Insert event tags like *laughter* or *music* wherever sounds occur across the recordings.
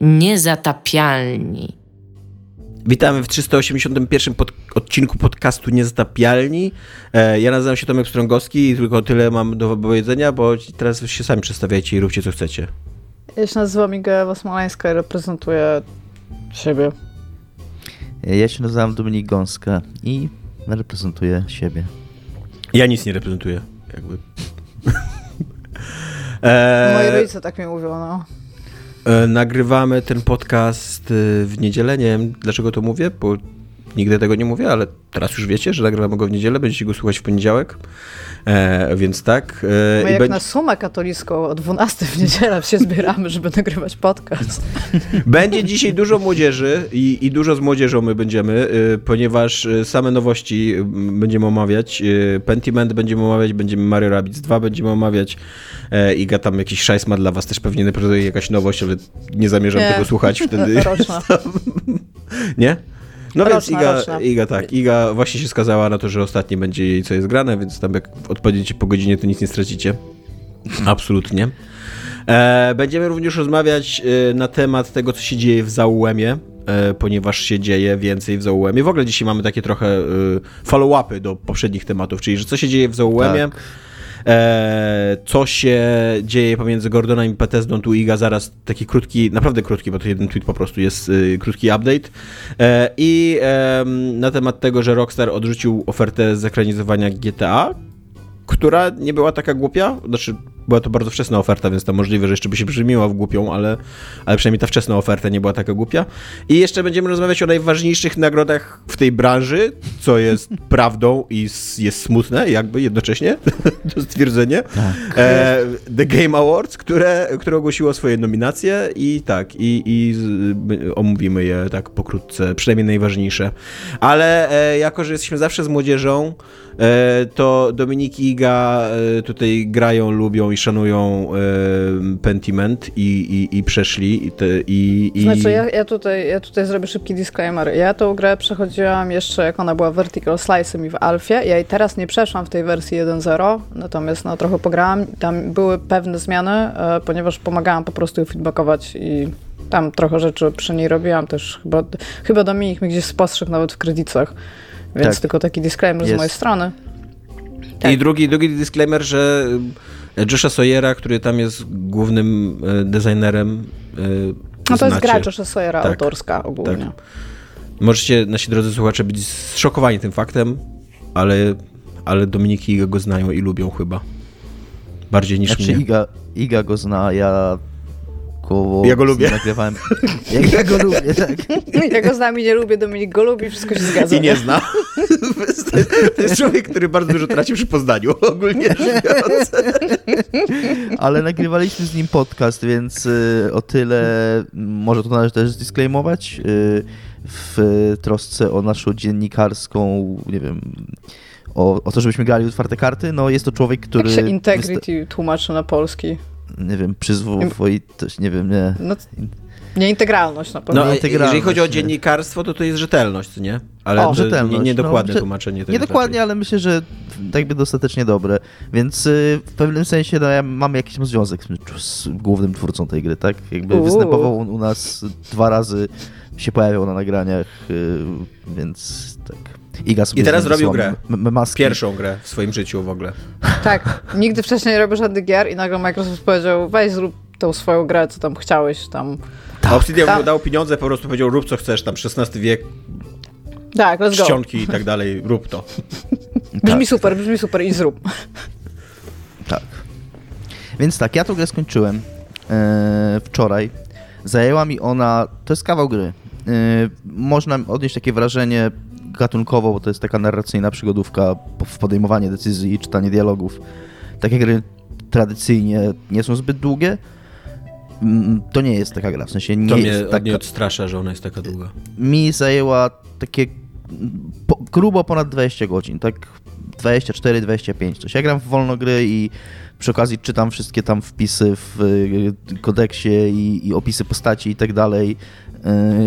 Niezatapialni. Witamy w 381 pod, odcinku podcastu Niezatapialni. E, ja nazywam się Tomek Strągowski i tylko tyle mam do powiedzenia, bo teraz się sami przedstawiajcie i róbcie co chcecie. Ja się nazywam Iga Smoleńska i reprezentuję siebie. Ja się nazywam Dominik Gąska i reprezentuję siebie. Ja nic nie reprezentuję, jakby. *laughs* e... Moi rodzice tak mi mówią, no. E, nagrywamy ten podcast e, w niedzielę. Nie wiem, dlaczego to mówię, bo nigdy tego nie mówię, ale teraz już wiecie, że nagrywamy go w niedzielę, będziecie go słuchać w poniedziałek. E, więc tak. E, My jak będzie... na sumę katolicką o 12 w niedzielę się zbieramy, żeby nagrywać podcast. *laughs* Będzie dzisiaj dużo młodzieży i, i dużo z młodzieżą my będziemy, e, ponieważ e, same nowości będziemy omawiać. Pentiment będziemy omawiać, będziemy Mario Rabbids 2 będziemy omawiać. Iga tam jakiś szajs ma dla was też pewnie reprezentuje jakaś nowość, ale nie zamierzam nie. tego słuchać wtedy. *laughs* *laughs* nie? No roczna, więc Iga, roczna. Iga tak, Iga właśnie się skazała na to, że ostatnie będzie jej co jest grane, więc tam jak odpowiedziecie po godzinie, to nic nie stracicie. Absolutnie. E, będziemy również rozmawiać e, na temat tego, co się dzieje w Zaułemie, e, ponieważ się dzieje więcej w Zaułemie. W ogóle dzisiaj mamy takie trochę e, follow-upy do poprzednich tematów, czyli że co się dzieje w Zaułemie, tak co się dzieje pomiędzy Gordonem i Bethesdą, tu Iga zaraz taki krótki, naprawdę krótki, bo to jeden tweet po prostu jest y, krótki update. E, i e, na temat tego, że Rockstar odrzucił ofertę zekranizowania GTA, która nie była taka głupia, znaczy była to bardzo wczesna oferta, więc to możliwe, że jeszcze by się brzmiła w głupią, ale, ale przynajmniej ta wczesna oferta nie była taka głupia. I jeszcze będziemy rozmawiać o najważniejszych nagrodach w tej branży, co jest *laughs* prawdą i jest smutne jakby jednocześnie, *laughs* to stwierdzenie. Tak. E, The Game Awards, które, które ogłosiło swoje nominacje i tak, i, i omówimy je tak pokrótce, przynajmniej najważniejsze. Ale e, jako, że jesteśmy zawsze z młodzieżą, e, to Dominik i Iga e, tutaj grają, lubią i szanują e, Pentiment i, i, i przeszli. I, te, i, i... Znaczy, ja, ja, tutaj, ja tutaj zrobię szybki disclaimer. Ja tą grę przechodziłam jeszcze, jak ona była Vertical Slice'em i w Alfie. Ja i teraz nie przeszłam w tej wersji 1.0, natomiast no, trochę pograłam. Tam były pewne zmiany, e, ponieważ pomagałam po prostu feedbackować i tam trochę rzeczy przy niej robiłam też. Chyba, chyba Dominik mi gdzieś spostrzegł nawet w kredytach. Więc tak. tylko taki disclaimer Jest. z mojej strony. Tak. I drugi, drugi disclaimer, że Josha Sawyera, który tam jest głównym e, designerem. E, no to jest gra Josha Sawyera tak, autorska ogólnie. Tak. Możecie, nasi drodzy słuchacze, być zszokowani tym faktem, ale, ale Dominiki go znają i lubią chyba. Bardziej niż znaczy, mnie. Iga, Iga go zna, ja go... Ja go lubię. Nagrywałem. Ja, *laughs* ja go lubię, tak. Ja go znam i nie lubię, Dominik go lubi, wszystko się zgadza. I nie zna. *laughs* To jest człowiek, który bardzo dużo traci przy Poznaniu, *laughs* ogólnie rzecz Ale nagrywaliśmy z nim podcast, więc y, o tyle może to należy też disclaimować y, w trosce o naszą dziennikarską, nie wiem, o, o to, żebyśmy grali otwarte karty. No jest to człowiek, który... Jak się integrity tłumaczy na polski? Nie wiem, przyzwoitość, nie wiem, nie. No, Nieintegralność na pewno. No, jeżeli chodzi o dziennikarstwo, to to jest rzetelność, nie? Ale o, rzetelność. Nie, niedokładne no, tłumaczenie tego. Niedokładnie, ale myślę, że jakby dostatecznie dobre. Więc y, w pewnym sensie no, ja mam jakiś związek z, z głównym twórcą tej gry, tak? Jakby Uuu. występował u nas dwa razy, się pojawiał na nagraniach, y, więc Iga I teraz zrobił grę. Maski. Pierwszą grę w swoim życiu w ogóle. Tak. Nigdy wcześniej nie robił żadnych gier i nagle Microsoft powiedział, weź zrób tą swoją grę, co tam chciałeś tam. Tak. Obsidian tam. dał pieniądze, po prostu powiedział, rób co chcesz, tam XVI wiek, tak, let's czcionki go. i tak dalej, rób to. *laughs* Brzmi tak. super, brzmi super i zrób. Tak. Więc tak, ja tą grę skończyłem e, wczoraj. Zajęła mi ona, to jest kawał gry. E, można odnieść takie wrażenie, gatunkowo, bo to jest taka narracyjna przygodówka w podejmowanie decyzji i czytanie dialogów. Takie gry tradycyjnie nie są zbyt długie. Mm, to nie jest taka gra, w sensie nie to jest mnie, taka... nie odstrasza, że ona jest taka długa. Mi zajęła takie po, grubo ponad 20 godzin, tak 24-25 coś. Ja gram w wolno gry i przy okazji czytam wszystkie tam wpisy w y, kodeksie i, i opisy postaci i tak dalej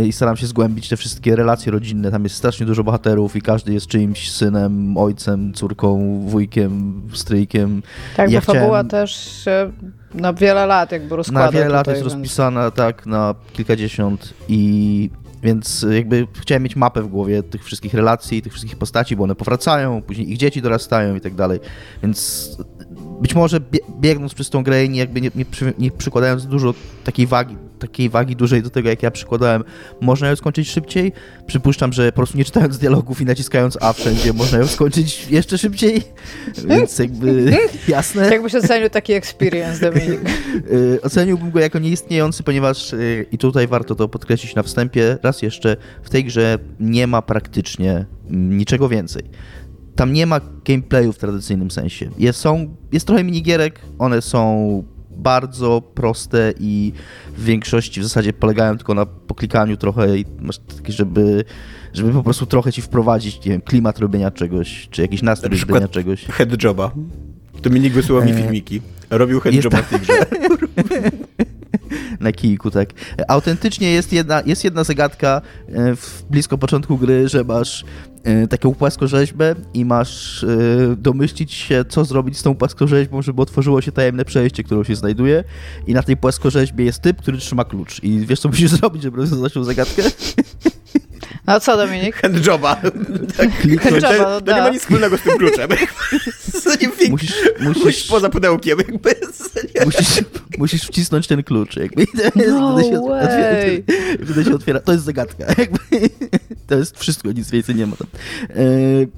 i staram się zgłębić te wszystkie relacje rodzinne. Tam jest strasznie dużo bohaterów i każdy jest czyimś synem, ojcem, córką, wujkiem, stryjkiem. Tak, Ja bo fabuła chciałem- też się na wiele lat jakby rozkłada Na wiele lat jest więc- rozpisana, tak, na kilkadziesiąt i więc jakby chciałem mieć mapę w głowie tych wszystkich relacji, tych wszystkich postaci, bo one powracają, później ich dzieci dorastają i tak dalej, więc być może bie biegnąc przez tą grę i jakby nie, nie, przy, nie przykładając dużo takiej wagi, takiej wagi dużej do tego, jak ja przykładałem, można ją skończyć szybciej. Przypuszczam, że po prostu nie czytając dialogów i naciskając A wszędzie, można ją skończyć jeszcze szybciej, więc jakby *laughs* jasne. Jakbyś ocenił taki experience, *laughs* Dominik? Y, Oceniłbym go jako nieistniejący, ponieważ y, i tutaj warto to podkreślić na wstępie, raz jeszcze, w tej grze nie ma praktycznie niczego więcej. Tam nie ma gameplayu w tradycyjnym sensie. Jest, są, jest trochę minigierek, one są bardzo proste i w większości w zasadzie polegają tylko na poklikaniu trochę i masz takie, żeby, żeby po prostu trochę ci wprowadzić, nie wiem, klimat robienia czegoś, czy jakiś nastrój Na robienia czegoś. Headjoba. Dominik wysyłał mi E, filmiki. Robił headjoba w tej grze. *laughs* na kijku, tak. Autentycznie jest jedna, jest jedna zagadka e, w blisko początku gry, że masz taką płaskorzeźbę i masz e, domyślić się, co zrobić z tą płaskorzeźbą, żeby otworzyło się tajemne przejście, które się znajduje i na tej płaskorzeźbie jest typ, który trzyma klucz i wiesz, co musisz *laughs* zrobić, żeby rozwiązać tą zagadkę? *laughs* No co, Dominik? Handjoba. *laughs* Tak. Handjoba, To, no to nie ma da. nic wspólnego z tym kluczem. To nie wiem, Musisz, Musisz musisz, poza pudełkiem. Jakby. Musisz, musisz wcisnąć ten klucz. Jakby. No wtedy się way. otwiera, wtedy się otwiera. To jest zagadka. Jakby. To jest wszystko, nic więcej nie ma tam. E,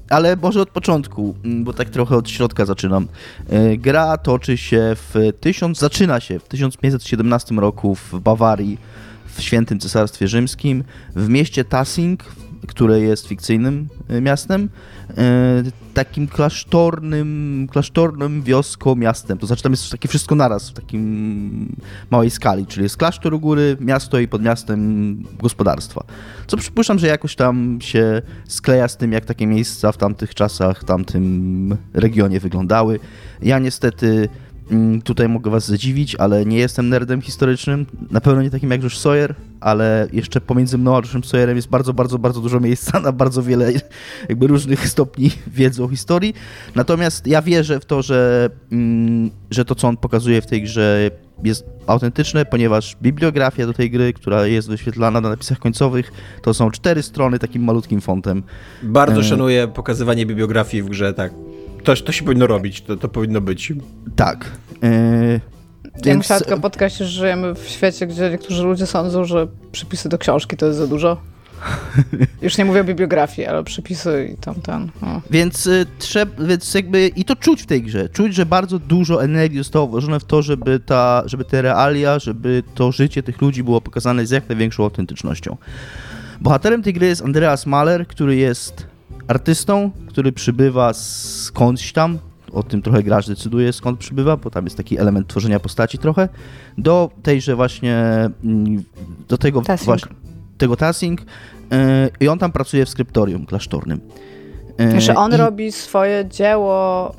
Ale może od początku, m, bo tak trochę od środka zaczynam. E, Gra toczy się w tysiąc, zaczyna się w 1517 roku w Bawarii, w Świętym Cesarstwie Rzymskim, w mieście Tassing, które jest fikcyjnym e, miastem, e, takim klasztornym, klasztornym wioską, miastem. To znaczy tam jest takie wszystko naraz w takim małej skali, czyli jest klasztor u góry, miasto i pod miastem gospodarstwa. Co przypuszczam, że jakoś tam się skleja z tym, jak takie miejsca w tamtych czasach, w tamtym regionie wyglądały. Ja niestety tutaj mogę was zadziwić, ale nie jestem nerdem historycznym. Na pewno nie takim jak Josh Sawyer, ale jeszcze pomiędzy mną a Joshem Sawyerem jest bardzo, bardzo, bardzo dużo miejsca na bardzo wiele jakby różnych stopni wiedzy o historii. Natomiast ja wierzę w to, że, mm, że to, co on pokazuje w tej grze jest autentyczne, ponieważ bibliografia do tej gry, która jest wyświetlana na napisach końcowych, to są cztery strony takim malutkim fontem. Bardzo E. szanuję pokazywanie bibliografii w grze, tak. To, to się powinno robić, to, to powinno być. Tak. Yy, Ja więc- musiałam tylko podkreślić, że żyjemy w świecie, gdzie niektórzy ludzie sądzą, że przypisy do książki to jest za dużo. *laughs* Już nie mówię o bibliografii, ale przypisy i tam ten. O. Więc, y, trzeba, więc jakby i to czuć w tej grze. Czuć, że bardzo dużo energii zostało włożone w to, żeby, ta, żeby te realia, żeby to życie tych ludzi było pokazane z jak największą autentycznością. Bohaterem tej gry jest Andreas Mahler, który jest artystą, który przybywa skądś tam. O tym trochę gracz decyduje, skąd przybywa, bo tam jest taki element tworzenia postaci trochę. Do tejże właśnie, mm, do tego Tassing. właśnie, tego Tassing. y, I on tam pracuje w skryptorium klasztornym. Y, Znaczy on i- robi swoje dzieło,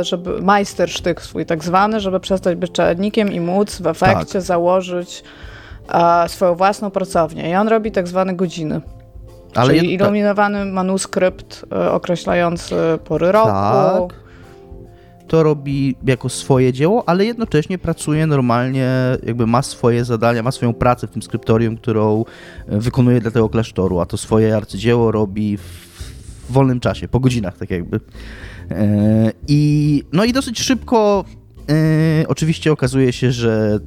e, żeby majstersztyk swój tak zwany, żeby przestać być czeladnikiem i móc w efekcie Tak. założyć swoją własną pracownię. I on robi tak zwane godziny. Ale czyli jed- iluminowany manuskrypt e, określający pory roku. Tak. To robi jako swoje dzieło, ale jednocześnie pracuje normalnie, jakby ma swoje zadania, ma swoją pracę w tym skryptorium, którą e, wykonuje dla tego klasztoru, a to swoje arcydzieło robi w wolnym czasie, po godzinach tak jakby. E, I, no i dosyć szybko oczywiście okazuje się, że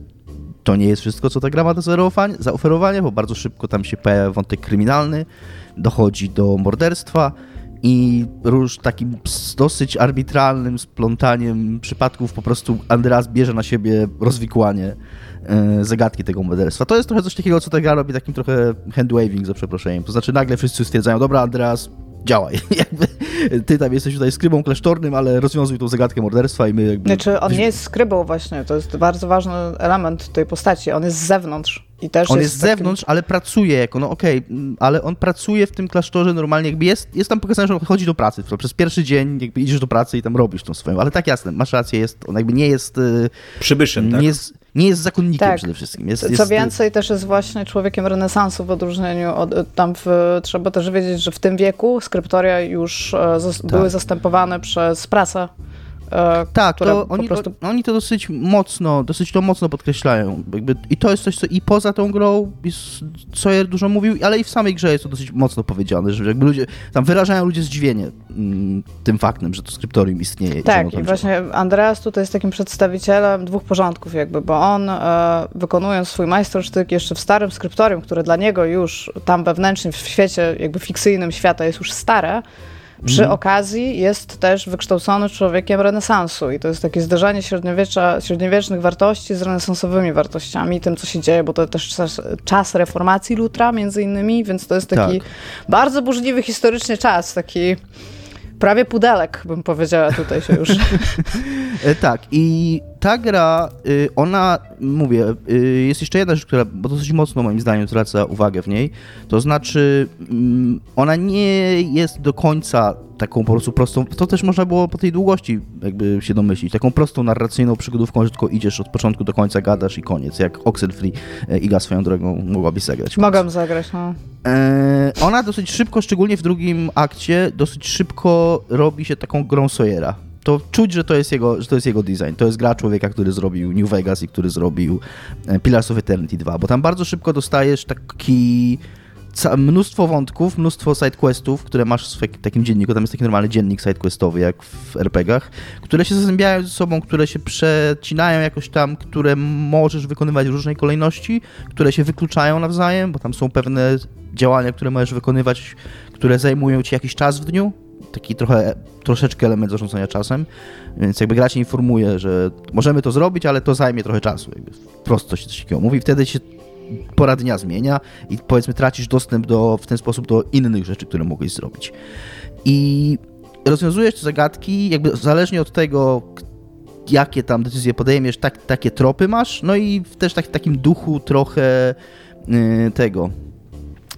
to nie jest wszystko, co ta gra ma do zaoferowania- zaoferowania, bo bardzo szybko tam się pojawia wątek kryminalny, dochodzi do morderstwa i róż takim dosyć arbitralnym splątaniem przypadków po prostu Andreas bierze na siebie rozwikłanie e, zagadki tego morderstwa. To jest trochę coś takiego, co ta gra robi takim trochę handwaving, za przeproszeniem. To znaczy nagle wszyscy stwierdzają, dobra Andreas, działaj. *laughs* jakby, ty tam jesteś tutaj skrybą klasztornym, ale rozwiązuj tą zagadkę morderstwa i my jakby... Znaczy on nie jest skrybą właśnie, to jest bardzo ważny element tej postaci. On jest z zewnątrz. I też On jest jest z takim- zewnątrz, ale pracuje jako, no okej, mm, ale on pracuje w tym klasztorze normalnie, jakby jest, jest tam pokazane, że on chodzi do pracy. Przez pierwszy dzień jakby idziesz do pracy i tam robisz tą swoją, ale tak jasne, masz rację, jest, on jakby nie jest, y, Przybyszem, tak? nie jest, nie jest zakonnikiem Tak. przede wszystkim. Jest, Co jest, więcej, też jest właśnie człowiekiem renesansu w odróżnieniu od tam w, trzeba też wiedzieć, że w tym wieku skryptoria już e, zas- były zastępowane przez prasę. E, Tak, to oni, prostu to, oni to dosyć mocno, dosyć to mocno podkreślają. Jakby, I to jest coś, co i poza tą grą Sawyer dużo mówił, ale i w samej grze jest to dosyć mocno powiedziane, że jakby ludzie, tam wyrażają ludzie zdziwienie mm, tym faktem, że to skryptorium istnieje. i Tak, i działa. właśnie Andreas tutaj jest takim przedstawicielem dwóch porządków jakby, bo on e, wykonując swój majstersztyk jeszcze w starym skryptorium, które dla niego już tam wewnętrznie w świecie jakby fikcyjnym świata jest już stare, przy Mhm. okazji jest też wykształcony człowiekiem renesansu i to jest takie zderzenie średniowiecza, średniowiecznych wartości z renesansowymi wartościami, tym co się dzieje, bo to też czas, czas reformacji Lutra między innymi, więc to jest taki Tak. bardzo burzliwy historycznie czas, taki prawie pudelek bym powiedziała tutaj się już. *laughs* E, tak, i ta gra, y, ona, mówię, y, jest jeszcze jedna rzecz, która bo dosyć mocno moim zdaniem zwraca uwagę w niej, to znaczy mm, ona nie jest do końca taką po prostu prostą, to też można było po tej długości jakby się domyślić, taką prostą narracyjną przygodówką, że tylko idziesz od początku do końca, gadasz i koniec, jak Oxenfree e, Iga swoją drogą mogłabyś zagrać. Mogłam zagrać, no. E, ona dosyć szybko, szczególnie w drugim akcie, dosyć szybko robi się taką grą Sawyera. To czuć, że to, jest jego, że to jest jego design. To jest gra człowieka, który zrobił New Vegas i który zrobił e, Pillars of Eternity 2, bo tam bardzo szybko dostajesz taki mnóstwo wątków, mnóstwo sidequestów, które masz w takim dzienniku, tam jest taki normalny dziennik sidequestowy, jak w RPGach, które się zazębiają ze sobą, które się przecinają jakoś tam, które możesz wykonywać w różnej kolejności, które się wykluczają nawzajem, bo tam są pewne działania, które możesz wykonywać, które zajmują ci jakiś czas w dniu, taki trochę, troszeczkę element zarządzania czasem, więc jakby gra informuje, że możemy to zrobić, ale to zajmie trochę czasu, jakby wprost coś, coś takiego mówi, wtedy się pora dnia zmienia i powiedzmy tracisz dostęp do, w ten sposób do innych rzeczy, które mogłeś zrobić. I rozwiązujesz te zagadki jakby zależnie od tego, jakie tam decyzje podejmiesz, tak, takie tropy masz, no i też tak, w takim duchu trochę yy, tego,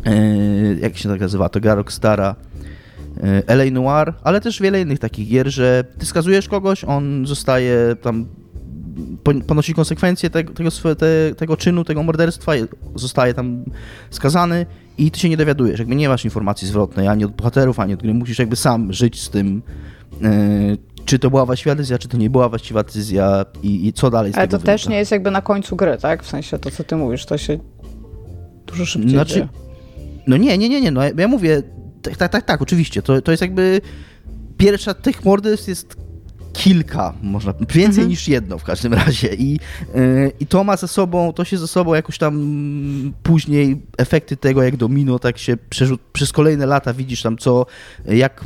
yy, jak się tak nazywa, to gra Rockstara, LA Noir, ale też wiele innych takich gier, że ty skazujesz kogoś, on zostaje tam pon- ponosi konsekwencje tego, tego, tego czynu, tego morderstwa, zostaje tam skazany i ty się nie dowiadujesz, jakby nie masz informacji zwrotnej ani od bohaterów, ani od gry, musisz jakby sam żyć z tym, yy, czy to była właściwa decyzja, czy to nie była właściwa decyzja i, i co dalej z Ale to też wynika. nie jest jakby na końcu gry, tak? W sensie to, co ty mówisz, to się dużo szybciej Znaczy, dzieje. No nie, nie, nie, nie, no ja mówię, tak, tak, tak, tak, oczywiście, to, to jest jakby, pierwsza tych morderstw jest kilka, można, więcej Mhm. niż jedno w każdym razie i, yy, i to ma ze sobą, to się ze sobą jakoś tam później efekty tego jak domino, tak się przez kolejne lata widzisz tam co, jak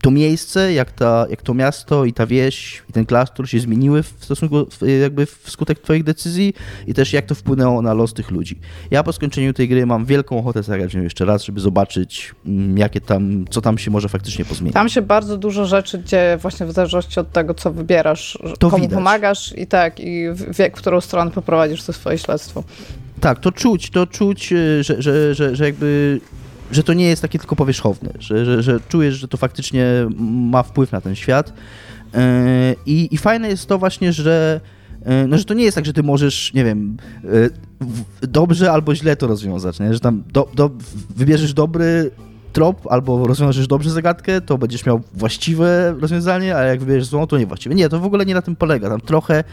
to miejsce, jak, ta, jak to miasto i ta wieś i ten klasztor się zmieniły w stosunku, jakby wskutek twoich decyzji i też jak to wpłynęło na los tych ludzi. Ja po skończeniu tej gry mam wielką ochotę zagrać nią jeszcze raz, żeby zobaczyć mm, jakie tam, co tam się może faktycznie pozmienić. Tam się bardzo dużo rzeczy dzieje właśnie w zależności od tego, co wybierasz, To komu widać. pomagasz i tak, i w, w, w którą stronę poprowadzisz to swoje śledztwo. Tak, to czuć, to czuć, y, że, że, że, że jakby że to nie jest takie tylko powierzchowne, że, że, że czujesz, że to faktycznie ma wpływ na ten świat. Yy, I, I fajne jest to właśnie, że, yy, no, że to nie jest tak, że ty możesz, nie wiem, w- dobrze albo źle to rozwiązać, nie? że tam do, do, wybierzesz dobry trop albo rozwiążesz dobrze zagadkę, to będziesz miał właściwe rozwiązanie, a jak wybierzesz złą, to niewłaściwe. Nie, to w ogóle nie na tym polega. Tam trochę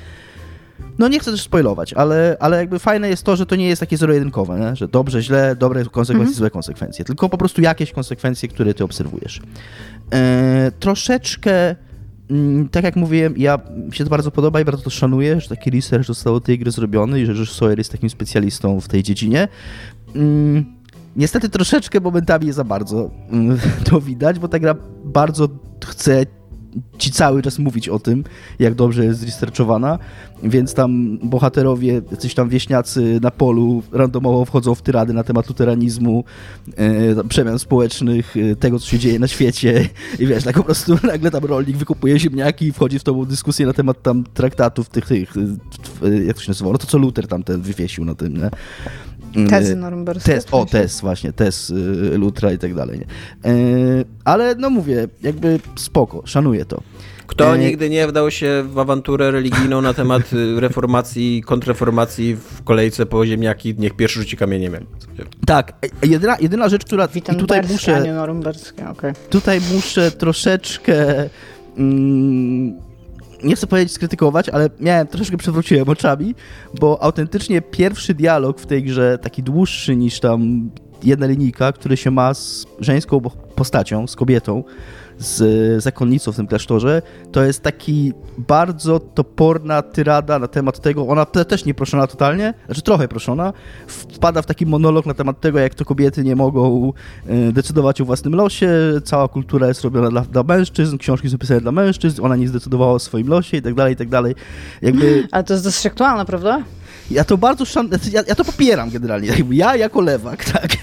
no nie chcę też spoilować, ale, ale jakby fajne jest to, że to nie jest takie zero-jedynkowe, nie? że dobrze, źle, dobre konsekwencje, Mhm. złe konsekwencje, tylko po prostu jakieś konsekwencje, które ty obserwujesz. E, troszeczkę, mm, tak jak mówiłem, ja mi się to bardzo podoba i bardzo to szanuję, że taki research został do tej gry zrobiony i że Josh Sawyer jest takim specjalistą w tej dziedzinie. Mm, niestety troszeczkę momentami za bardzo mm, *laughs* to widać, bo ta gra bardzo chce ci cały czas mówić o tym, jak dobrze jest zresearchowana, więc tam bohaterowie, jacyś tam wieśniacy na polu randomowo wchodzą w tyrady na temat luteranizmu, e, przemian społecznych, e, tego, co się dzieje na świecie. I wiesz, tak po prostu *laughs* nagle tam rolnik wykupuje ziemniaki i wchodzi w tą dyskusję na temat tam traktatów tych, tych, e, jak to się nazywało, no to co Luther tam ten wywiesił na tym, nie? Tezy norymberskie. Test, o, test właśnie, test y, Lutra i tak dalej. Nie? E, ale no mówię, jakby spoko, szanuję to. Kto E, nigdy nie wdał się w awanturę religijną na temat y, reformacji, kontrreformacji w kolejce po ziemniaki, niech pierwszy rzuci kamieniem. Tak, e, jedyna, jedyna rzecz, która i tutaj muszę, okej. tutaj muszę troszeczkę mm, nie chcę powiedzieć skrytykować, ale miałem troszeczkę przewróciłem oczami, bo autentycznie pierwszy dialog w tej grze, taki dłuższy niż tam jedna linijka, który się ma z żeńską postacią, z kobietą, z zakonnicą w tym klasztorze, to jest taki bardzo toporna tyrada na temat tego, ona te- też nie proszona totalnie, znaczy trochę proszona, wpada w taki monolog na temat tego, jak to kobiety nie mogą e, decydować o własnym losie, cała kultura jest robiona dla, dla mężczyzn, książki są pisane dla mężczyzn, ona nie zdecydowała o swoim losie i tak dalej, i tak dalej. Jakby Ale to jest dosyć aktualne, prawda? Ja to bardzo szan... ja, ja to popieram generalnie. *laughs* Ja jako lewak, tak.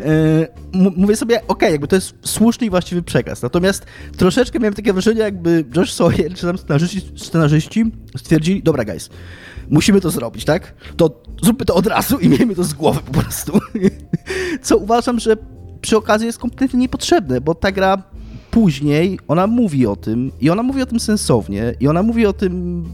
E, mówię sobie, okej, jakby to jest słuszny i właściwy przekaz. Natomiast troszeczkę miałem takie wrażenie, jakby Josh Sawyer czy tam scenarzyści, scenarzyści stwierdzili, dobra guys, musimy to zrobić, tak? To zróbmy to od razu i miejmy to z głowy po prostu. *laughs* Co uważam, że przy okazji jest kompletnie niepotrzebne, bo ta gra później, ona mówi o tym i ona mówi o tym sensownie i ona mówi o tym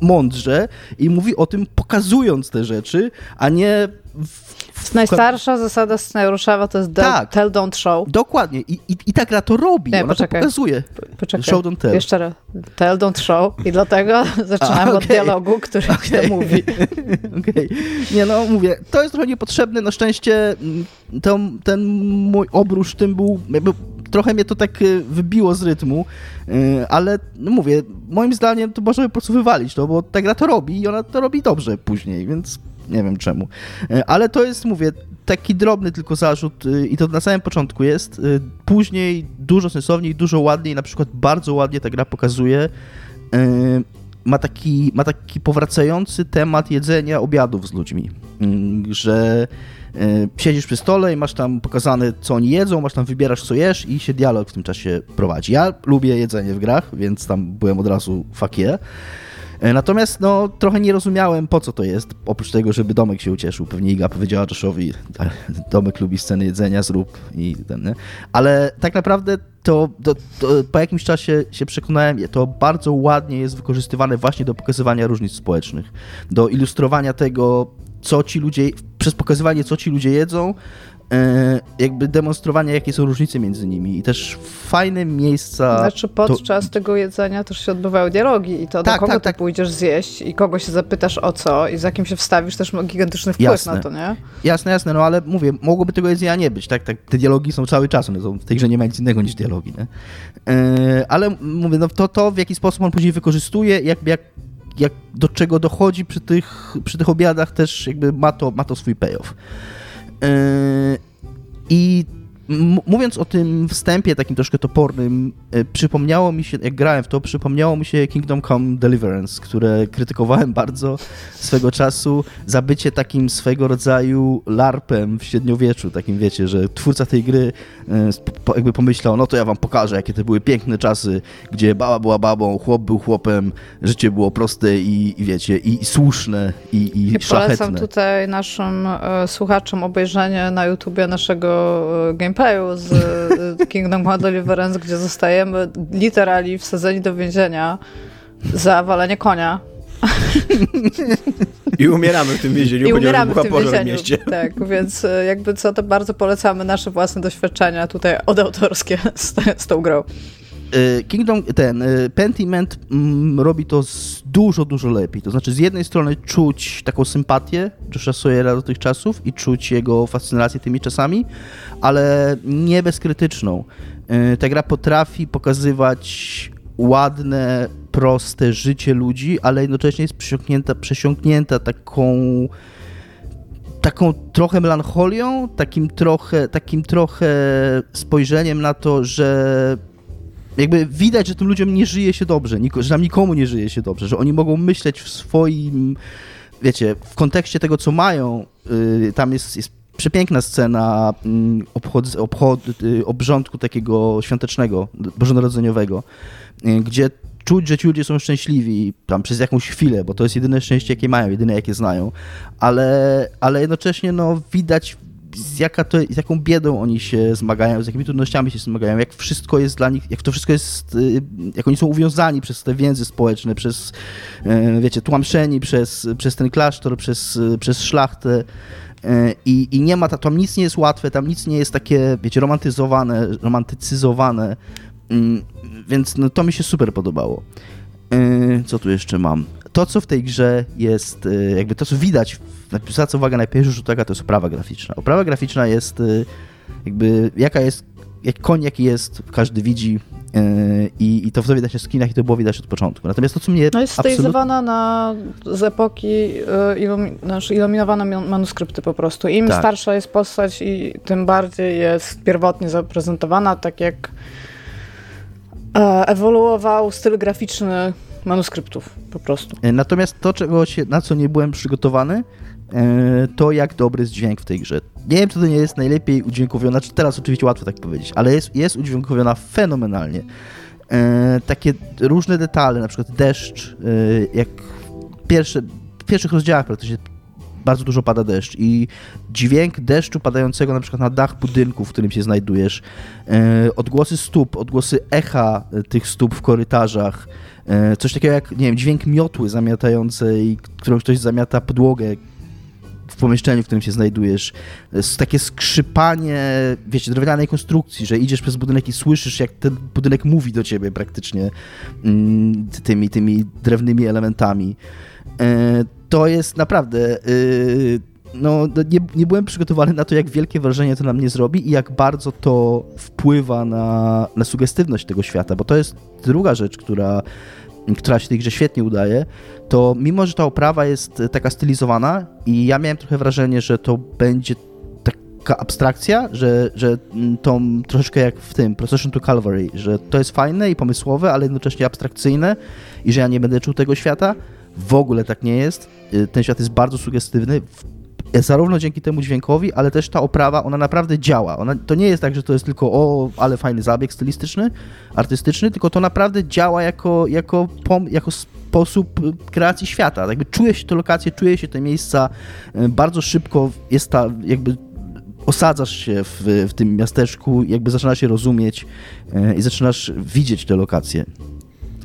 mądrze i mówi o tym pokazując te rzeczy, a nie w, Najstarsza zasada scenariuszowa to jest Tak. tell, don't show. Dokładnie. I, i, I ta gra to robi. Nie, Ona poczekaj. to pokazuje. Poczekaj, Show, don't tell. jeszcze raz. Tell, don't show. I dlatego *laughs* *laughs* zaczynamy od okej. dialogu, który Okej. to mówi. *laughs* Okej. Nie no, mówię, to jest trochę niepotrzebne. Na szczęście mm, to, ten mój obrusz tym był, jakby trochę mnie to tak y, wybiło z rytmu, y, ale no mówię, moim zdaniem to możemy po prostu wywalić to, bo ta gra to robi i ona to robi dobrze później, więc nie wiem czemu. Y, Ale to jest, mówię, taki drobny tylko zarzut y, i to na samym początku jest. Y, Później dużo sensowniej, dużo ładniej, na przykład bardzo ładnie ta gra pokazuje ma taki, ma taki powracający temat jedzenia obiadów z ludźmi, że siedzisz przy stole i masz tam pokazane, co oni jedzą, masz tam wybierasz, co jesz i się dialog w tym czasie prowadzi. Ja lubię jedzenie w grach, więc tam byłem od razu fuck yeah. E, Natomiast no, trochę nie rozumiałem, po co to jest, oprócz tego, żeby Domek się ucieszył. Pewnie Iga powiedziała Joshowi, *laughs* "Tak, Domek lubi sceny jedzenia, zrób i ten, nie? Ale tak naprawdę to, to, to po jakimś czasie się przekonałem, to bardzo ładnie jest wykorzystywane właśnie do pokazywania różnic społecznych, do ilustrowania tego, co ci ludzie, przez pokazywanie, co ci ludzie jedzą, e, jakby demonstrowanie, jakie są różnice między nimi i też fajne miejsca... Znaczy podczas tego jedzenia też się odbywały dialogi i to Tak, do kogo tak, ty tak. pójdziesz zjeść i kogo się zapytasz o co i z jakim się wstawisz też ma gigantyczny wpływ Jasne. na to, nie? Jasne, jasne, no ale mówię, mogłoby tego jedzenia nie być, tak? tak te dialogi są cały czas, one są, w tej grze nie ma nic innego niż dialogi, nie? E, ale mówię, no to, to w jaki sposób on później wykorzystuje, jakby jak, jak do czego dochodzi przy tych, przy tych obiadach też jakby ma to, ma to swój payoff. E, I mówiąc o tym wstępie takim troszkę topornym, e, przypomniało mi się, jak grałem w to, przypomniało mi się Kingdom Come Deliverance, które krytykowałem bardzo swego czasu za bycie takim swego rodzaju larpem w średniowieczu, takim wiecie, że twórca tej gry e, jakby pomyślał, no to ja wam pokażę, jakie to były piękne czasy, gdzie baba była babą, chłop był chłopem, życie było proste i, i wiecie, i, i słuszne, i, i, I polecam szlachetne. tutaj naszym e, słuchaczom obejrzenie na YouTubie naszego e, gameplayu z e, Kingdom Come Deliverance, gdzie zostajemy literalnie wsadzeni do więzienia za walenie konia. *laughs* I umieramy w tym więzieniu, I umieramy w tym pożar w więzieniu. mieście. *laughs* Tak, więc e, jakby co, to bardzo polecamy nasze własne doświadczenia tutaj odautorskie z, z tą grą. Y, Kingdom, ten y, Pentiment mm, robi to dużo, dużo lepiej. To znaczy, z jednej strony czuć taką sympatię Josha Sawyera do tych czasów i czuć jego fascynację tymi czasami, ale nie bezkrytyczną. Y, Ta gra potrafi pokazywać ładne, proste życie ludzi, ale jednocześnie jest przesiąknięta, przesiąknięta taką taką trochę melancholią, takim trochę, takim trochę spojrzeniem na to, że jakby widać, że tym ludziom nie żyje się dobrze, że nam nikomu nie żyje się dobrze, że oni mogą myśleć w swoim, wiecie, w kontekście tego, co mają. Yy, tam jest, jest przepiękna scena mm, obchod, obchod, yy, obrządku takiego świątecznego, bożonarodzeniowego, yy, gdzie czuć, że ci ludzie są szczęśliwi tam przez jakąś chwilę, bo to jest jedyne szczęście, jakie mają, jedyne, jakie znają, ale, ale jednocześnie no, widać z, jaka to, z jaką biedą oni się zmagają, z jakimi trudnościami się zmagają, jak wszystko jest dla nich, jak to wszystko jest, y, jak oni są uwiązani przez te więzy społeczne, przez, y, wiecie, tłamszeni przez, przez ten klasztor, przez, przez szlachtę. Y, I, I nie ma, tam nic nie jest łatwe, tam nic nie jest takie, wiecie, romantyzowane, romantycyzowane, mm, więc no, to mi się super podobało. Co tu jeszcze mam? To, co w tej grze jest, jakby to, co widać zwraca uwagę na pierwszy rzut oka, to jest oprawa graficzna. Oprawa graficzna jest y, jakby, jaka jest, jak koń jaki jest, każdy widzi y, i, i to widać na skinach i to było widać od początku. Natomiast to, co mnie No jest stylizowana na z epoki y, ilumi, znaczy iluminowane manuskrypty po prostu. Im tak. starsza jest postać i tym bardziej jest pierwotnie zaprezentowana, tak jak e, ewoluował styl graficzny manuskryptów po prostu. Natomiast to, czego się, na co nie byłem przygotowany, E, to jak dobry jest dźwięk w tej grze. Nie wiem, czy to nie jest najlepiej udźwiękowiona, znaczy teraz oczywiście łatwo tak powiedzieć, ale jest, jest udźwiękowiona fenomenalnie. E, takie różne detale, na przykład deszcz, e, jak pierwsze, w pierwszych rozdziałach praktycznie bardzo dużo pada deszcz i dźwięk deszczu padającego na przykład na dach budynku, w którym się znajdujesz, odgłosy stóp, odgłosy echa tych stóp w korytarzach, coś takiego jak, nie wiem, dźwięk miotły zamiatającej, którą ktoś zamiata podłogę, w pomieszczeniu, w którym się znajdujesz. Takie skrzypanie, wiecie, drewnianej konstrukcji, że idziesz przez budynek i słyszysz, jak ten budynek mówi do ciebie praktycznie mm, tymi, tymi drewnymi elementami. E, to jest naprawdę... Y, no, nie, nie byłem przygotowany na to, jak wielkie wrażenie to na mnie zrobi i jak bardzo to wpływa na, na sugestywność tego świata, bo to jest druga rzecz, która która się tej grze świetnie udaje, to mimo, że ta oprawa jest taka stylizowana i ja miałem trochę wrażenie, że to będzie taka abstrakcja, że, że to troszeczkę jak w tym Procession to Calvary, że to jest fajne i pomysłowe, ale jednocześnie abstrakcyjne i że ja nie będę czuł tego świata. W ogóle tak nie jest. Y, ten świat jest bardzo sugestywny zarówno dzięki temu dźwiękowi, ale też ta oprawa, ona naprawdę działa. Ona, to nie jest tak, że to jest tylko o, ale fajny zabieg stylistyczny, artystyczny, tylko to naprawdę działa jako, jako, pom, jako sposób kreacji świata. Jakby czuje się te lokacje, czuje się te miejsca, e, bardzo szybko jest ta jakby osadzasz się w, w tym miasteczku, jakby zaczynasz się rozumieć e, i zaczynasz widzieć te lokacje.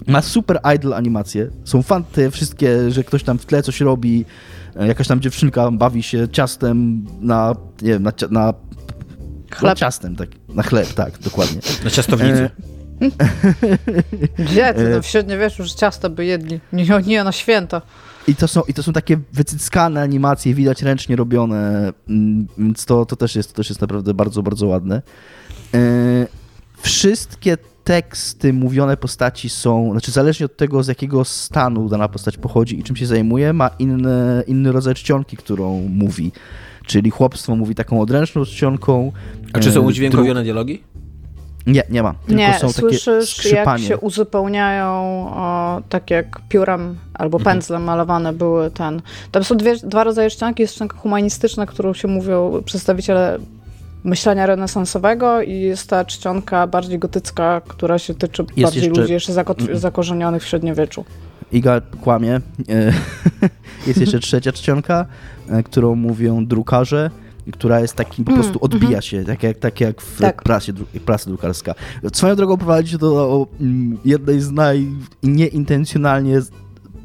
Ma super idle animacje. Są fan te wszystkie, że ktoś tam w tle coś robi, jakaś tam dziewczynka bawi się ciastem na, nie wiem, na, na chleb. ciastem, tak, na chleb, tak, dokładnie. Na ciastownicy. *laughs* Gdzie ty? No w średniowieczu już ciasto by jedli, nie, nie na święta. I to, są, I to są takie wycyckane animacje, widać ręcznie robione, mm, więc to, to, też, jest, to też jest naprawdę bardzo, bardzo ładne. E, wszystkie teksty mówione postaci są, znaczy zależnie od tego, z jakiego stanu dana postać pochodzi i czym się zajmuje, ma inny, inny rodzaj czcionki, którą mówi. Czyli chłopstwo mówi taką odręczną czcionką. A czy są e, udźwiękowione dialogi? Nie, nie ma. Tylko nie, są słyszysz, takie skrzypanie. jak się uzupełniają, o, tak jak piórem albo mhm. pędzlem malowane były ten. Tam są dwie, dwa rodzaje czcionki. Jest czcionka humanistyczna, którą się mówią przedstawiciele myślenia renesansowego i jest ta czcionka bardziej gotycka, która się tyczy jest bardziej jeszcze... ludzi jeszcze zako- zakorzenionych w średniowieczu. Iga kłamie. *laughs* Jest jeszcze trzecia czcionka, e, którą mówią drukarze, która jest takim po mm, prostu odbija mm -hmm. się, tak jak, tak jak w tak. prasie, prasa drukarska. Swoją drogą prowadzi do jednej z naj nieintencjonalnie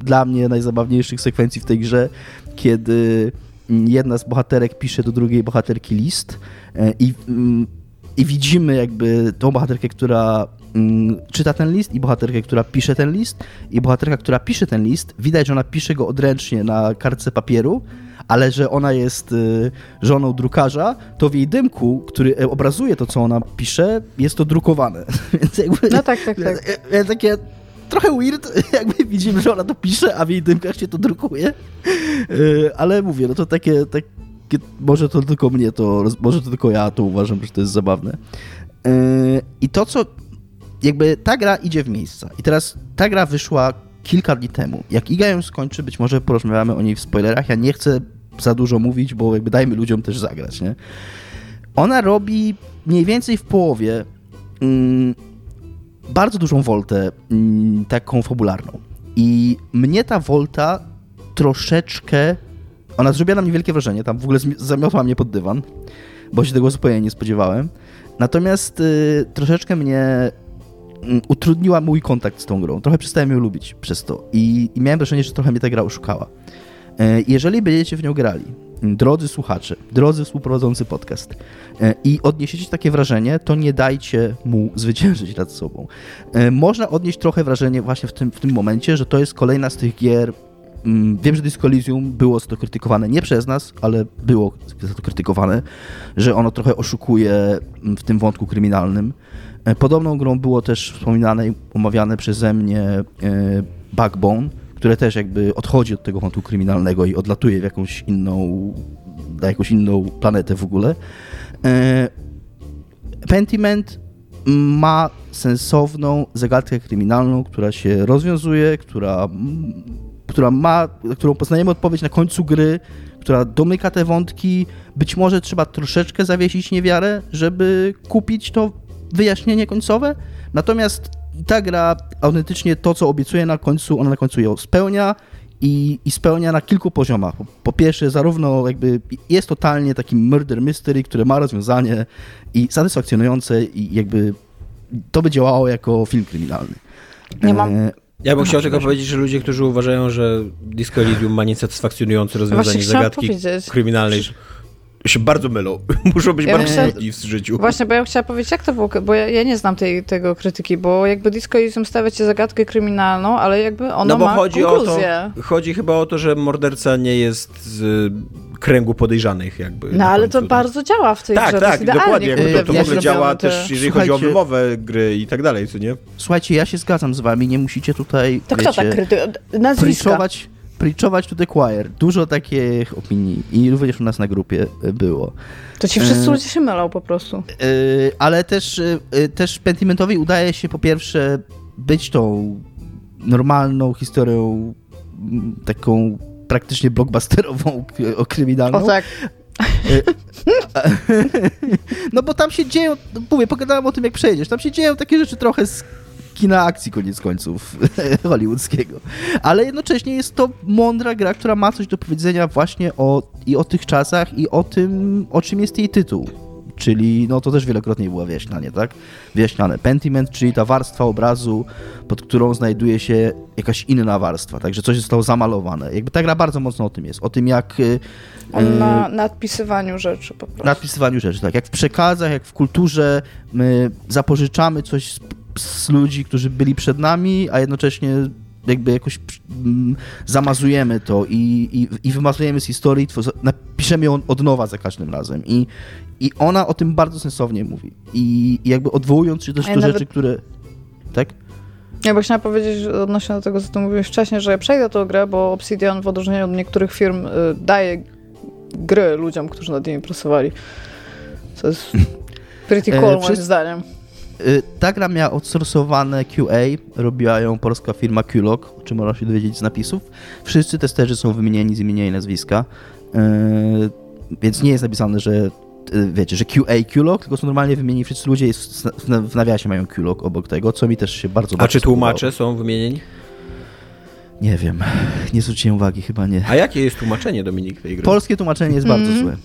dla mnie najzabawniejszych sekwencji w tej grze, kiedy jedna z bohaterek pisze do drugiej bohaterki list e, i, mm, i widzimy jakby tą bohaterkę, która mm, czyta ten list i bohaterkę, która pisze ten list i bohaterka, która pisze ten list, widać, że ona pisze go odręcznie na kartce papieru, ale że ona jest y, żoną drukarza, to w jej dymku, który e, obrazuje to, co ona pisze, jest to drukowane. *laughs* Więc jakby, no tak, tak, tak. Takie trochę weird, *laughs* jakby widzimy, że ona to pisze, a w jej dymkach się to drukuje. E, ale mówię, no to takie, takie może to tylko mnie to, może to tylko ja to uważam, że to jest zabawne. E, I to, co jakby ta gra idzie w miejsca. I teraz ta gra wyszła kilka dni temu. Jak Iga ją skończy, być może porozmawiamy o niej w spoilerach. Ja nie chcę za dużo mówić, bo jakby dajmy ludziom też zagrać, nie? Ona robi mniej więcej w połowie mm, bardzo dużą woltę mm, taką fabularną. I mnie ta wolta troszeczkę. Ona zrobiła na mnie wielkie wrażenie. Tam w ogóle zamiotła mnie pod dywan, bo się tego zupełnie nie spodziewałem. Natomiast y, troszeczkę mnie mm, utrudniła mój kontakt z tą grą. Trochę przestałem ją lubić przez to. I, i miałem wrażenie, że trochę mnie ta gra oszukała. E, Jeżeli będziecie w nią grali, drodzy słuchacze, drodzy współprowadzący podcast, e, i odniesiecie takie wrażenie, to nie dajcie mu zwyciężyć nad sobą. E, Można odnieść trochę wrażenie właśnie w tym, w tym momencie, że to jest kolejna z tych gier. mm, Wiem, że Disco Elysium było to krytykowane nie przez nas, ale było to krytykowane, że ono trochę oszukuje mm, w tym wątku kryminalnym. E, Podobną grą było też wspominane i omawiane przeze mnie Backbone, które też jakby odchodzi od tego wątku kryminalnego i odlatuje w jakąś inną, na jakąś inną planetę w ogóle. E, Pentiment ma sensowną zagadkę kryminalną, która się rozwiązuje, która, która ma, którą poznajemy odpowiedź na końcu gry, która domyka te wątki. Być może trzeba troszeczkę zawiesić niewiarę, żeby kupić to wyjaśnienie końcowe. Natomiast ta gra autentycznie to, co obiecuje na końcu, ona na końcu ją spełnia i, i spełnia na kilku poziomach. Po, po pierwsze, zarówno jakby jest totalnie taki murder mystery, które ma rozwiązanie i satysfakcjonujące i jakby to by działało jako film kryminalny. Nie mam- E, Ja bym chciał tylko powiedzieć, że ludzie, którzy uważają, że Disco Elysium ma niesatysfakcjonujące rozwiązanie zagadki kryminalnej, się bardzo mylą. *laughs* Muszą być Ja bardzo trudni w życiu. Właśnie, bo ja chciałam powiedzieć, jak to było, bo ja, ja nie znam tej, tego krytyki, bo jakby Disco Elysium stawia ci zagadkę kryminalną, ale jakby ono No bo ma chodzi o to, konkluzję. chodzi chyba o to, że morderca nie jest z y, kręgu podejrzanych jakby. No ale to bardzo działa w tej Tak, grze, tak, idealnie dokładnie. Jakby to, to w Ja ogóle się działa te- też, jeżeli chodzi o Słuchajcie- wymowę gry i tak dalej, co nie? Słuchajcie, ja się zgadzam z wami, nie musicie tutaj, To wiecie, kto tak krytykuje? Nazwiska. preachować, preachować to the choir. Dużo takich opinii i również u nas na grupie y, było. To ci wszyscy E, ludzie się mylą po prostu. Yy, ale też, yy, też Pentimentowi udaje się po pierwsze być tą normalną historią, taką praktycznie blockbusterową, o kryminalną. O tak. *laughs* No bo tam się dzieją, mówię, pogadałem o tym jak przejdziesz, tam się dzieją takie rzeczy trochę z kina akcji koniec końców *laughs* hollywoodzkiego. Ale jednocześnie jest to mądra gra, która ma coś do powiedzenia właśnie o, i o tych czasach i o tym, o czym jest jej tytuł. Czyli, no to też wielokrotnie było wyjaśniane, tak? Wyjaśniane. Pentiment, czyli ta warstwa obrazu, pod którą znajduje się jakaś inna warstwa, także coś zostało zamalowane. Jakby ta gra bardzo mocno o tym jest. O tym, jak y, On na nadpisywaniu rzeczy po prostu. napisywaniu rzeczy, tak. Jak w przekazach, jak w kulturze my zapożyczamy coś z, ludzi, którzy byli przed nami, a jednocześnie jakby jakoś mm, zamazujemy to i, i, i wymazujemy z historii, napiszemy ją od nowa za każdym razem. I, I ona o tym bardzo sensownie mówi. I, i jakby odwołując się też ja do nawet- rzeczy, które... Tak? Ja bo chciałam powiedzieć odnośnie do tego, co ty mówiłeś wcześniej, że ja przejdę tą grę, bo Obsidian w odróżnieniu od niektórych firm y, daje gry ludziom, którzy nad nimi pracowali. Co jest *laughs* pretty E, cool moim wszyscy- zdaniem. Y, Ta gra miała outsourcowane QA, robiła ją polska firma Qlog, o czym można się dowiedzieć z napisów. Wszyscy testerzy są wymienieni z imienia i nazwiska, y, więc nie jest napisane, że y, wiecie, że QA Qlog, tylko są normalnie wymienieni wszyscy ludzie i w nawiasie mają Qlog obok tego, co mi też się bardzo A bardzo czy spodobało. tłumacze są wymienieni? Nie wiem, nie zwróciłem uwagi, chyba nie. A jakie jest tłumaczenie, Dominik, tej gry? Polskie tłumaczenie jest bardzo złe.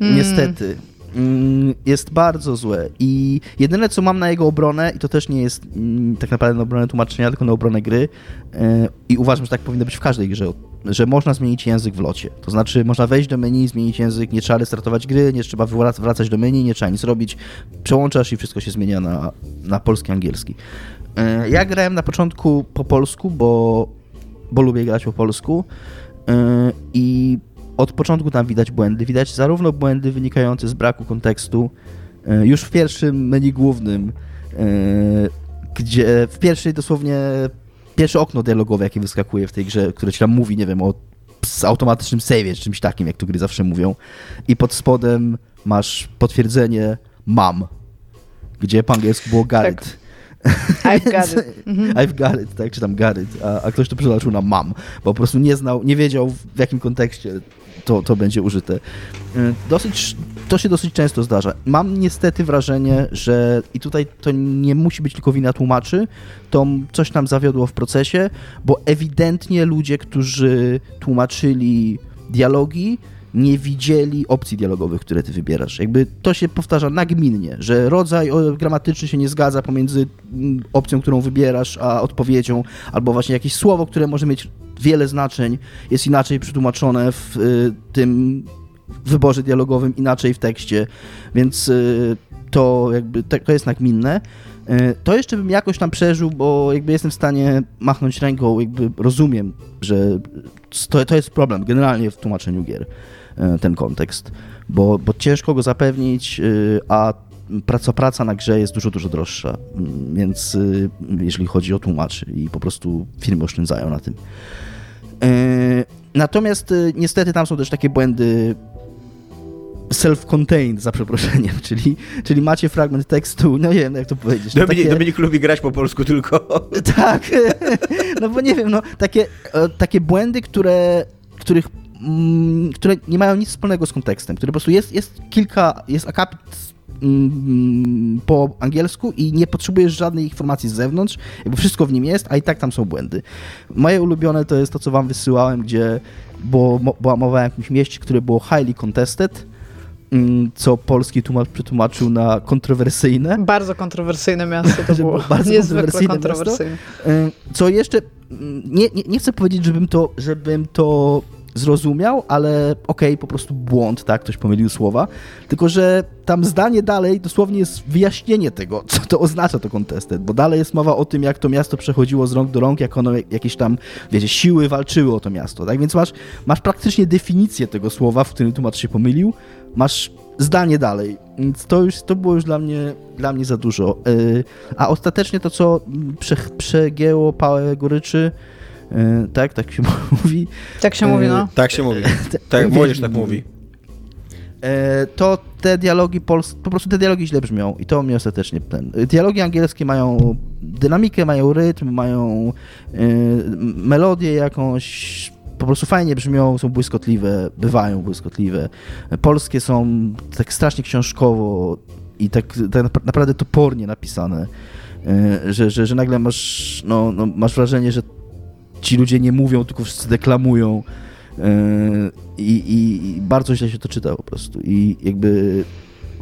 Niestety. Mm, Jest bardzo złe. I jedyne, co mam na jego obronę, i to też nie jest mm, tak naprawdę na obronę tłumaczenia, tylko na obronę gry, e, i uważam, że tak powinno być w każdej grze, że można zmienić język w locie. To znaczy, można wejść do menu, zmienić język, nie trzeba restartować gry, nie trzeba wrac- wracać do menu, nie trzeba nic robić. Przełączasz i wszystko się zmienia na, na polski, angielski. E, Ja grałem na początku po polsku, bo, bo lubię grać po polsku. Yy, I od początku tam widać błędy. Widać zarówno błędy wynikające z braku kontekstu, yy, już w pierwszym menu głównym, yy, gdzie w pierwszej dosłownie pierwsze okno dialogowe, jakie wyskakuje w tej grze, które ci tam mówi, nie wiem, o automatycznym czy czymś takim, jak tu gry zawsze mówią. I pod spodem masz potwierdzenie mam, gdzie po angielsku było Garrett. I've got *laughs* it. I've got it, tak, czy tam got it, a, a ktoś to przetłumaczył na mam, bo po prostu nie znał, nie wiedział w jakim kontekście to, to będzie użyte. Y, Dosyć, to się dosyć często zdarza. Mam niestety wrażenie, że i tutaj to nie musi być tylko wina tłumaczy, to coś nam zawiodło w procesie, bo ewidentnie ludzie, którzy tłumaczyli dialogi, nie widzieli opcji dialogowych, które ty wybierasz. Jakby to się powtarza nagminnie, że rodzaj gramatyczny się nie zgadza pomiędzy mm, opcją, którą wybierasz, a odpowiedzią, albo właśnie jakieś słowo, które może mieć wiele znaczeń, jest inaczej przetłumaczone w y, tym wyborze dialogowym, inaczej w tekście, więc y, to jakby to jest nagminne. Y, to jeszcze bym jakoś tam przeżył, bo jakby jestem w stanie machnąć ręką, jakby rozumiem, że to, to jest problem generalnie w tłumaczeniu gier, ten kontekst, bo, bo ciężko go zapewnić, a praca, praca na grze jest dużo, dużo droższa, mm, więc jeżeli chodzi o tłumaczy i po prostu firmy oszczędzają na tym. Natomiast niestety tam są też takie błędy self-contained, za przeproszeniem, *laughs* czyli, czyli macie fragment tekstu, no nie wiem, jak to powiedzieć. No Dominik, takie... Dominik lubi grać po polsku tylko. *laughs* Tak, *laughs* no bo nie wiem, no takie, e, takie błędy, które, których mm, które nie mają nic wspólnego z kontekstem, które po prostu jest, jest kilka, jest akapit mm, po angielsku i nie potrzebujesz żadnej informacji z zewnątrz, jakby wszystko w nim jest, a i tak tam są błędy. Moje ulubione to jest to, co wam wysyłałem, gdzie było, była mowa o jakimś mieście, które było highly contested, Mm, co polski tłumacz przetłumaczył na kontrowersyjne. Bardzo kontrowersyjne miasto to *laughs* było. bardzo Niezwykle kontrowersyjne. Miasto. Co jeszcze, nie, nie, nie chcę powiedzieć, żebym to, żebym to zrozumiał, ale okej, okay, po prostu błąd, tak, ktoś pomylił słowa, tylko że tam zdanie dalej dosłownie jest wyjaśnienie tego, co to oznacza to contested, bo dalej jest mowa o tym, jak to miasto przechodziło z rąk do rąk, jak ono jakieś tam, wiecie, siły walczyły o to miasto, tak, więc masz, masz praktycznie definicję tego słowa, w którym tłumacz się pomylił, masz zdanie dalej. Więc to już to było już dla mnie, dla mnie za dużo. Yy, a ostatecznie to, co prze, przegięło pałę goryczy, tak, tak się *laughs* mówi. Tak się mówi, no. Tak się mówi. *laughs* Tak, młodzież tak mówi. To te dialogi polskie, po prostu te dialogi źle brzmią i to mnie ostatecznie ten. Dialogi angielskie mają dynamikę, mają rytm, mają yy, melodię jakąś, po prostu fajnie brzmią, są błyskotliwe, bywają błyskotliwe. Polskie są tak strasznie książkowo i tak, tak naprawdę topornie napisane, e, że, że, że nagle masz, no, no, masz wrażenie, że ci ludzie nie mówią, tylko wszyscy deklamują e, i, i, i bardzo źle się to czyta po prostu i jakby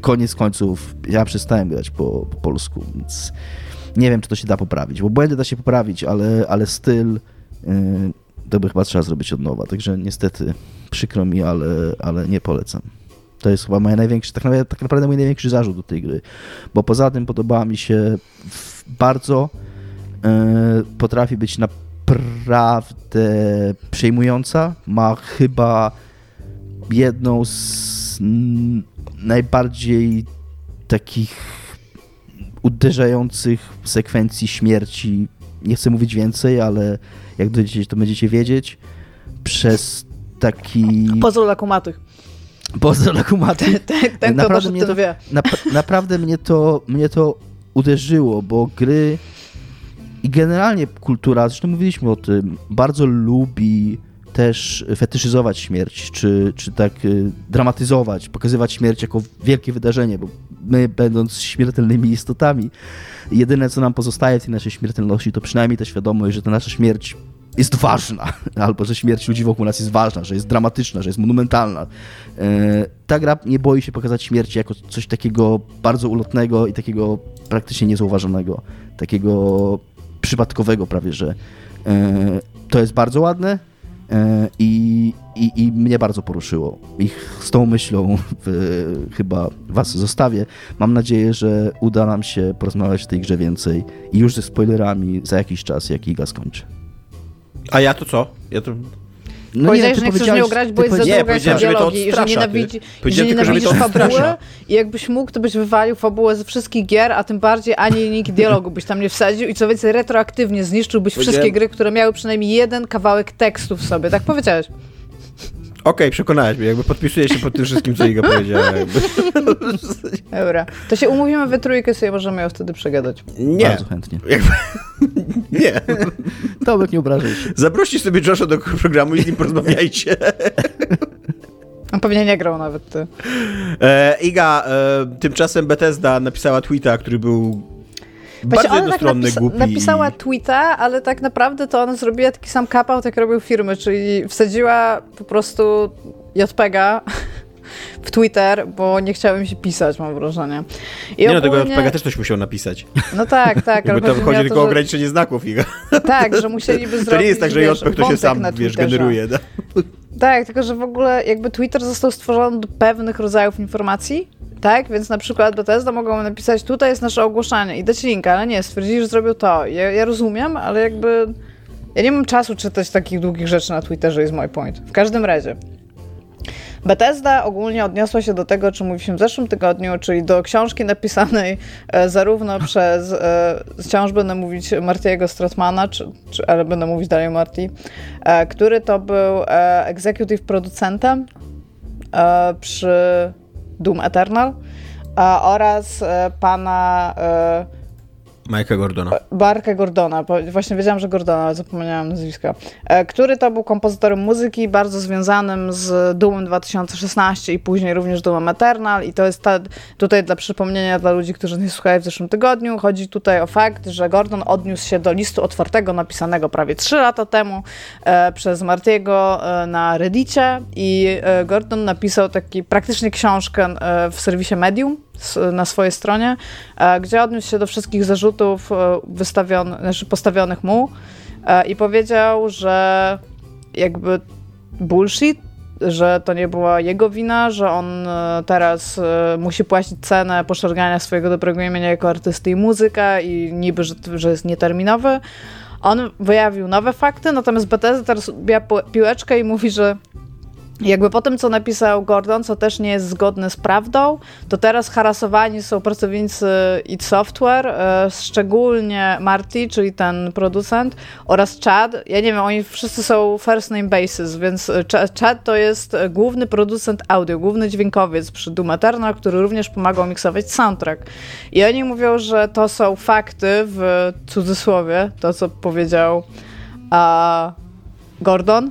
koniec końców ja przestałem grać po, po polsku, więc nie wiem, czy to się da poprawić, bo błędy da się poprawić, ale, ale styl e, to by chyba trzeba zrobić od nowa. Także niestety przykro mi, ale, ale nie polecam. To jest chyba moja największy, tak naprawdę, tak naprawdę mój największy zarzut do tej gry. Bo poza tym podobała mi się bardzo. Yy, potrafi być naprawdę przejmująca. Ma chyba jedną z najbardziej takich uderzających sekwencji śmierci. Nie chcę mówić więcej, ale jak dojdziecie, to będziecie wiedzieć, przez taki... Pozdro dla kumatych. Pozdro dla kumatych. *laughs* Ten, ten naprawdę mnie to, wie. Na, naprawdę mnie to, mnie to uderzyło, bo gry i generalnie kultura, zresztą mówiliśmy o tym, bardzo lubi też fetyszyzować śmierć, czy, czy tak y, dramatyzować, pokazywać śmierć jako wielkie wydarzenie, bo my, będąc śmiertelnymi istotami, jedyne, co nam pozostaje w tej naszej śmiertelności, to przynajmniej ta świadomość, że ta nasza śmierć jest ważna, *laughs* albo że śmierć ludzi wokół nas jest ważna, że jest dramatyczna, że jest monumentalna. E, ta gra nie boi się pokazać śmierci jako coś takiego bardzo ulotnego i takiego praktycznie niezauważonego, takiego przypadkowego prawie, że e, to jest bardzo ładne, E, I, i, I mnie bardzo poruszyło. I z tą myślą w, chyba was zostawię. Mam nadzieję, że uda nam się porozmawiać o tej grze więcej i już ze spoilerami za jakiś czas, jak Iga skończy. A ja to co? Ja to no powiedziałeś, nie, że nie chcesz nią grać, bo jest za długa jest dialogi, że nienawidzi, że nienawidzisz fabuły i jakbyś mógł, to byś wywalił fabułę ze wszystkich gier, a tym bardziej ani linijki dialogu byś tam nie wsadził i co więcej, retroaktywnie zniszczyłbyś wszystkie gry, które miały przynajmniej jeden kawałek tekstu w sobie, tak powiedziałeś. Okej, okay, przekonałeś mnie, jakby podpisuję się pod tym wszystkim, co Iga powiedziała. Jakby. *laughs* Dobra, to się umówimy we trójkę, sobie możemy ją wtedy przegadać. Nie. Bardzo chętnie. Jakby... *laughs* Nie. Tomek, nie obrażaj się. Zaproście sobie Josha do programu i z nim porozmawiajcie. On pewnie nie grał nawet ty. E, Iga, e, tymczasem Bethesda napisała tweeta, który był Właśnie bardzo ona tak napisa- głupi. napisała tweeta, ale tak naprawdę to ona zrobiła taki sam kapał, tak robił firmy, czyli wsadziła po prostu JPEGa w Twitter, bo nie chciało mi się pisać, mam wrażenie. I Nie no, tego ogólnie- JPEGa też ktoś musiał napisać. No tak, tak. ale to chodzi tylko o że- ograniczenie znaków, Iga. Tak, że musieliby zrobić To nie jest tak, że JPEG to się sam, wiesz, generuje. Da? Tak, tylko że w ogóle jakby Twitter został stworzony do pewnych rodzajów informacji, tak? Więc na przykład Bethesda mogą napisać, tutaj jest nasze ogłoszenie i dać linka, ale nie, stwierdzili, że zrobił to. Ja, ja rozumiem, ale jakby ja nie mam czasu czytać takich długich rzeczy na Twitterze, jest mój point. W każdym razie. Bethesda ogólnie odniosła się do tego, o czym mówiliśmy w zeszłym tygodniu, czyli do książki napisanej e, zarówno *laughs* przez, e, wciąż będę mówić Martiego Stratmana, czy, czy, ale będę mówić dalej Marty, e, który to był executive producentem przy Doom Eternal oraz pana Majka Gordona. Barka Gordona, właśnie wiedziałam, że Gordona, ale zapomniałam nazwiska, e, który to był kompozytorem muzyki bardzo związanym z Doomem 2016 i później również Doomem Eternal. I to jest ta, tutaj dla przypomnienia dla ludzi, którzy nie słuchali w zeszłym tygodniu, chodzi tutaj o fakt, że Gordon odniósł się do listu otwartego napisanego prawie 3 lata temu e, przez Martiego e, na Reddicie. I e, Gordon napisał taki praktycznie książkę e, w serwisie Medium na swojej stronie, e, gdzie odniósł się do wszystkich zarzutów e, znaczy postawionych mu e, i powiedział, że jakby bullshit, że to nie była jego wina, że on teraz musi płacić cenę poszargania swojego dobrego imienia jako artysty i muzyka i niby, że, że jest nieterminowy. On wyjawił nowe fakty, natomiast Bethesda teraz bija piłeczkę i mówi, że jakby po tym, co napisał Gordon, co też nie jest zgodne z prawdą, to teraz harasowani są pracownicy id Software, e, szczególnie Marty, czyli ten producent, oraz Chad. Ja nie wiem, oni wszyscy są first name basis, więc e, Ch- Chad to jest główny producent audio, główny dźwiękowiec przy Doom Eternal, który również pomagał miksować soundtrack. I oni mówią, że to są fakty w cudzysłowie, to co powiedział a, Gordon,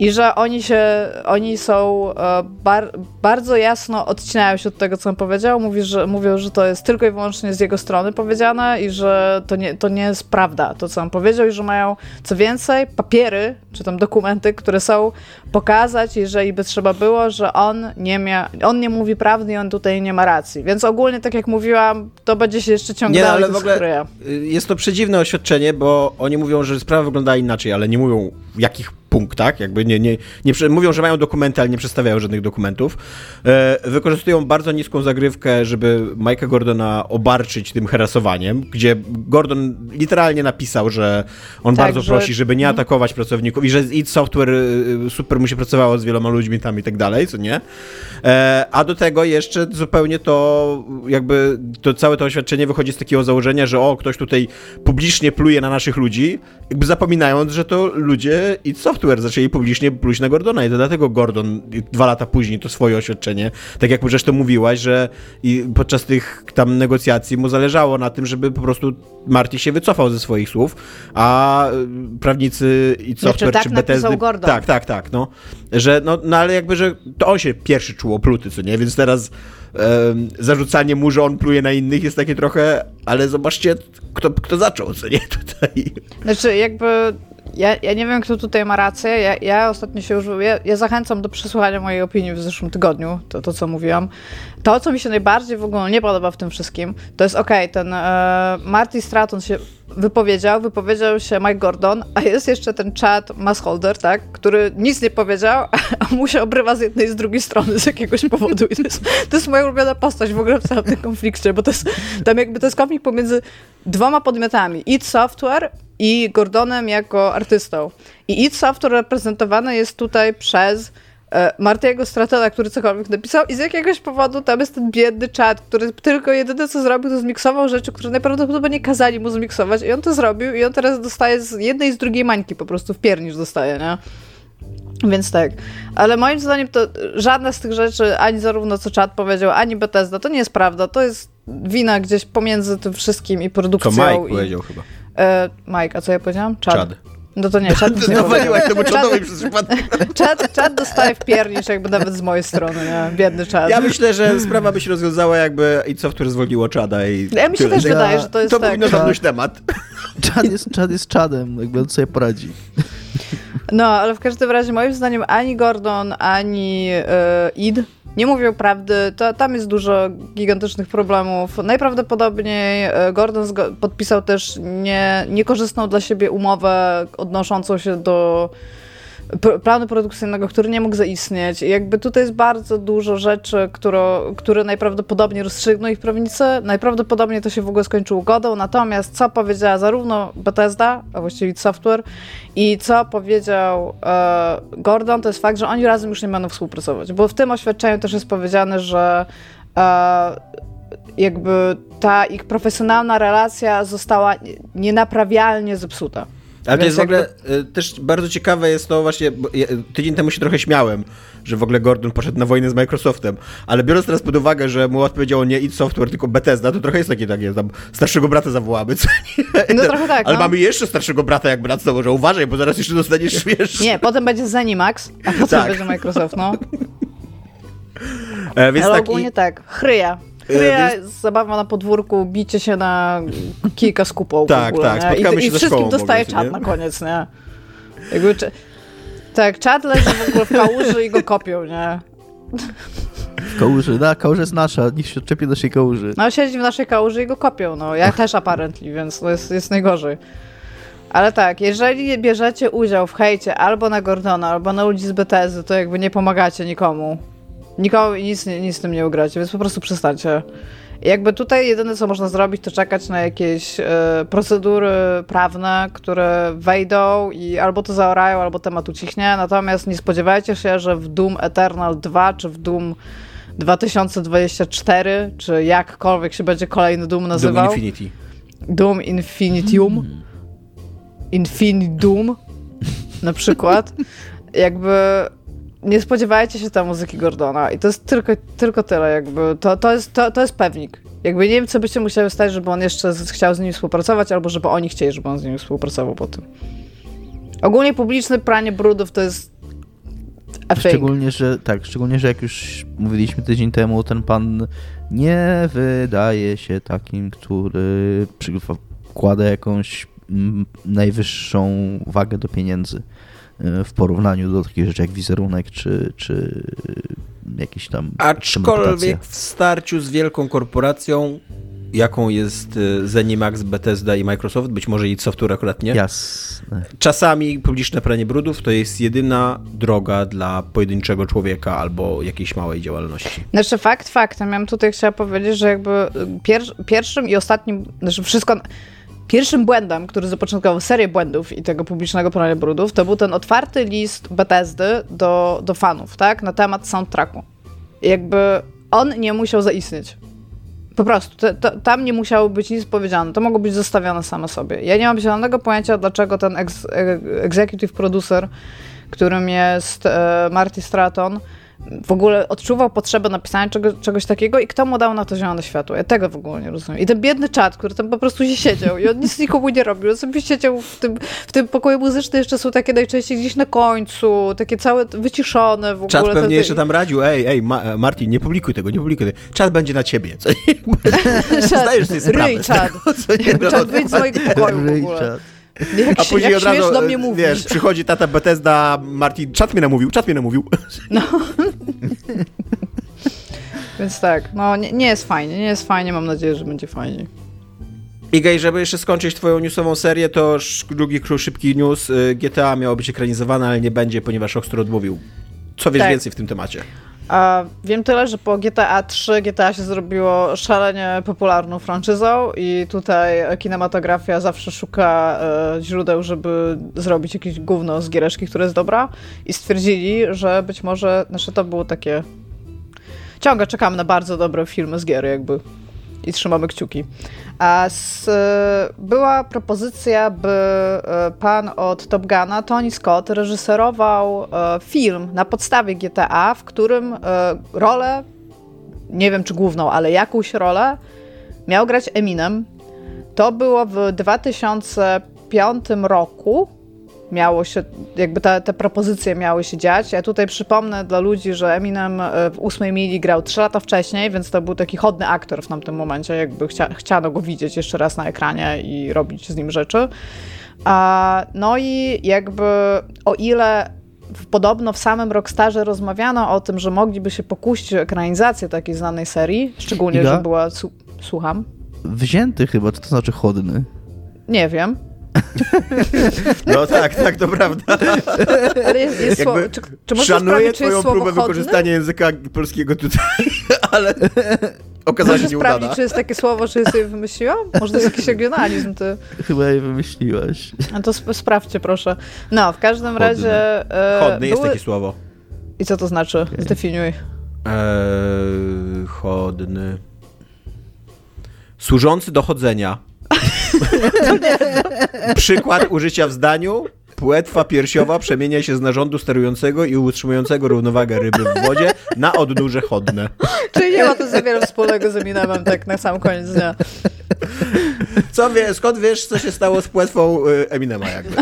i że oni się, oni są e, bar, bardzo jasno odcinają się od tego, co on powiedział. Mówi, że, mówią, że to jest tylko i wyłącznie z jego strony powiedziane i że to nie, to nie jest prawda, to co on powiedział i że mają co więcej papiery, czy tam dokumenty, które są pokazać, jeżeli by trzeba było, że on nie mia, on nie mówi prawdy i on tutaj nie ma racji. Więc ogólnie, tak jak mówiłam, to będzie się jeszcze ciągnęło Nie, no, ale w ogóle skryje. y, jest to przedziwne oświadczenie, bo oni mówią, że sprawa wygląda inaczej, ale nie mówią w jakich punktach, jakby nie, nie, nie prze- mówią, że mają dokumenty, ale nie przedstawiają żadnych dokumentów. E, wykorzystują bardzo niską zagrywkę, żeby Mike'a Gordona obarczyć tym harasowaniem, gdzie Gordon literalnie napisał, że on Tak, bardzo że- prosi, żeby nie atakować pracowników i że id Software y, super mu się pracowało z wieloma ludźmi tam i tak dalej, co nie? E, a do tego jeszcze zupełnie to jakby to całe to oświadczenie wychodzi z takiego założenia, że o, ktoś tutaj publicznie pluje na naszych ludzi, jakby zapominając, że to ludzie id Software zaczęli publicznie pluć na Gordona i to dlatego Gordon dwa lata później to swoje oświadczenie, tak jak zresztą mówiłaś, że i podczas tych tam negocjacji mu zależało na tym, żeby po prostu Marty się wycofał ze swoich słów, a y, prawnicy Znaczy, Software tak czy Bethesdy... Gordon. Tak, tak, tak, no. Że, no, no ale jakby, że to on się pierwszy czuł opluty, co nie? Więc teraz zarzucanie mu, że on pluje na innych jest takie trochę, ale zobaczcie, kto, kto zaczął, co nie? *laughs* Tutaj. Znaczy, jakby. Ja, ja nie wiem, kto tutaj ma rację. Ja, ja ostatnio się już. Ja, ja zachęcam do przesłuchania mojej opinii w zeszłym tygodniu, to, to co mówiłam. To, co mi się najbardziej w ogóle nie podoba w tym wszystkim, to jest okej, ten e, Marty Stratton się wypowiedział, wypowiedział się Mike Gordon, a jest jeszcze ten Chad Massholder, tak, który nic nie powiedział, *laughs* a mu się obrywa z jednej i z drugiej strony z jakiegoś powodu. I to jest, to jest moja ulubiona postać w ogóle w całym tym konflikcie, bo to jest tam jakby to jest konflikt pomiędzy dwoma podmiotami. id Software i Gordonem jako artystą. I id Software reprezentowane jest tutaj przez e, Martiego Stratona, który cokolwiek napisał i z jakiegoś powodu tam jest ten biedny czat, który tylko jedyne co zrobił, to zmiksował rzeczy, które najprawdopodobniej kazali mu zmiksować i on to zrobił i on teraz dostaje z jednej i z drugiej mańki po prostu w piernisz dostaje, nie? Więc tak. Ale moim zdaniem to żadna z tych rzeczy, ani zarówno co czat powiedział, ani Bethesda, to nie jest prawda. To jest wina gdzieś pomiędzy tym wszystkim i Co produkcją. Mike i, powiedział chyba. E, Mike, a co ja powiedziałam? Chad. Chad. No to nie, czat *laughs* nic nie Nawaliłaś temu czatowi przez przypadek. *laughs* Czat dostaje w piernicz, jakby nawet z mojej strony, nie? Biedny czat. Ja myślę, że sprawa by się rozwiązała, jakby i Software zwolniło czada i Ja mi się tyle. też Ja- wydaje, że to jest To tak. powinno zamknąć temat. *laughs* Czad jest, czad jest czadem, jakby on sobie poradzi. No, ale w każdym razie moim zdaniem ani Gordon, ani e, Id nie mówią prawdy. To, tam jest dużo gigantycznych problemów. Najprawdopodobniej e, Gordon podpisał też nie, niekorzystną dla siebie umowę odnoszącą się do planu produkcyjnego, który nie mógł zaistnieć. I jakby tutaj jest bardzo dużo rzeczy, które, które najprawdopodobniej rozstrzygną ich prawnicy. Najprawdopodobniej to się w ogóle skończy ugodą. Natomiast co powiedziała zarówno Bethesda, a właściwie Software, i co powiedział e, Gordon, to jest fakt, że oni razem już nie będą współpracować. Bo w tym oświadczeniu też jest powiedziane, że e, jakby ta ich profesjonalna relacja została nienaprawialnie zepsuta. Ale to jest w ogóle y, też bardzo ciekawe jest to właśnie, ja, tydzień temu się trochę śmiałem, że w ogóle Gordon poszedł na wojnę z Microsoftem, ale biorąc teraz pod uwagę, że mu odpowiedziało nie id Software, tylko Bethesda, to trochę jest takie, takie tam starszego brata zawołamy, co nie? No trochę tak, Ale no. mamy jeszcze starszego brata jak brat, może uważaj, bo zaraz jeszcze dostaniesz śmiesz. Nie, potem będzie Zenimax, a potem Tak. będzie Microsoft, no. E, więc Ale tak, ogólnie i, tak, chryja. Chryja, więc- zabawa na podwórku, bicie się na kilka skupą Tak, w ogóle, tak, nie? spotkamy I, się i ze wszystkim szkołą dostaje czat nie? na koniec, nie? Jakby, czy, tak, czat leży w ogóle w kałuży i go kopią, nie? W kałuży, da, kałuża jest nasza, niech się odczepi do naszej kałuży. No siedzi w naszej kałuży i go kopią, no. Ja też apparently, więc to jest, jest najgorzej. Ale tak, jeżeli bierzecie udział w hejcie albo na Gordona, albo na ludzi z BTS, to jakby nie pomagacie nikomu. Nikomu nic, nic z tym nie ugracie, więc po prostu przestańcie. Jakby tutaj jedyne, co można zrobić, to czekać na jakieś e, procedury prawne, które wejdą i albo to zaorają, albo temat ucichnie. Natomiast nie spodziewajcie się, że w Doom Eternal 2 czy w Doom 2024, czy jakkolwiek się będzie kolejny Doom Doom nazywał. Infinity. Doom Infinitium. Infinity Doom na przykład. *laughs* Jakby nie spodziewajcie się tam muzyki Gordona i to jest tylko, tylko tyle jakby. To, to, jest, to, to jest pewnik. Jakby nie wiem, co byście musiały stać, żeby on jeszcze chciał z nimi współpracować, albo żeby oni chcieli, żeby on z nimi współpracował po tym. Ogólnie publiczne pranie brudów to jest a. Szczególnie, że tak, szczególnie, że jak już mówiliśmy tydzień temu, ten pan nie wydaje się takim, który przykłada jakąś najwyższą wagę do pieniędzy w porównaniu do takich rzeczy jak wizerunek czy, czy jakiś tam Aczkolwiek w starciu z wielką korporacją, jaką jest y, Zenimax, Bethesda i Microsoft, być może i Software akurat nie, Jasne. czasami publiczne pranie brudów to jest jedyna droga dla pojedynczego człowieka albo jakiejś małej działalności. Znaczy fakt faktem, ja bym tutaj chciała powiedzieć, że jakby y, pier- pierwszym i ostatnim, znaczy wszystko, pierwszym błędem, który zapoczątkował serię błędów i tego publicznego prania brudów, to był ten otwarty list Bethesdy do, do fanów, tak, na temat soundtracku. Jakby on nie musiał zaistnieć. Po prostu, to, to, tam nie musiało być nic powiedziane, to mogło być zostawione same sobie. Ja nie mam zielonego pojęcia, dlaczego ten ex, e- executive producer, którym jest e, Marty Stratton, w ogóle odczuwał potrzebę napisania czego, czegoś takiego i kto mu dał na to zielone światło. Ja tego w ogóle nie rozumiem. I ten biedny czat, który tam po prostu się siedział i on *laughs* nic nikomu nie robił. On sobie siedział w tym, w tym pokoju muzycznym, jeszcze są takie najczęściej gdzieś na końcu, takie całe wyciszone w ogóle. Czat pewnie te- jeszcze tam radził, ej, ej, Ma Martin, nie publikuj tego, nie publikuj tego. Czat będzie na ciebie, co? *laughs* *laughs* Zdajesz sobie sprawę Ryj czat. tego, co nie? Czat, wyjdź z mojego pokoju w ogóle. Richard. *laughs* Jak, A później jak od razu, do mnie e, mówić. wiesz, przychodzi tata Bethesda, Martin, czat mnie namówił, czat mnie namówił. *laughs* *laughs* Więc tak, no nie, nie jest fajnie, nie jest fajnie, mam nadzieję, że będzie fajnie. Igej, żeby jeszcze skończyć twoją newsową serię, to drugi król szybki news. y, GTA miało być ekranizowane, ale nie będzie, ponieważ Rockstar odmówił. Co wiesz Tak. więcej w tym temacie? A wiem tyle, że po GTA 3 GTA się zrobiło szalenie popularną franczyzą i tutaj kinematografia zawsze szuka e, źródeł, żeby zrobić jakieś gówno z giereczki, które jest dobra. I stwierdzili, że być może, znaczy to było takie ciągle czekamy na bardzo dobre filmy z gier jakby i trzymamy kciuki. A z, e, była propozycja, by e, pan od Top Guna, Tony Scott, reżyserował e, film na podstawie GTA, w którym rolę, nie wiem czy główną, ale jakąś rolę, miał grać Eminem. To było w 2005 roku miało się, jakby te, te propozycje miały się dziać. Ja tutaj przypomnę dla ludzi, że Eminem e, w ósmej mili grał trzy lata wcześniej, więc to był taki chodny aktor w tamtym momencie, jakby chcia, chciano go widzieć jeszcze raz na ekranie i robić z nim rzeczy. A, no i jakby o ile w, podobno w samym Rockstarze rozmawiano o tym, że mogliby się pokusić o ekranizację takiej znanej serii, szczególnie, że była... Su- słucham? Wzięty chyba, co to znaczy chodny? Nie wiem. *laughs* No tak, tak, to prawda. Ale jest, jest słowo, czy, czy możesz Szanuję sprawdzić, czy jest twoją próbę chodny? wykorzystania języka polskiego tutaj, *laughs* ale okazała się Możesz nieudana. sprawdzić, czy jest takie słowo, czy je sobie wymyśliłam? Może to jest jakiś regionalizm, ty. Chyba je wymyśliłaś. A to sp- sprawdźcie, proszę. No, w każdym Chodny. razie... E, Chodny jest były- takie słowo. I co to znaczy? Zdefiniuj. Eee, chodny. Służący do chodzenia. *laughs* Przykład użycia w zdaniu. Płetwa piersiowa przemienia się z narządu sterującego i utrzymującego równowagę ryby w wodzie na odnóże chodne. Czyli nie ma to za wiele wspólnego z Eminemem, tak na sam koniec dnia. Co wie, skąd wiesz, co się stało z płetwą y, Eminema jakby?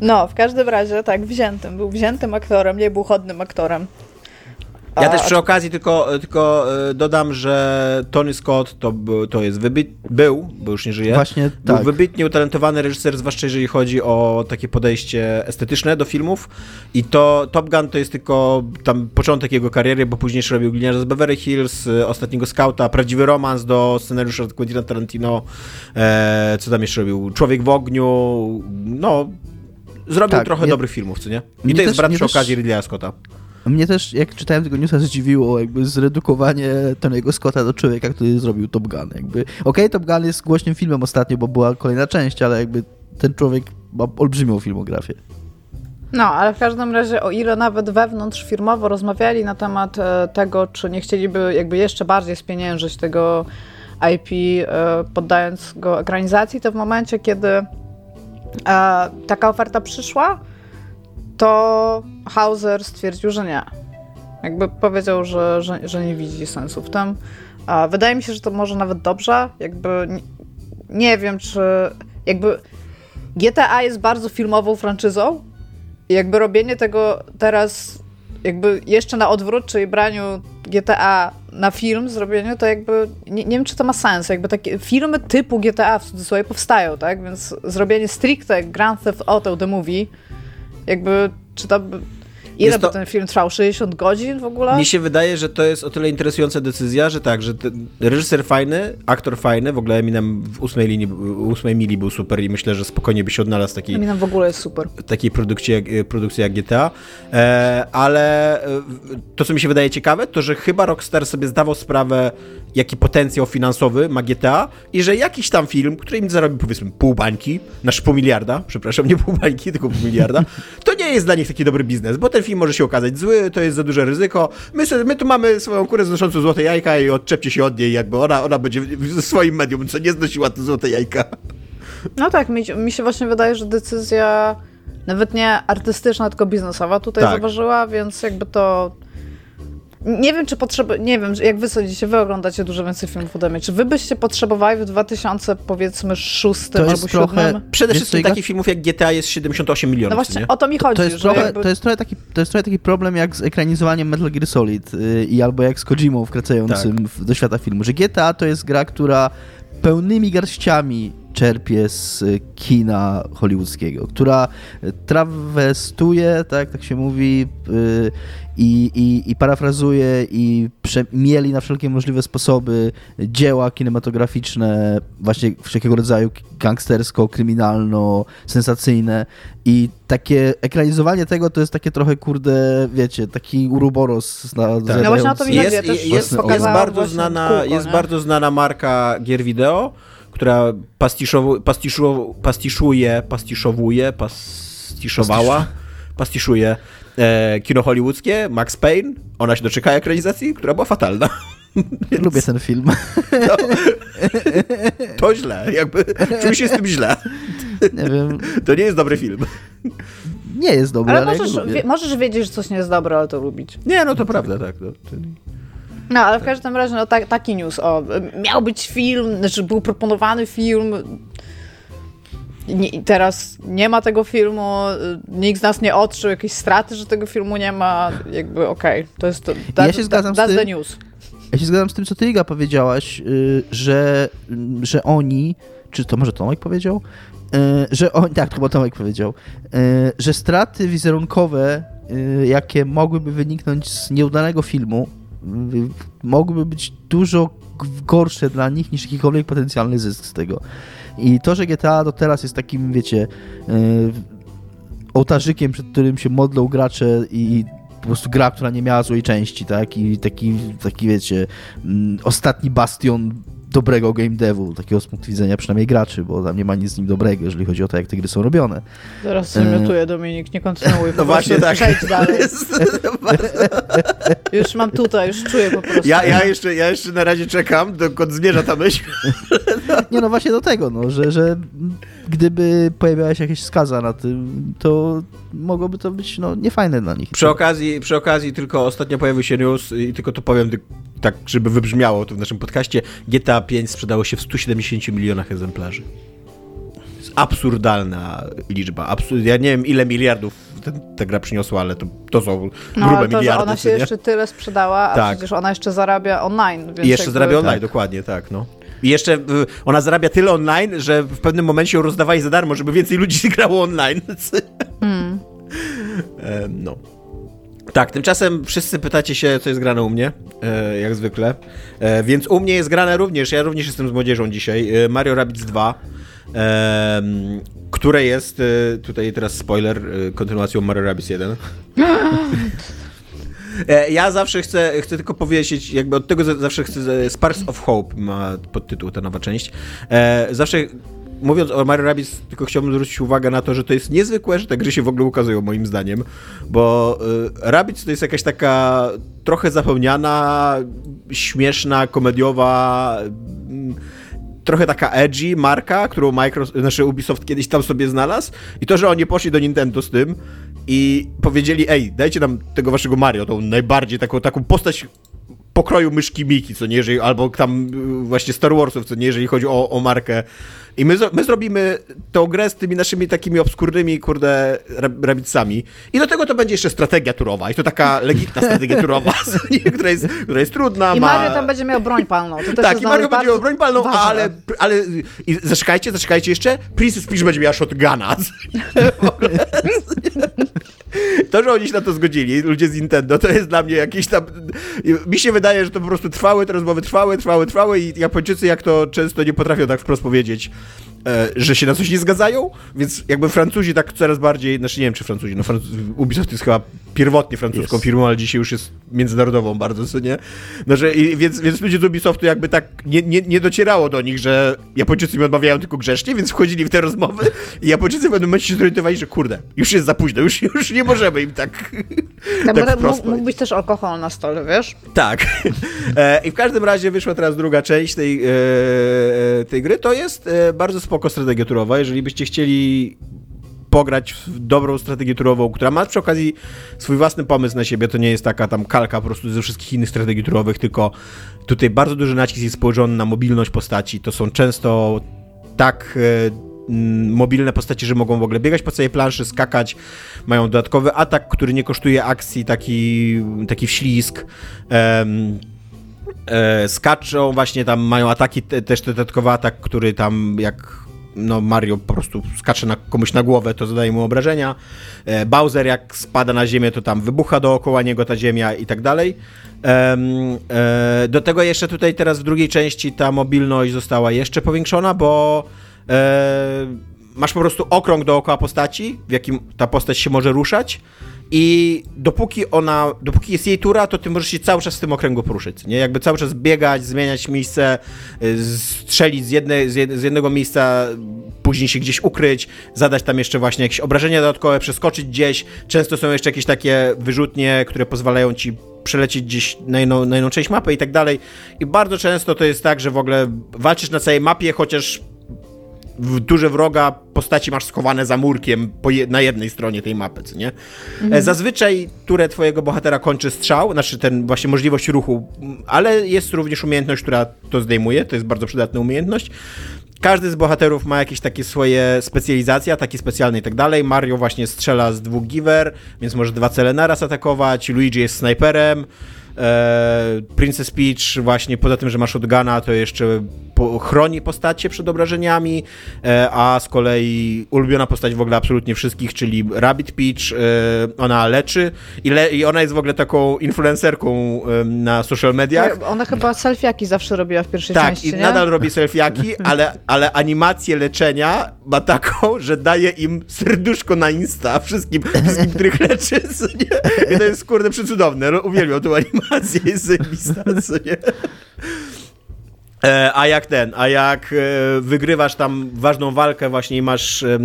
No, w każdym razie, tak, wziętym. Był wziętym aktorem, nie był chodnym aktorem. Ja też przy okazji tylko, tylko y, dodam, że Tony Scott to, był- to jest wybit, był, bo już nie żyje, Właśnie był tak. wybitnie utalentowany reżyser, zwłaszcza jeżeli chodzi o takie podejście estetyczne do filmów i to Top Gun to jest tylko tam początek jego kariery, bo później robił Gliniarza z Beverly Hills, y, Ostatniego Skauta, Prawdziwy Romans do scenariusza Quentina Tarantino, e, co tam jeszcze robił, Człowiek w ogniu, no zrobił Tak, trochę nie- dobrych filmów, co nie? I to jest też- brat mnie przy też- okazji Ridleya Scotta. Mnie też, jak czytałem tego newsa, zdziwiło jakby zredukowanie Tony'ego Scotta do człowieka, który zrobił Top Gun. Jakby, okej, Top Gun jest głośnym filmem ostatnio, bo była kolejna część, ale jakby ten człowiek ma olbrzymią filmografię. No, ale w każdym razie, o ile nawet wewnątrz firmowo rozmawiali na temat e, tego, czy nie chcieliby jakby jeszcze bardziej spieniężyć tego IP, e, poddając go ekranizacji, to w momencie, kiedy e, taka oferta przyszła, to Hauser stwierdził, że nie. Jakby powiedział, że, że, że nie widzi sensu w tym. A wydaje mi się, że to może nawet dobrze. Jakby nie, nie wiem, czy jakby GTA jest bardzo filmową franczyzą, i jakby robienie tego teraz jakby jeszcze na odwrót, czyli braniu GTA na film, zrobieniu, to jakby nie, nie wiem, czy to ma sens. Jakby takie filmy typu GTA w cudzysłowie powstają, tak? Więc zrobienie stricte Grand Theft Auto The Movie, jakby czy by... Ile Jest to- by ten film trwał? 60 godzin w ogóle? Mi się wydaje, że to jest o tyle interesująca decyzja, że tak, że reżyser fajny, aktor fajny, w ogóle Eminem w ósmej, linii, ósmej mili był super i myślę, że spokojnie by się odnalazł w takiej, Eminem w ogóle jest super. takiej produkcji, jak, e, produkcji jak GTA, e, ale e, to, co mi się wydaje ciekawe, to, że chyba Rockstar sobie zdawał sprawę, jaki potencjał finansowy ma GTA i że jakiś tam film, który im zarobi powiedzmy pół bańki, nasz pół miliarda, przepraszam, nie pół bańki, tylko pół miliarda, *laughs* to nie jest dla nich taki dobry biznes, bo ten film może się okazać zły, to jest za duże ryzyko. My, sobie, my tu mamy swoją kurę znoszącą złote jajka i odczepcie się od niej, jakby ona, ona będzie w- w swoim medium, co nie znosiła te złote jajka. No tak, mi, mi się właśnie wydaje, że decyzja nawet nie artystyczna, tylko biznesowa tutaj Tak. zaważyła, więc jakby to... Nie wiem, czy potrzeba... Nie wiem, jak wy sądzicie, wy oglądacie dużo więcej filmów ode mnie. Czy wy byście potrzebowali w 2000, powiedzmy, szóstym To albo jest trochę- siódmym? Przede Wiesz wszystkim takich filmów jak GTA jest 78 milionów, No właśnie nie? o to mi chodzi, To jest, że trochę, jakby... to, jest trochę taki, to jest trochę taki problem jak z ekranizowaniem Metal Gear Solid yy, i albo jak z Kojimą wkracającym Tak. w, do świata filmu, że GTA to jest gra, która pełnymi garściami czerpie z y, kina hollywoodzkiego, która trawestuje, tak, tak się mówi, y, i, i, i parafrazuje i prze, mieli na wszelkie możliwe sposoby dzieła kinematograficzne właśnie wszelkiego rodzaju gangstersko, kryminalno, sensacyjne. I takie ekranizowanie tego to jest takie trochę, kurde, wiecie, taki uroboros na Tak. No właśnie o to mi jest, jest, jest pokazałam bardzo znana, kółko, jest bardzo znana marka gier wideo, która pastiszow, pastiszu, pastiszuje, pastiszowuje, pastiszowała, pastiszuje e, kino hollywoodzkie, Max Payne, ona się doczeka ekranizacji, która była fatalna. *laughs* Lubię ten film. *laughs* To, to źle, jakby czuję się z tym źle. Nie wiem, To nie jest dobry film. nie jest dobry, ale, Ale ja możesz, lubię. wie, możesz wiedzieć, że coś nie jest dobre, ale to lubić. Nie, no to prawda, tak. No, to- No, ale w każdym razie, no tak, taki news, o, miał być film, znaczy był proponowany film, nie, teraz nie ma tego filmu, y, nikt z nas nie odczuł jakiejś straty, że tego filmu nie ma, jakby okej, okay, to jest to, that, ja się zgadzam that, z tym, the news. Ja się zgadzam z tym, co ty, Iga, powiedziałaś, y, że, że oni, czy to może Tomek powiedział? Y, że oni, tak, to chyba Tomek powiedział, y, że straty wizerunkowe, jakie mogłyby wyniknąć z nieudanego filmu, mogłyby być dużo gorsze dla nich niż jakikolwiek potencjalny zysk z tego. I to, że GTA do teraz jest takim, wiecie, ołtarzykiem, przed którym się modlą gracze i po prostu gra, która nie miała złej części, tak? I taki, taki wiecie, mm, ostatni bastion dobrego game devu, takiego z punktu widzenia przynajmniej graczy, bo tam nie ma nic z nim dobrego, jeżeli chodzi o to, jak te gry są robione. Zaraz zmiotuję, e... Dominik, nie kontynuuj. *laughs* No właśnie tak. Przejdź dalej. *laughs* już mam tutaj, już czuję po prostu. Ja, ja, jeszcze, ja jeszcze na razie czekam, dokąd zmierza ta myśl. *laughs* nie no, właśnie do tego, no, że, że gdyby pojawiała się jakaś skaza na tym, to mogłoby to być no, niefajne dla nich. Przy okazji, przy okazji tylko ostatnio pojawił się news i tylko to powiem tak, żeby wybrzmiało to w naszym podcaście. GTA 5 sprzedało się w 170 milionach egzemplarzy. To jest absurdalna liczba. Absur ja nie wiem, ile miliardów ten, ta gra przyniosła, ale to, to są no, grube to, miliardy. ona się nie? jeszcze tyle sprzedała, a tak. przecież ona jeszcze zarabia online. I jeszcze zarabia online, tak. dokładnie, tak. No. I jeszcze ona zarabia tyle online, że w pewnym momencie ją rozdawali za darmo, żeby więcej ludzi *laughs* grało online. Hmm. *laughs* no. Tak, tymczasem wszyscy pytacie się, co jest grane u mnie, e, jak zwykle. E, więc u mnie jest grane również, ja również jestem z młodzieżą dzisiaj, e, Mario Rabbids 2, e, które jest, e, tutaj teraz spoiler, e, kontynuacją Mario Rabbids 1. *laughs* Ja zawsze chcę, chcę tylko powiedzieć, jakby od tego zawsze chcę, Sparks of Hope ma podtytuł ta nowa część. Zawsze mówiąc o Mario Rabbids, tylko chciałbym zwrócić uwagę na to, że to jest niezwykłe, że te gry się w ogóle ukazują, moim zdaniem, bo y, Rabbids to jest jakaś taka trochę zapomniana, śmieszna, komediowa, y, trochę taka edgy marka, którą Microsoft, znaczy Ubisoft kiedyś tam sobie znalazł i to, że oni poszli do Nintendo z tym i powiedzieli, ej, dajcie nam tego waszego Mario, tą najbardziej taką, taką postać pokroju myszki Miki, co nie, jeżeli, albo tam y, właśnie Star Warsów, co nie, jeżeli chodzi o, o markę i my, my zrobimy tą grę z tymi naszymi takimi obskurnymi, kurde, rabicami. I do tego to będzie jeszcze strategia turowa. I to taka legitna strategia turowa, *laughs* która jest, która jest trudna. I ma... Mario tam będzie miał broń palną. To tak, i Mario będzie miał broń palną, ale, ale i zaczekajcie, zaczekajcie jeszcze, Princess Peach będzie miała shotguna. *laughs* *laughs* To, że oni się na to zgodzili, ludzie z Nintendo, to jest dla mnie jakiś tam... Mi się wydaje, że to po prostu trwały, te rozmowy trwały, trwały, trwały i Japończycy jak to często nie potrafią tak wprost powiedzieć. E, że się na coś nie zgadzają, więc jakby Francuzi tak coraz bardziej, znaczy nie wiem czy Francuzi, no Franc Ubisoft jest chyba pierwotnie francuską yes. firmą, ale dzisiaj już jest międzynarodową bardzo, co nie? No, że, i, więc, więc ludzie z Ubisoftu jakby tak nie, nie, nie docierało do nich, że Japończycy mi odmawiają tylko grzecznie, więc wchodzili w te rozmowy i Japończycy w pewnym momencie się zorientowali, że kurde, już jest za późno, już, już nie możemy im tak Tak, tak mógł, mógł być też alkohol na stole, wiesz? Tak. *laughs* E, I w każdym razie wyszła teraz druga część tej, e, e, tej gry, to jest bardzo spokojna spoko strategia turowa. Jeżeli byście chcieli pograć w dobrą strategię turową, która ma przy okazji swój własny pomysł na siebie, to nie jest taka tam kalka po prostu ze wszystkich innych strategii turowych, tylko tutaj bardzo duży nacisk jest położony na mobilność postaci. To są często tak e, mobilne postaci, że mogą w ogóle biegać po całej planszy, skakać, mają dodatkowy atak, który nie kosztuje akcji, taki, taki wślizg. E, skaczą, właśnie tam mają ataki, te, też dodatkowy atak, który tam jak no Mario po prostu skacze na, komuś na głowę, to zadaje mu obrażenia. E, Bowser jak spada na ziemię, to tam wybucha dookoła niego ta ziemia i tak dalej. E, do tego jeszcze tutaj teraz w drugiej części ta mobilność została jeszcze powiększona, bo e, masz po prostu okrąg dookoła postaci, w jakim ta postać się może ruszać i dopóki ona, dopóki jest jej tura, to ty możesz się cały czas w tym okręgu poruszyć, nie? Jakby cały czas biegać, zmieniać miejsce, y, strzelić z, jedne, z jednego miejsca, później się gdzieś ukryć, zadać tam jeszcze właśnie jakieś obrażenia dodatkowe, przeskoczyć gdzieś. Często są jeszcze jakieś takie wyrzutnie, które pozwalają ci przelecieć gdzieś na na inną część mapy i tak dalej. I bardzo często to jest tak, że w ogóle walczysz na całej mapie, chociaż duże wroga postaci masz schowane za murkiem je, na jednej stronie tej mapy, co nie? Mhm. Zazwyczaj turę twojego bohatera kończy strzał, znaczy ten właśnie możliwość ruchu, ale jest również umiejętność, która to zdejmuje, to jest bardzo przydatna umiejętność. każdy z bohaterów ma jakieś takie swoje specjalizacje, ataki specjalne i tak dalej. Mario właśnie strzela z dwóch giver, więc może dwa cele naraz atakować. Luigi jest snajperem. E, Princess Peach właśnie poza tym, że ma shotguna, to jeszcze chroni postacie przed obrażeniami, e, a z kolei ulubiona postać w ogóle absolutnie wszystkich, czyli Rabbit Peach, e, ona leczy i, le, i ona jest w ogóle taką influencerką na social mediach. Ona chyba selfiaki zawsze robiła w pierwszej Tak, części, i nie? nadal robi selfiaki, *laughs* ale, ale animację leczenia ma taką, że daje im serduszko na Insta wszystkim, wszystkim których leczy, *laughs* nie? I to jest kurde przecudowne, uwielbiam tą animację, jest zajebista, co nie? E, A jak ten, a jak e, wygrywasz tam ważną walkę właśnie i masz e,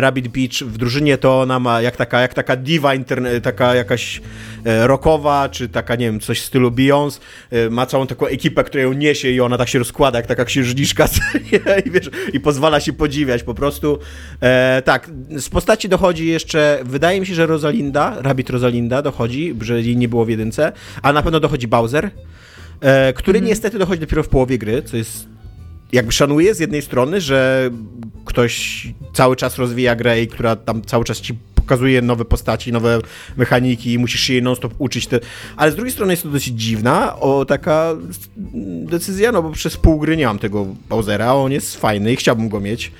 Rabbit Beach w drużynie, to ona ma jak taka, jak taka diva, interne, taka jakaś e, rockowa, czy taka, nie wiem, coś w stylu Beyoncé, e, ma całą taką ekipę, która ją niesie i ona tak się rozkłada, jak taka księżniczka? *laughs* I, wiesz, i pozwala się podziwiać po prostu. E, tak, z postaci dochodzi jeszcze, wydaje mi się, że Rosalinda, Rabbit Rosalinda dochodzi, że jej nie było w jedynce, a na pewno dochodzi Bowser, e, który niestety dochodzi dopiero w połowie gry, co jest jakby szanuję z jednej strony, że ktoś cały czas rozwija grę i która tam cały czas ci pokazuje nowe postaci, nowe mechaniki i musisz się jej non-stop uczyć. Te... Ale z drugiej strony jest to dosyć dziwna o taka decyzja, no bo przez pół gry nie mam tego Bowsera, on jest fajny i chciałbym go mieć.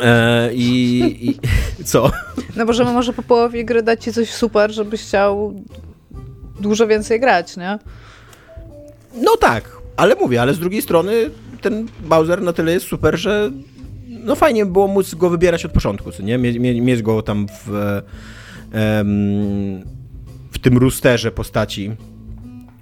E, i, I *laughs* co? No bo żeby może po połowie gry dać ci coś super, żebyś chciał dużo więcej grać, nie? No tak, ale mówię, ale z drugiej strony ten Bowser na tyle jest super, że no fajnie było móc go wybierać od początku, co nie? Mie, mie, mieć go tam w, w tym rusterze postaci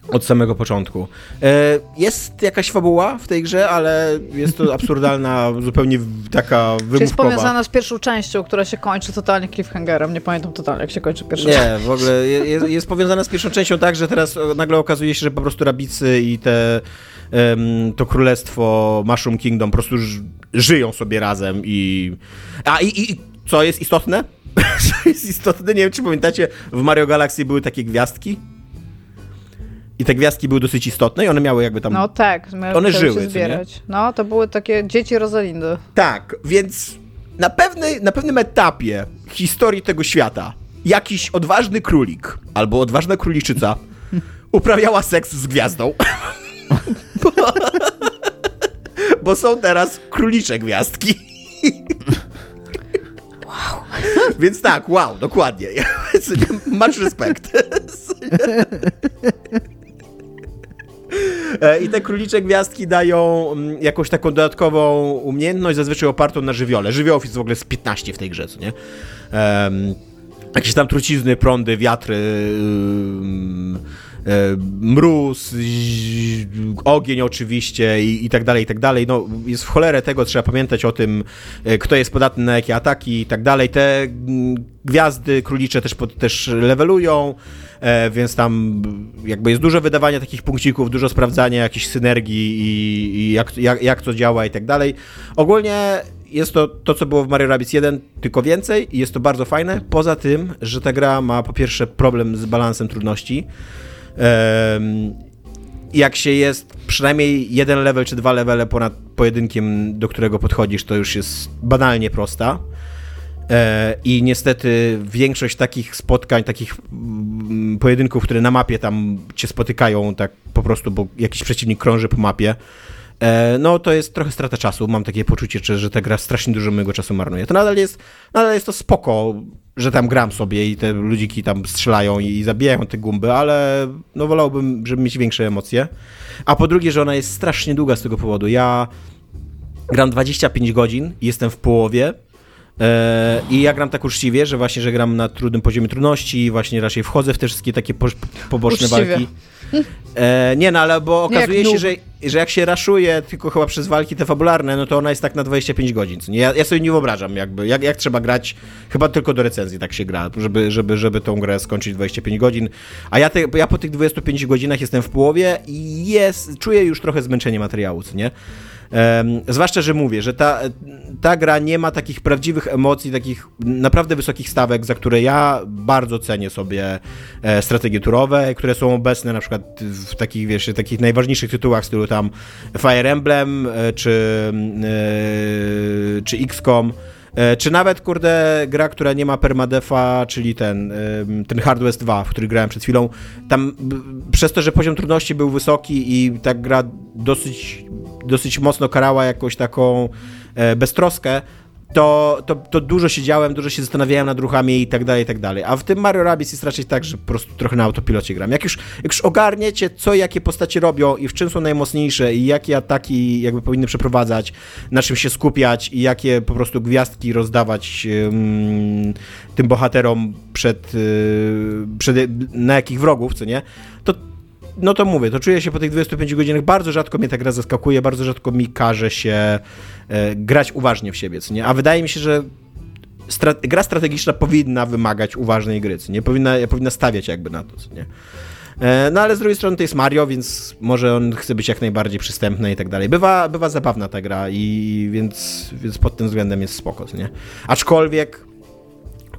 od samego początku. E, jest jakaś fabuła w tej grze, ale jest to absurdalna, *laughs* zupełnie taka Czy jest wymówkowa. powiązana z pierwszą częścią, która się kończy totalnie cliffhangerem. Nie pamiętam totalnie, jak się kończy pierwsza część. Nie, w ogóle je- jest, jest powiązana z pierwszą częścią tak, że teraz nagle okazuje się, że po prostu rabicy i te, to królestwo Mushroom Kingdom po prostu żyją sobie razem i... A i, i co jest istotne? *laughs* co jest istotne? Nie wiem, czy pamiętacie, w Mario Galaxy były takie gwiazdki i te gwiazdki były dosyć istotne i one miały jakby tam... No tak, One żyły, się zbierać. No, to były takie dzieci Rosalindy. Tak, więc na, pewnej, na pewnym etapie historii tego świata jakiś odważny królik albo odważna króliczyca *laughs* uprawiała seks z gwiazdą. bo, *laughs* bo są teraz królicze gwiazdki. Wow. *laughs* Więc tak, wow, dokładnie. Masz respekt. E, I te królicze gwiazdki dają mm, jakąś taką dodatkową umiejętność, zazwyczaj opartą na żywiole. Żywiołów jest w ogóle z 15 w tej grze, co nie? Jakieś tam trucizny, prądy, wiatry, e, mróz, ź- ogień oczywiście i, i tak dalej, i tak dalej. No, jest w cholerę tego, trzeba pamiętać o tym, e, kto jest podatny na jakie ataki i tak dalej. Te mm, gwiazdy królicze też, też levelują, e, więc tam jakby jest dużo wydawania takich punkcików, dużo sprawdzania jakichś synergii i, i jak, jak, jak to działa i tak dalej. Ogólnie jest to to, co było w Mario Rabbids 1, tylko więcej i jest to bardzo fajne. Poza tym, że ta gra ma po pierwsze problem z balansem trudności. Jak się jest przynajmniej jeden level czy dwa levele ponad pojedynkiem, do którego podchodzisz, to już jest banalnie prosta. E, I niestety większość takich spotkań, takich mm, pojedynków, które na mapie tam cię spotykają, tak po prostu, bo jakiś przeciwnik krąży po mapie, no to jest trochę strata czasu. Mam takie poczucie, że, ta gra strasznie dużo mojego czasu marnuje. To nadal jest, nadal jest to spoko, że tam gram sobie i te ludziki tam strzelają i, zabijają te gumby, ale no wolałbym, żeby mieć większe emocje. A po drugie, że ona jest strasznie długa z tego powodu. Ja gram 25 godzin jestem w połowie. E, I ja gram tak uczciwie, że właśnie, że gram na trudnym poziomie trudności, właśnie raczej wchodzę w te wszystkie takie po, poboczne Uczciwie. walki. E, nie, no ale bo jak okazuje się, że, że jak się raszuje tylko chyba przez walki te fabularne, no to ona jest tak na 25 godzin. Ja, ja sobie nie wyobrażam, jakby, jak, jak trzeba grać, chyba tylko do recenzji tak się gra, żeby, żeby, żeby tą grę skończyć 25 godzin. A ja, te, ja po tych 25 godzinach jestem w połowie i jest, czuję już trochę zmęczenie materiału, co nie? Zwłaszcza, że mówię, że ta, ta gra nie ma takich prawdziwych emocji, takich naprawdę wysokich stawek, za które ja bardzo cenię sobie e, strategie turowe, które są obecne na przykład w takich, wiesz, takich najważniejszych tytułach w stylu tam Fire Emblem e, czy, e, czy XCOM. E, czy nawet, kurde, gra, która nie ma permadefa, czyli ten, ten Hard West 2, w który grałem przed chwilą, tam przez to, że poziom trudności był wysoki i ta gra dosyć, dosyć mocno karała jakąś taką e, beztroskę, to, to, to dużo siedziałem, dużo się zastanawiałem nad ruchami i tak dalej, i tak dalej. A w tym Mario Rabbids jest raczej tak, że po prostu trochę na autopilocie gram. Jak już, jak już ogarniecie, co jakie postacie robią i w czym są najmocniejsze i jakie ataki jakby powinny przeprowadzać, na czym się skupiać i jakie po prostu gwiazdki rozdawać um, tym bohaterom przed, yy, przed, na jakich wrogów, co nie, to no to mówię, to czuję się po tych 25 godzinach, bardzo rzadko mnie ta gra zaskakuje, bardzo rzadko mi każe się e, grać uważnie w siebie, nie? A wydaje mi się, że stra gra strategiczna powinna wymagać uważnej gry, nie? Powinna, powinna stawiać jakby na to, nie? E, no ale z drugiej strony to jest Mario, więc może on chce być jak najbardziej przystępny i tak dalej. Bywa, bywa zabawna ta gra i więc, więc pod tym względem jest spoko, nie? Aczkolwiek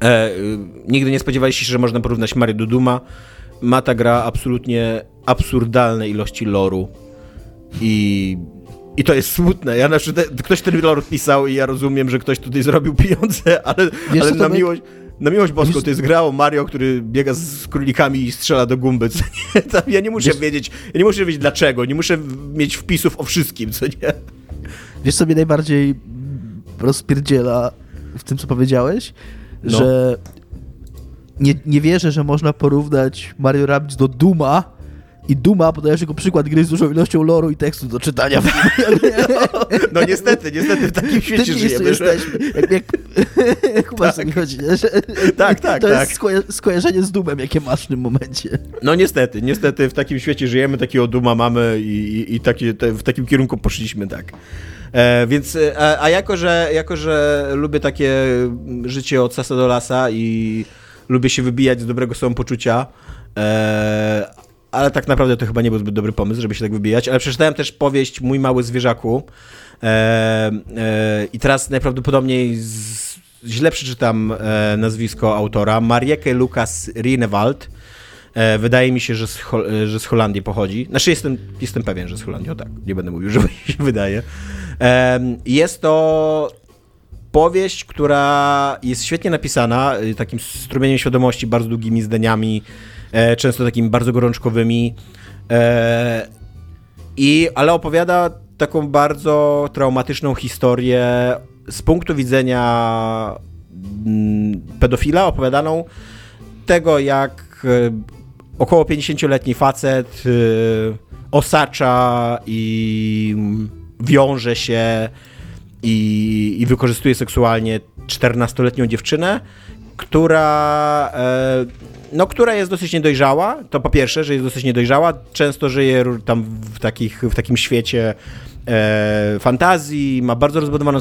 e, nigdy nie spodziewaliście się, że można porównać Mario do Duma. Ma ta gra absolutnie absurdalne ilości loru i, i to jest smutne. Ja na przykład, ktoś ten lore pisał i ja rozumiem, że ktoś tutaj zrobił pieniądze, ale, ale na miłość... Na miłość boską, to jest gra o Mario, który biega z królikami i strzela do gumby, *laughs* ja nie muszę Wiesz... wiedzieć, ja nie muszę wiedzieć dlaczego, nie muszę mieć wpisów o wszystkim, co nie? Wiesz, co mnie najbardziej rozpierdziela w tym, co powiedziałeś? No. Że nie, nie wierzę, że można porównać Mario Rabbids do Duma, i Duma podajesz jako przykład gry z dużą ilością loru i tekstu do czytania. *laughs* No, no niestety, niestety w takim świecie żyjemy. Jesteśmy. Jak, jak, *laughs* chyba tak. chodzi, że tak, tak, to tak. jest skoja skojarzenie z Dumem, jakie masz w tym momencie. No niestety, niestety w takim świecie żyjemy, takiego Duma mamy i, i, i taki, te, w takim kierunku poszliśmy, tak. E, więc, e, a, a jako, że, jako, że lubię takie życie od sasa do lasa i lubię się wybijać z dobrego samopoczucia, e, ale tak naprawdę to chyba nie był zbyt dobry pomysł, żeby się tak wybijać. Ale przeczytałem też powieść Mój Mały Zwierzaku e, e, i teraz najprawdopodobniej z, źle przeczytam e, nazwisko autora, Marieke Lukas Rinewald. E, wydaje mi się, że z, że z Holandii pochodzi. Znaczy jestem, jestem pewien, że z Holandii, o tak, nie będę mówił, *laughs* że mi się wydaje. E, jest to powieść, która jest świetnie napisana, y, takim strumieniem świadomości, bardzo długimi zdaniami, e, często takimi bardzo gorączkowymi. E, i, ale opowiada taką bardzo traumatyczną historię z punktu widzenia mm, pedofila, opowiadaną tego, jak e, około 50-letni facet osacza i wiąże się i, i wykorzystuje seksualnie 14-letnią dziewczynę, która, e, no, która jest dosyć niedojrzała. To po pierwsze, że jest dosyć niedojrzała. Często żyje tam w, takich, w takim świecie e, fantazji, ma bardzo rozbudowaną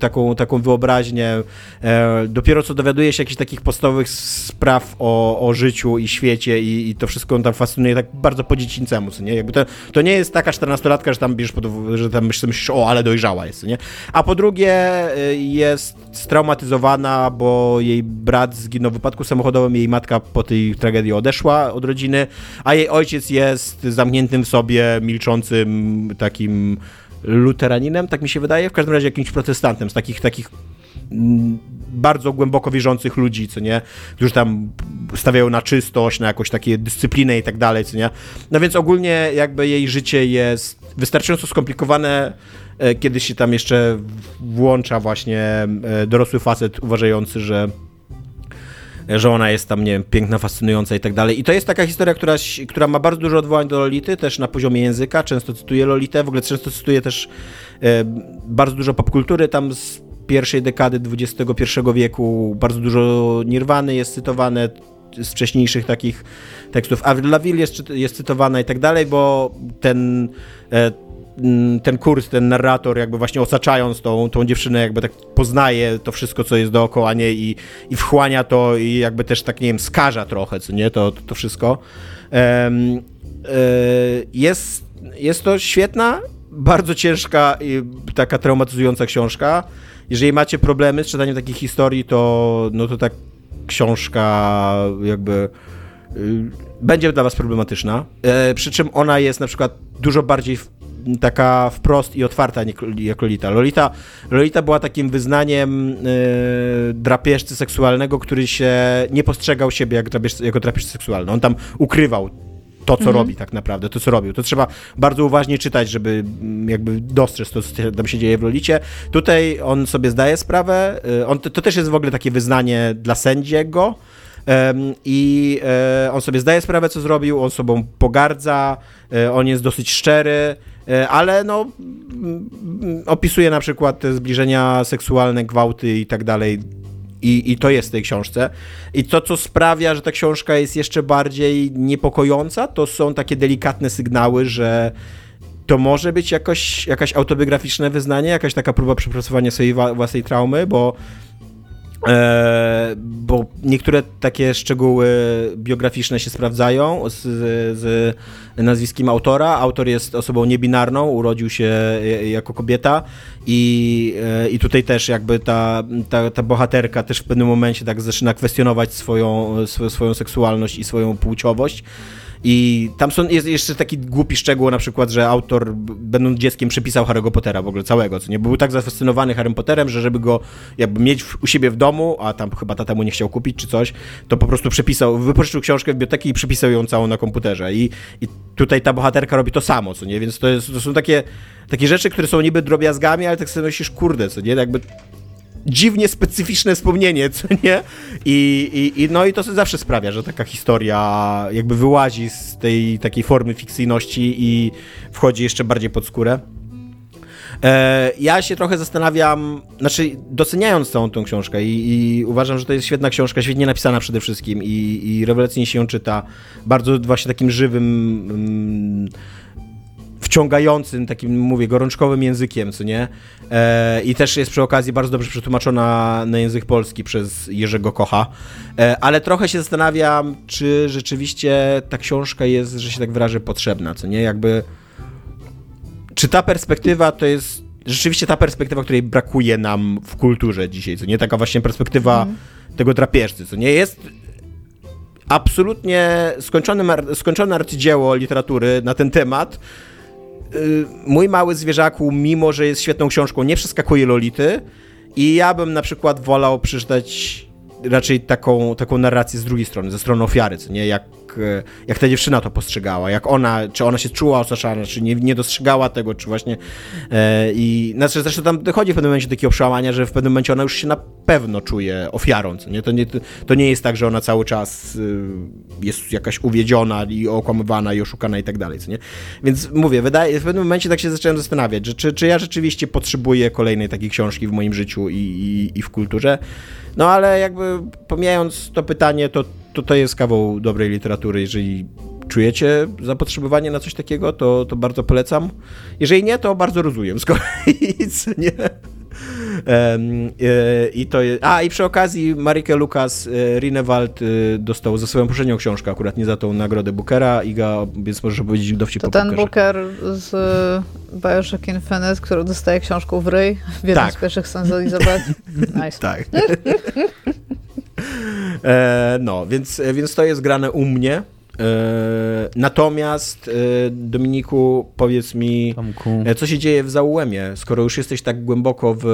taką, taką wyobraźnię. E, dopiero co dowiaduje się jakichś takich podstawowych spraw o, o życiu i świecie i, i to wszystko on tam fascynuje tak bardzo po dziecińcemu, nie? Jakby to, to nie jest taka 14-latka, że tam bierzesz pod, że tam myślisz, o, ale dojrzała jest, nie? A po drugie e, jest straumatyzowana, bo jej brat zginął w wypadku samochodowym, jej matka po tej tragedii odeszła od rodziny, a jej ojciec jest zamkniętym w sobie, milczącym, takim luteraninem, tak mi się wydaje, w każdym razie jakimś protestantem, z takich takich mm, bardzo głęboko wierzących ludzi, co nie, którzy tam stawiają na czystość, na jakąś takie dyscyplinę i tak dalej, co nie. No więc ogólnie jakby jej życie jest wystarczająco skomplikowane, e, kiedy się tam jeszcze włącza właśnie e, dorosły facet uważający, że że ona jest tam, nie wiem, piękna, fascynująca i tak dalej. I to jest taka historia, która, która ma bardzo dużo odwołań do Lolity, też na poziomie języka, często cytuję Lolitę, w ogóle często cytuję też e, bardzo dużo popkultury tam z pierwszej dekady XXI wieku, bardzo dużo Nirwany jest cytowane, z wcześniejszych takich tekstów. Avril Lavigne jest, jest cytowana i tak dalej, bo ten e, ten kurs, ten narrator, jakby właśnie osaczając tą, tą dziewczynę, jakby tak poznaje to wszystko, co jest dookoła niej i, i wchłania to i jakby też tak, nie wiem, skaża trochę, co nie, to, to, wszystko. Um, jest, jest to świetna bardzo ciężka i taka traumatyzująca książka. Jeżeli macie problemy z czytaniem takich historii, to no to ta książka jakby y, będzie dla was problematyczna. E, przy czym ona jest na przykład dużo bardziej taka wprost i otwarta jak Lolita. Lolita, Lolita była takim wyznaniem y, drapieżcy seksualnego, który się nie postrzegał siebie jak drapieżcy, jako drapieżcy seksualny. On tam ukrywał to, co mhm. robi tak naprawdę, to, co robił. To trzeba bardzo uważnie czytać, żeby mm, jakby dostrzec to, co tam się dzieje w Lolicie. Tutaj on sobie zdaje sprawę, y, on, to, to też jest w ogóle takie wyznanie dla sędziego, i e, on sobie zdaje sprawę, co zrobił, on sobą pogardza, e, on jest dosyć szczery, e, ale no opisuje na przykład te zbliżenia seksualne, gwałty i tak dalej i, I to jest w tej książce. I to, co sprawia, że ta książka jest jeszcze bardziej niepokojąca, to są takie delikatne sygnały, że to może być jakoś, jakaś autobiograficzne wyznanie, jakaś taka próba przepracowania swojej własnej traumy, bo E, bo niektóre takie szczegóły biograficzne się sprawdzają z, z, nazwiskiem autora. Autor jest osobą niebinarną, urodził się jako kobieta i, e, i tutaj też jakby ta, ta, ta bohaterka też w pewnym momencie tak zaczyna kwestionować swoją, swoją seksualność i swoją płciowość. I tam są, jest jeszcze taki głupi szczegół, na przykład, że autor, będąc dzieckiem, przepisał Harry'ego Pottera w ogóle całego, co nie? Był tak zafascynowany Harrym Potterem, że żeby go jakby mieć u siebie w domu, a tam chyba tata mu nie chciał kupić czy coś, to po prostu przepisał, wypożyczył książkę w biblioteki i przepisał ją całą na komputerze. I, i tutaj ta bohaterka robi to samo, co nie? Więc to, jest, to są takie, takie rzeczy, które są niby drobiazgami, ale tak sobie myślisz, kurde, co nie? Jakby dziwnie specyficzne wspomnienie, co nie? I, i, i, no i to zawsze sprawia, że taka historia jakby wyłazi z tej takiej formy fikcyjności i wchodzi jeszcze bardziej pod skórę. E, ja się trochę zastanawiam, znaczy doceniając całą tą książkę i, i, uważam, że to jest świetna książka, świetnie napisana przede wszystkim i, i rewelacyjnie się ją czyta, bardzo właśnie takim żywym... Mm, wciągającym, takim, mówię, gorączkowym językiem, co nie? E, I też jest przy okazji bardzo dobrze przetłumaczona na język polski przez Jerzego Kocha. E, ale trochę się zastanawiam, czy rzeczywiście ta książka jest, że się tak wyrażę, potrzebna, co nie? Jakby... Czy ta perspektywa to jest rzeczywiście ta perspektywa, której brakuje nam w kulturze dzisiaj, co nie? Taka właśnie perspektywa mm. tego drapieżcy, co nie? Jest absolutnie skończone, skończone arcydzieło literatury na ten temat, mój mały zwierzaku, mimo że jest świetną książką, nie przeskakuje Lolity i ja bym na przykład wolał przeczytać raczej taką, taką narrację z drugiej strony, ze strony ofiary, co nie, jak, jak ta dziewczyna to postrzegała, jak ona, czy ona się czuła osaczana, czy nie, nie dostrzegała tego, czy właśnie e, i znaczy zresztą tam dochodzi w pewnym momencie do takiego przełamania, że w pewnym momencie ona już się na pewno czuje ofiarą, nie, to nie, to nie jest tak, że ona cały czas y, jest jakaś uwiedziona i okłamywana i oszukana i tak dalej, nie, więc mówię, wydaje, w pewnym momencie tak się zacząłem zastanawiać, że czy, czy ja rzeczywiście potrzebuję kolejnej takiej książki w moim życiu i, i, i w kulturze, no ale jakby pomijając to pytanie, to, to to jest kawał dobrej literatury. Jeżeli czujecie zapotrzebowanie na coś takiego, to, to bardzo polecam. Jeżeli nie, to bardzo rozumiem *laughs* z kolei, nie? I to jest, a i przy okazji Marike Lukas e, Rinewald e, dostał za swoją poprzednią książkę, akurat nie za tą nagrodę Bookera, Iga, więc możesz powiedzieć dowcip To ten Booker z Bioshock Infinite, który dostaje książką w ryj w jednym tak. z pierwszych Elizabeth. *laughs* Nice. tak. *laughs* e, no, więc, więc to jest grane u mnie. E, natomiast e, Dominiku, powiedz mi, Tomku. E, co się dzieje w Zaułemie, skoro już jesteś tak głęboko w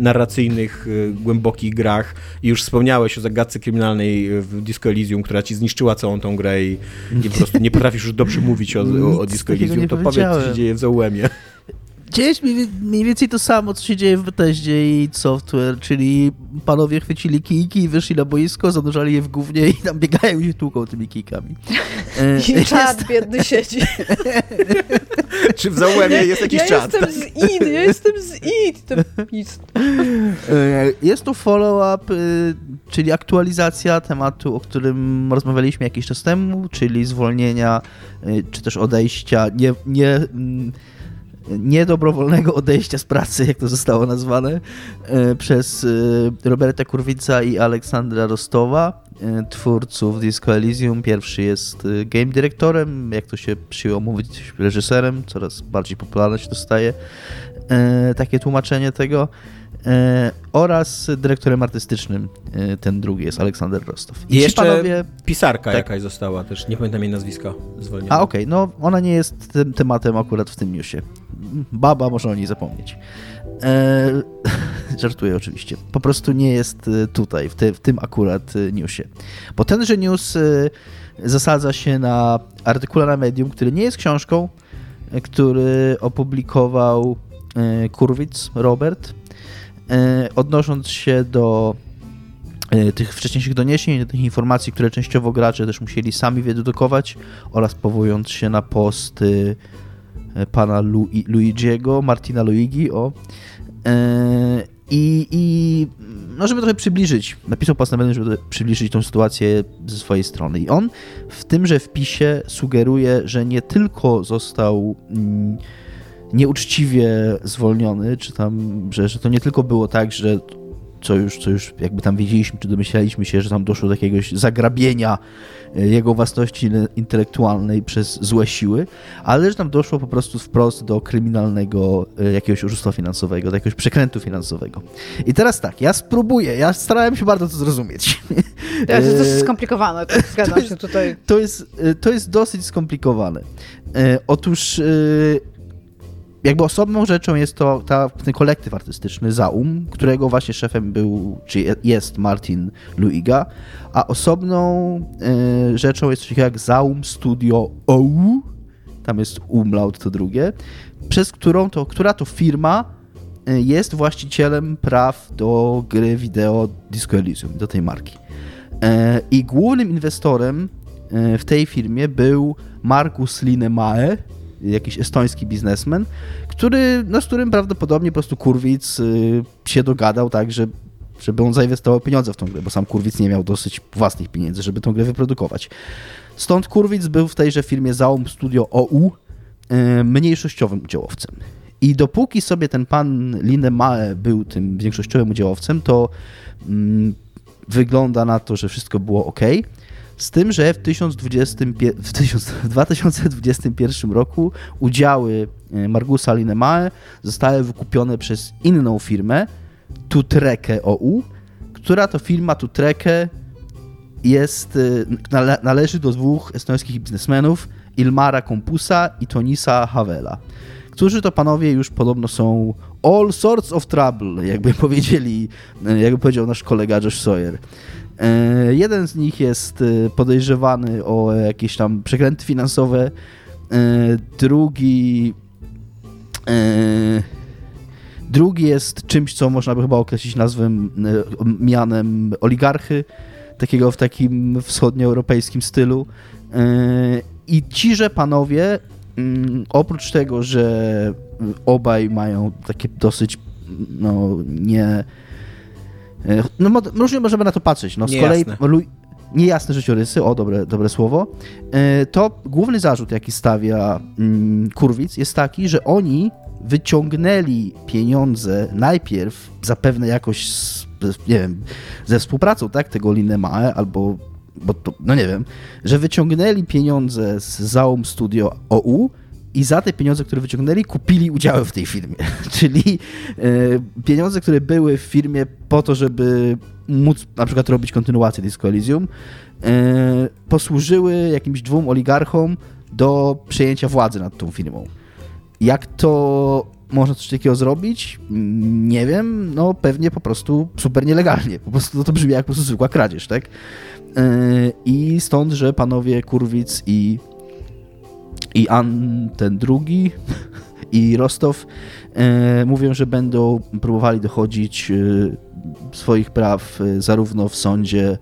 narracyjnych, głębokich grach i już wspomniałeś o zagadce kryminalnej w Disco Elysium, która ci zniszczyła całą tą grę i, i po prostu nie potrafisz już dobrze mówić o, o, o Disco Elysium, to powiedz, co się dzieje w Zaułemie. Dzieje się mniej więcej to samo, co się dzieje w Bethesdzie i Software, czyli panowie chwycili kijki i wyszli na boisko, zanurzali je w gównie i tam biegają i się tłuką tymi kijkami. E, *laughs* I czad jest... biedny siedzi. *laughs* Czy w zaułemie jest jakiś ja czad? Ja jestem z id, ja jestem z id. E, jest to follow-up, e, czyli aktualizacja tematu, o którym rozmawialiśmy jakiś czas temu, czyli zwolnienia, czy też odejścia, nie, nie mm, niedobrowolnego odejścia z pracy, jak to zostało nazwane, e, przez e, Roberta Kurwica i Aleksandra Rostowa. e, twórców Disco Elysium. Pierwszy jest game dyrektorem, jak to się przyjęło mówić, reżyserem, coraz bardziej popularne się dostaje takie tłumaczenie tego. E, oraz dyrektorem artystycznym e, ten drugi jest Aleksander Rostow. I jeszcze panowie... pisarka Tak. jakaś została też, nie pamiętam jej nazwiska zwolniona. A okej, no ona nie jest tym tematem akurat w tym newsie. Baba może o niej zapomnieć. E, *laughs* żartuję oczywiście. Po prostu nie jest e, tutaj, w, te, w tym akurat newsie. Bo tenże news zasadza się na artykule na Medium, który nie jest książką, który opublikował Kurwitz Robert, odnosząc się do e, tych wcześniejszych doniesień, tych informacji, które częściowo gracze też musieli sami wydedukować oraz powołując się na posty e, pana Lu Luigiego, Martina Luigi, o. E, I, I no, żeby trochę przybliżyć, napisał post na Medium, żeby przybliżyć tą sytuację ze swojej strony. I on w tymże wpisie sugeruje, że nie tylko został mm, nieuczciwie zwolniony, czy tam, że, że to nie tylko było tak, że co już, co już jakby tam wiedzieliśmy, czy domyślaliśmy się, że tam doszło do jakiegoś zagrabienia e, jego własności intelektualnej przez złe siły, ale że tam doszło po prostu wprost do kryminalnego e, jakiegoś oszustwa finansowego, do jakiegoś przekrętu finansowego. I teraz tak, ja spróbuję, ja starałem się bardzo to zrozumieć. *laughs* To jest dosyć E, skomplikowane, to zgadzam się tutaj. to jest, to jest dosyć skomplikowane. Otóż jakby osobną rzeczą jest to ta, ten kolektyw artystyczny Zaum, którego właśnie szefem był, czy je- jest Martin Luiga, a osobną y, rzeczą jest coś jak Zaum Studio OU, tam jest umlaut to drugie, przez którą to, która to firma y, jest właścicielem praw do gry wideo Disco Elysium, do tej marki. E, I głównym inwestorem e, w tej firmie był Markus Linemae, jakiś estoński biznesmen, który, no, z którym prawdopodobnie po prostu Kurwic y, się dogadał tak, że żeby on zainwestował pieniądze w tą grę, bo sam Kurwic nie miał dosyć własnych pieniędzy, żeby tą grę wyprodukować. Stąd Kurwic był w tejże firmie Zaum Studio OU e, mniejszościowym udziałowcem. I dopóki sobie ten pan Linemae był tym większościowym udziałowcem, to mm, wygląda na to, że wszystko było ok. Z tym, że w, 1020, w 1000 w 2021 roku udziały e, Margusa Linemae zostały wykupione przez inną firmę, Tutreke OU, która to firma Tutreke jest, y, nale, należy do dwóch estońskich biznesmenów, Ilmara Kompusa i Tonisa Havela, którzy to panowie już podobno są all sorts of trouble, jakby *laughs* powiedzieli, y, jakby powiedział nasz kolega Josh Sawyer. E, Jeden z nich jest y, podejrzewany o jakieś tam przekręty finansowe, e, drugi e, drugi jest czymś, co można by chyba określić nazwą, e, mianem oligarchy, takiego w takim wschodnioeuropejskim stylu. E, I ciże panowie, mm, oprócz tego, że obaj mają takie dosyć, no nie... e, No różnie możemy na to patrzeć. No, z Niejasne. kolei lu- niejasne życiorysy, o dobre, dobre słowo, e, to główny zarzut, jaki stawia mm, Kurwic, jest taki, że oni wyciągnęli pieniądze najpierw zapewne jakoś, z, nie wiem, ze współpracą, tak, tego Linemae, albo, bo to, no nie wiem, że wyciągnęli pieniądze z Zaum Studio OU i za te pieniądze, które wyciągnęli, kupili udziały w tej firmie. *laughs* Czyli e, pieniądze, które były w firmie po to, żeby móc na przykład robić kontynuację Disco Elysium, e, posłużyły jakimś dwóm oligarchom do przejęcia władzy nad tą firmą. Jak to można coś takiego zrobić? Nie wiem, no pewnie po prostu super nielegalnie. Po prostu no to brzmi jak po prostu zwykła kradzież, tak? Yy, I stąd, że panowie Kurwic i i An ten drugi *laughs* i Rostow e, mówią, że będą próbowali dochodzić e, swoich praw e, zarówno w sądzie,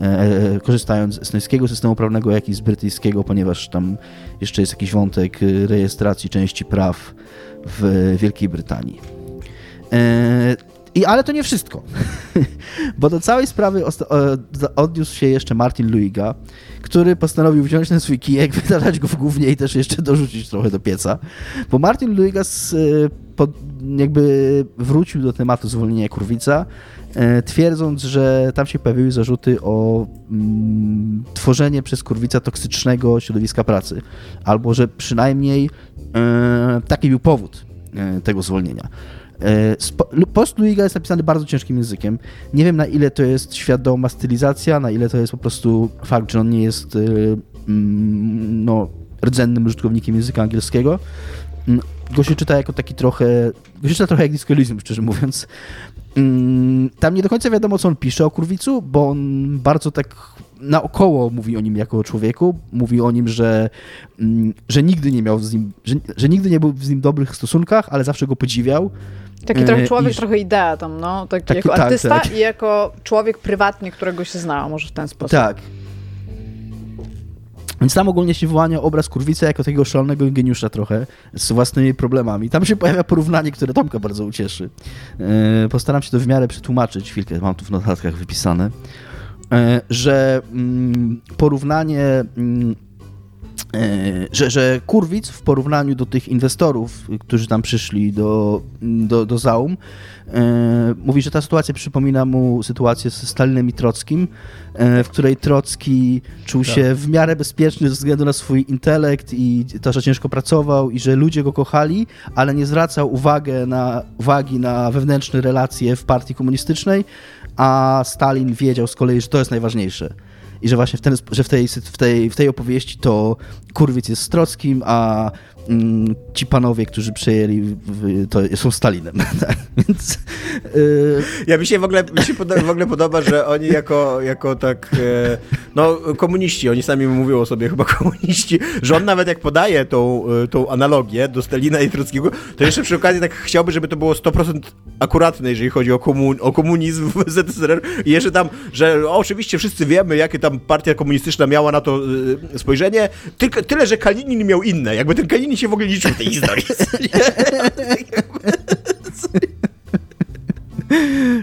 e, korzystając z estońskiego systemu prawnego, jak i z brytyjskiego, ponieważ tam jeszcze jest jakiś wątek e, rejestracji części praw w Wielkiej Brytanii. I, ale to nie wszystko, *laughs* bo do całej sprawy odniósł się jeszcze Martin Luiga, który postanowił wziąć ten swój kijek, *laughs* wydalać go w głównie i też jeszcze dorzucić trochę do pieca. Bo Martin Luigas y, jakby wrócił do tematu zwolnienia Kurwica, e, twierdząc, że tam się pojawiły zarzuty o mm, tworzenie przez Kurwica toksycznego środowiska pracy, albo że przynajmniej e, taki był powód e, tego zwolnienia. E, spo- Post Luiga jest napisany bardzo ciężkim językiem. Nie wiem na ile to jest świadoma stylizacja, na ile to jest po prostu fakt, że on nie jest e, mm, no, rdzennym użytkownikiem języka angielskiego. Mm, Go się czyta jako taki trochę. Go się czyta trochę jak Disco szczerze mówiąc. Mm, Tam nie do końca wiadomo, co on pisze o Kurwicu, bo on bardzo tak naokoło mówi o nim jako o człowieku. Mówi o nim, że, mm, że nigdy nie miał z nim, że, że nigdy nie był z nim w dobrych stosunkach, ale zawsze go podziwiał. Taki E, trochę człowiek, i- trochę idea tam, no. Taki, Taki- jako tak, artysta tak. i jako człowiek prywatnie, którego się zna, może w ten sposób. Tak. Więc tam ogólnie się wyłania obraz Kurwica jako takiego szalonego geniusza trochę, z własnymi problemami. Tam się pojawia porównanie, które Tomka bardzo ucieszy. E, Postaram się to w miarę przetłumaczyć, chwilkę, mam tu w notatkach wypisane, E, że mm, porównanie, mm, że, że Kurwic w porównaniu do tych inwestorów, którzy tam przyszli do, do, do Zaum, e, mówi, że ta sytuacja przypomina mu sytuację z Stalinem i Trockim, e, w której Trocki czuł Tak. się w miarę bezpieczny ze względu na swój intelekt i to, że ciężko pracował i że ludzie go kochali, ale nie zwracał uwagę na, uwagi na wewnętrzne relacje w partii komunistycznej, a Stalin wiedział z kolei, że to jest najważniejsze. I że właśnie w, ten, że w, tej, w, tej, w tej opowieści to Kurwiec jest Trockim, a ci panowie, którzy przejęli, to są Stalinem. *laughs* tak? Więc yy, Ja mi się w ogóle, mi się w ogóle podoba, że oni jako, jako tak, e, no komuniści, oni sami mówią o sobie chyba komuniści, że on nawet jak podaje tą, e, tą analogię do Stalina i Trockiego, to jeszcze przy okazji tak chciałby, żeby to było 100% akuratne, jeżeli chodzi o, komun, o komunizm w ZSRR i jeszcze tam, że oczywiście wszyscy wiemy, jakie tam partia komunistyczna miała na to e, spojrzenie, tylko tyle, że Kalinin miał inne, jakby ten Kalinin się w ogóle liczył w tej historii. *laughs*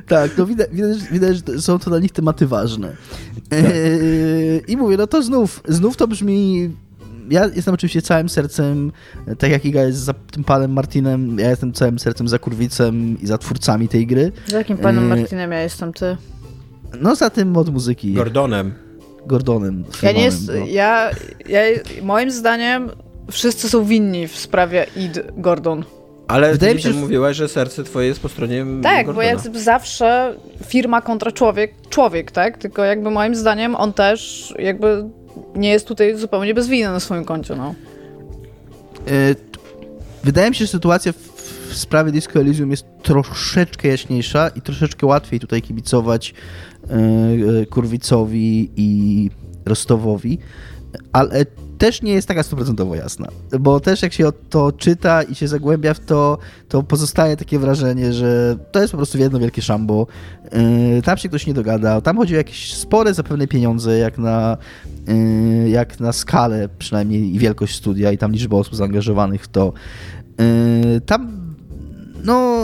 tak, no widać, widać, widać, że są to dla nich tematy ważne. Yy, I mówię, no to znów, znów to brzmi... Ja jestem oczywiście całym sercem, tak jak Iga jest za tym panem Martinem, ja jestem całym sercem za Kurwicem i za twórcami tej gry. Z jakim panem Yy, Martinem ja jestem ty? No za tym od muzyki, Gordonem. Gordonem. Ja nie jest, no. ja, ja, moim zdaniem wszyscy są winni w sprawie Id Gordon. Ale Wydaje ty mi się, że- mówiłaś, że serce twoje jest po stronie Tak, Gordona. bo jak zawsze firma kontra człowiek, człowiek, tak? Tylko jakby moim zdaniem on też jakby nie jest tutaj zupełnie bez winy na swoim koncie, no. E, Wydaje mi się, że sytuacja w, w sprawie Disco Elysium jest troszeczkę jaśniejsza i troszeczkę łatwiej tutaj kibicować e, e, Kurwicowi i Rostowowi, ale też nie jest taka stuprocentowo jasna, bo też jak się to czyta i się zagłębia w to, to pozostaje takie wrażenie, że to jest po prostu jedno wielkie szambo. E, Tam się ktoś nie dogadał, tam chodzi o jakieś spore zapewne pieniądze, jak na, e, jak na skalę przynajmniej i wielkość studia i tam liczbę osób zaangażowanych w to. E, Tam, no,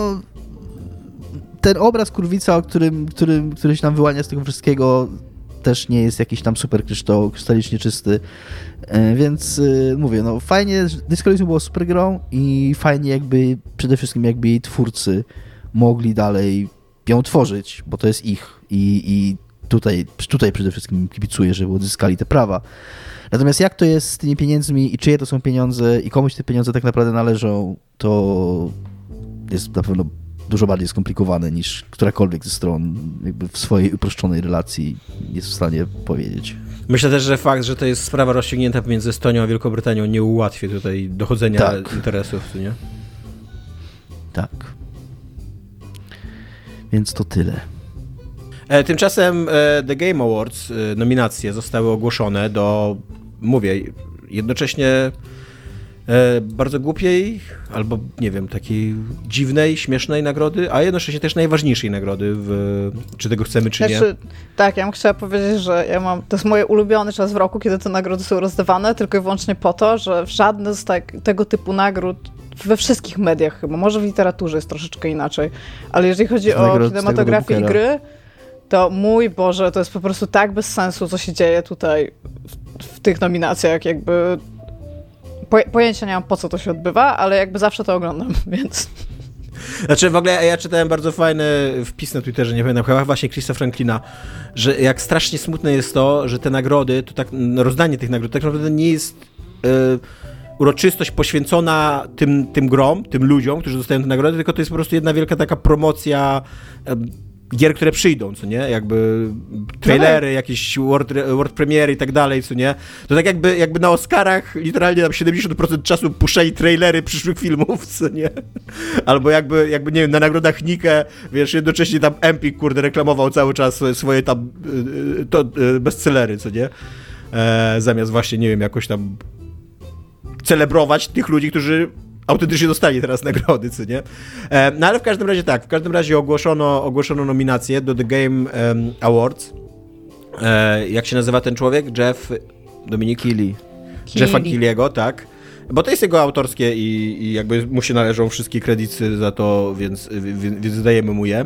ten obraz kurwica, o którym, którym, który się nam wyłania z tego wszystkiego, też nie jest jakiś tam super kryształ, krystalicznie czysty. E, Więc e, mówię, no fajnie, Disco Elysium było super grą i fajnie jakby przede wszystkim jakby jej twórcy mogli dalej ją tworzyć, bo to jest ich i, i tutaj, tutaj przede wszystkim kibicuję, żeby odzyskali te prawa. Natomiast jak to jest z tymi pieniędzmi i czyje to są pieniądze i komuś te pieniądze tak naprawdę należą, to jest na pewno dużo bardziej skomplikowane niż którakolwiek ze stron jakby w swojej uproszczonej relacji jest w stanie powiedzieć. Myślę też, że fakt, że to jest sprawa rozstrzygnięta pomiędzy Estonią a Wielką Brytanią nie ułatwi tutaj dochodzenia Tak. interesów, nie? Tak. Więc to tyle. E, tymczasem e, The Game Awards e, nominacje zostały ogłoszone do, mówię, jednocześnie e, bardzo głupiej, albo nie wiem, takiej dziwnej, śmiesznej nagrody, a jednocześnie też najważniejszej nagrody, w, czy tego chcemy, czy nie. Znaczy, tak, ja bym chciała powiedzieć, że ja mam, to jest mój ulubiony czas w roku, kiedy te nagrody są rozdawane, tylko i wyłącznie po to, że w żadne z tak, tego typu nagród we wszystkich mediach chyba, może w literaturze jest troszeczkę inaczej, ale jeżeli chodzi Z o kinematografię i gry, to mój Boże, to jest po prostu tak bez sensu, co się dzieje tutaj w, w tych nominacjach, jakby pojęcia nie mam po co to się odbywa, ale jakby zawsze to oglądam, *laughs* więc. Znaczy w ogóle ja czytałem bardzo fajny wpis na Twitterze, nie pamiętam, chyba właśnie Chrisa Franklina, że jak strasznie smutne jest to, że te nagrody, to tak, no, rozdanie tych nagród tak naprawdę nie jest y, uroczystość poświęcona tym, tym grom, tym ludziom, którzy dostają te nagrody, tylko to jest po prostu jedna wielka taka promocja gier, które przyjdą, co nie? Jakby trailery, jakieś world, world premiery i tak dalej, co nie? To tak jakby, jakby na Oscarach literalnie tam 70% czasu puszczali trailery przyszłych filmów, co nie? Albo jakby, jakby nie wiem, na nagrodach Nike, wiesz, jednocześnie tam Empik, kurde, reklamował cały czas swoje tam y, y, to, y, bestsellery, co nie? E, zamiast właśnie, nie wiem, jakoś tam celebrować tych ludzi, którzy autentycznie dostali teraz nagrody, co nie? E, no ale w każdym razie tak, w każdym razie ogłoszono, ogłoszono nominację do The Game Awards. E, jak się nazywa ten człowiek? Jeff Dominik Kili. Jeffa Kiliego, tak. Bo to jest jego autorskie i, i jakby mu się należą wszystkie kredyty za to, więc, więc, więc dajemy mu je.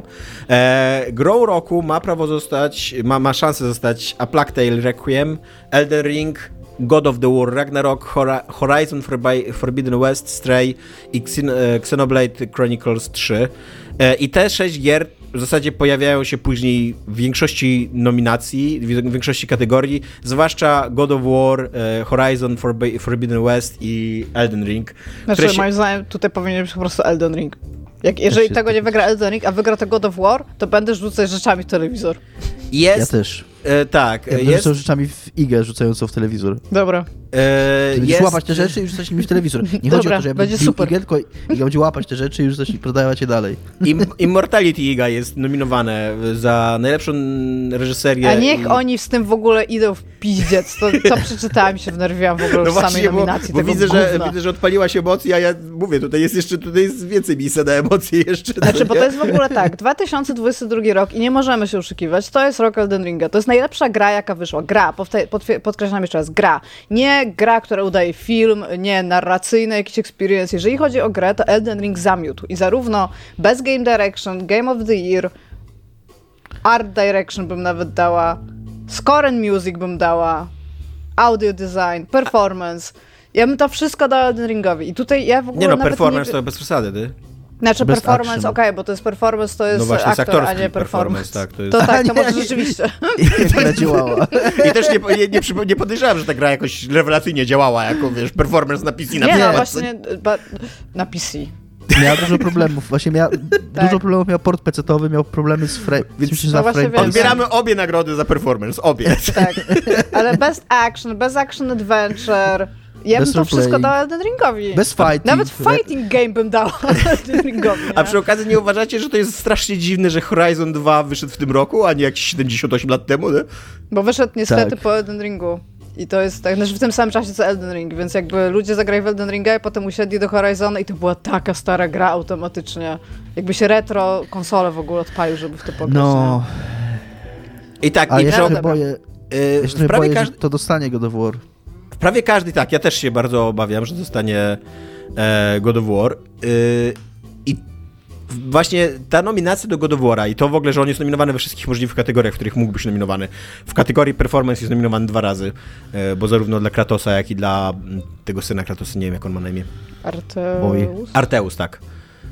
E, grą roku ma prawo zostać, ma, ma szansę zostać A Plague Tale Requiem, Elden Ring, God of the War, Ragnarok, Horizon Forbidden West, Stray i e, Xenoblade Chronicles 3. E, I te sześć gier w zasadzie pojawiają się później w większości nominacji, w większości kategorii, zwłaszcza God of War, e, Horizon Forbidden West i Elden Ring. Znaczy, się... moim zdaniem tutaj powinien być po prostu Elden Ring. Jak, jeżeli tego nie wygra Elden Ring, a wygra to God of War, to będę rzucać rzeczami w telewizor. Jest, ja też. E, tak. Ja jest... rzucał rzeczami w igę rzucającą w telewizor. Dobra. E, będziesz jest... łapać te rzeczy i rzucać nimi w telewizor. Nie Dobra, chodzi o to, że ja będzie super. Igę, tylko Iga będzie łapać te rzeczy i rzucać i prodawać je dalej. Im, Immortality Iga jest nominowane za najlepszą reżyserię. A niech i... oni z tym w ogóle idą w piździec. To, to *laughs* przeczytałem się wnerwiłam w ogóle no w właśnie, samej nominacji bo, bo widzę, że, widzę, że odpaliła się emocja, a ja mówię, tutaj jest jeszcze, tutaj jest więcej miejsca na emocje jeszcze. Znaczy, bo to jest w ogóle tak, 2022 rok i nie możemy się oszukiwać, to jest rok Elden Ringa. To jest najlepsza gra, jaka wyszła. Gra, podkreślam jeszcze raz, gra. Nie gra, która udaje film, nie narracyjny jakiś experience. Jeżeli chodzi o grę, to Elden Ring zamiótł i zarówno Best Game Direction, Game of the Year, Art Direction bym nawet dała, Score and Music bym dała, Audio Design, Performance. Ja bym to wszystko dała Elden Ringowi. I tutaj ja w ogóle. Nie no, performance nie... to bez przesady, ty. Znaczy Best performance, okej, okay, bo to jest performance, to jest, no właśnie, aktor, a nie performance. performance tak, to, jest... to *laughs* tak, to może rzeczywiście. *laughs* Jak działała. *laughs* I też nie, nie, nie, nie podejrzewam, że ta gra jakoś rewelacyjnie działała, jako wiesz, performance na PC na Nie, no właśnie, na PC. Miała dużo problemów, właśnie miała, tak. dużo problemów miał port pecetowy, miał problemy z frame, więc no frame Odbieramy obie nagrody za performance, obie. Tak, ale best action, best action adventure, ja bym to wszystko dała Elden Ringowi. Bez fighting. Nawet fighting game bym dała *laughs* Elden Ringowi. Nie? A przy okazji nie uważacie, że to jest strasznie dziwne, że Horizon 2 wyszedł w tym roku, a nie jakieś 78 lat temu, nie? Bo wyszedł niestety tak. po Elden Ringu. I to jest tak, znaczy w tym samym czasie co Elden Ring, więc jakby ludzie zagrali w Elden Ringa i potem usiedli do Horizona i to była taka stara gra automatycznie. Jakby się retro konsole w ogóle odpalił, żeby w to pograć. No. I tak, A i ja się boję, yy, ja się boję, każdy... to dostanie go do War. Prawie każdy, tak, ja też się bardzo obawiam, że dostanie e, God of War. Y, I właśnie ta nominacja do God of War'a i to w ogóle, że on jest nominowany we wszystkich możliwych kategoriach, w których mógł być nominowany. W kategorii performance jest nominowany dwa razy, e, bo zarówno dla Kratosa, jak i dla tego syna Kratosa, nie wiem jak on ma na imię. Arteus. Arteus, tak.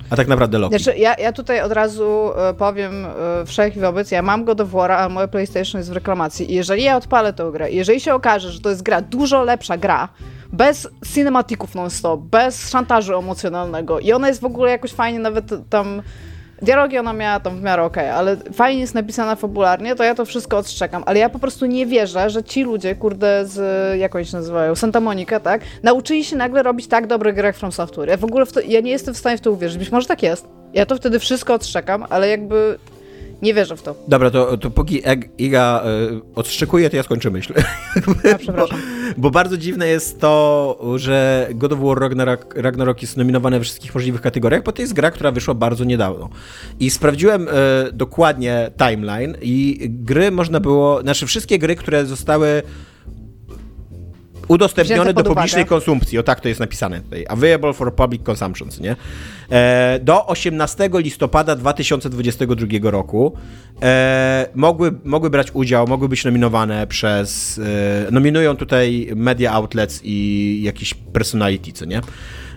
A tak naprawdę Loki. Znaczy, ja, ja tutaj od razu e, powiem e, wszech wobec, ja mam go do War'a, a moje PlayStation jest w reklamacji i jeżeli ja odpalę tę grę, jeżeli się okaże, że to jest gra, dużo lepsza gra, bez cinematików non-stop, bez szantażu emocjonalnego i ona jest w ogóle jakoś fajnie nawet tam Dialogi ona miała tam w miarę okej, okay, ale fajnie jest napisana fabularnie, to ja to wszystko odszczekam. Ale ja po prostu nie wierzę, że ci ludzie, kurde, z, jak oni się nazywają, Santa Monica, tak, nauczyli się nagle robić tak dobre gry jak From Software. Ja w ogóle w to, ja nie jestem w stanie w to uwierzyć. Być może tak jest. Ja to wtedy wszystko odszczekam, ale jakby nie wierzę w to. Dobra, to, to póki Iga y, odszczekuje, to ja skończę myśl. Ja, przepraszam. Bo, bo, bardzo dziwne jest to, że God of War Ragnarok, Ragnarok jest nominowany we wszystkich możliwych kategoriach, bo to jest gra, która wyszła bardzo niedawno. I sprawdziłem y, dokładnie timeline i gry można było, znaczy wszystkie gry, które zostały udostępniony Wzięte do publicznej konsumpcji. O tak to jest napisane tutaj. Available for public consumption, nie? E, do 18 listopada 2022 roku e, mogły, mogły brać udział, mogły być nominowane przez... E, nominują tutaj media outlets i jakiś personality, co nie?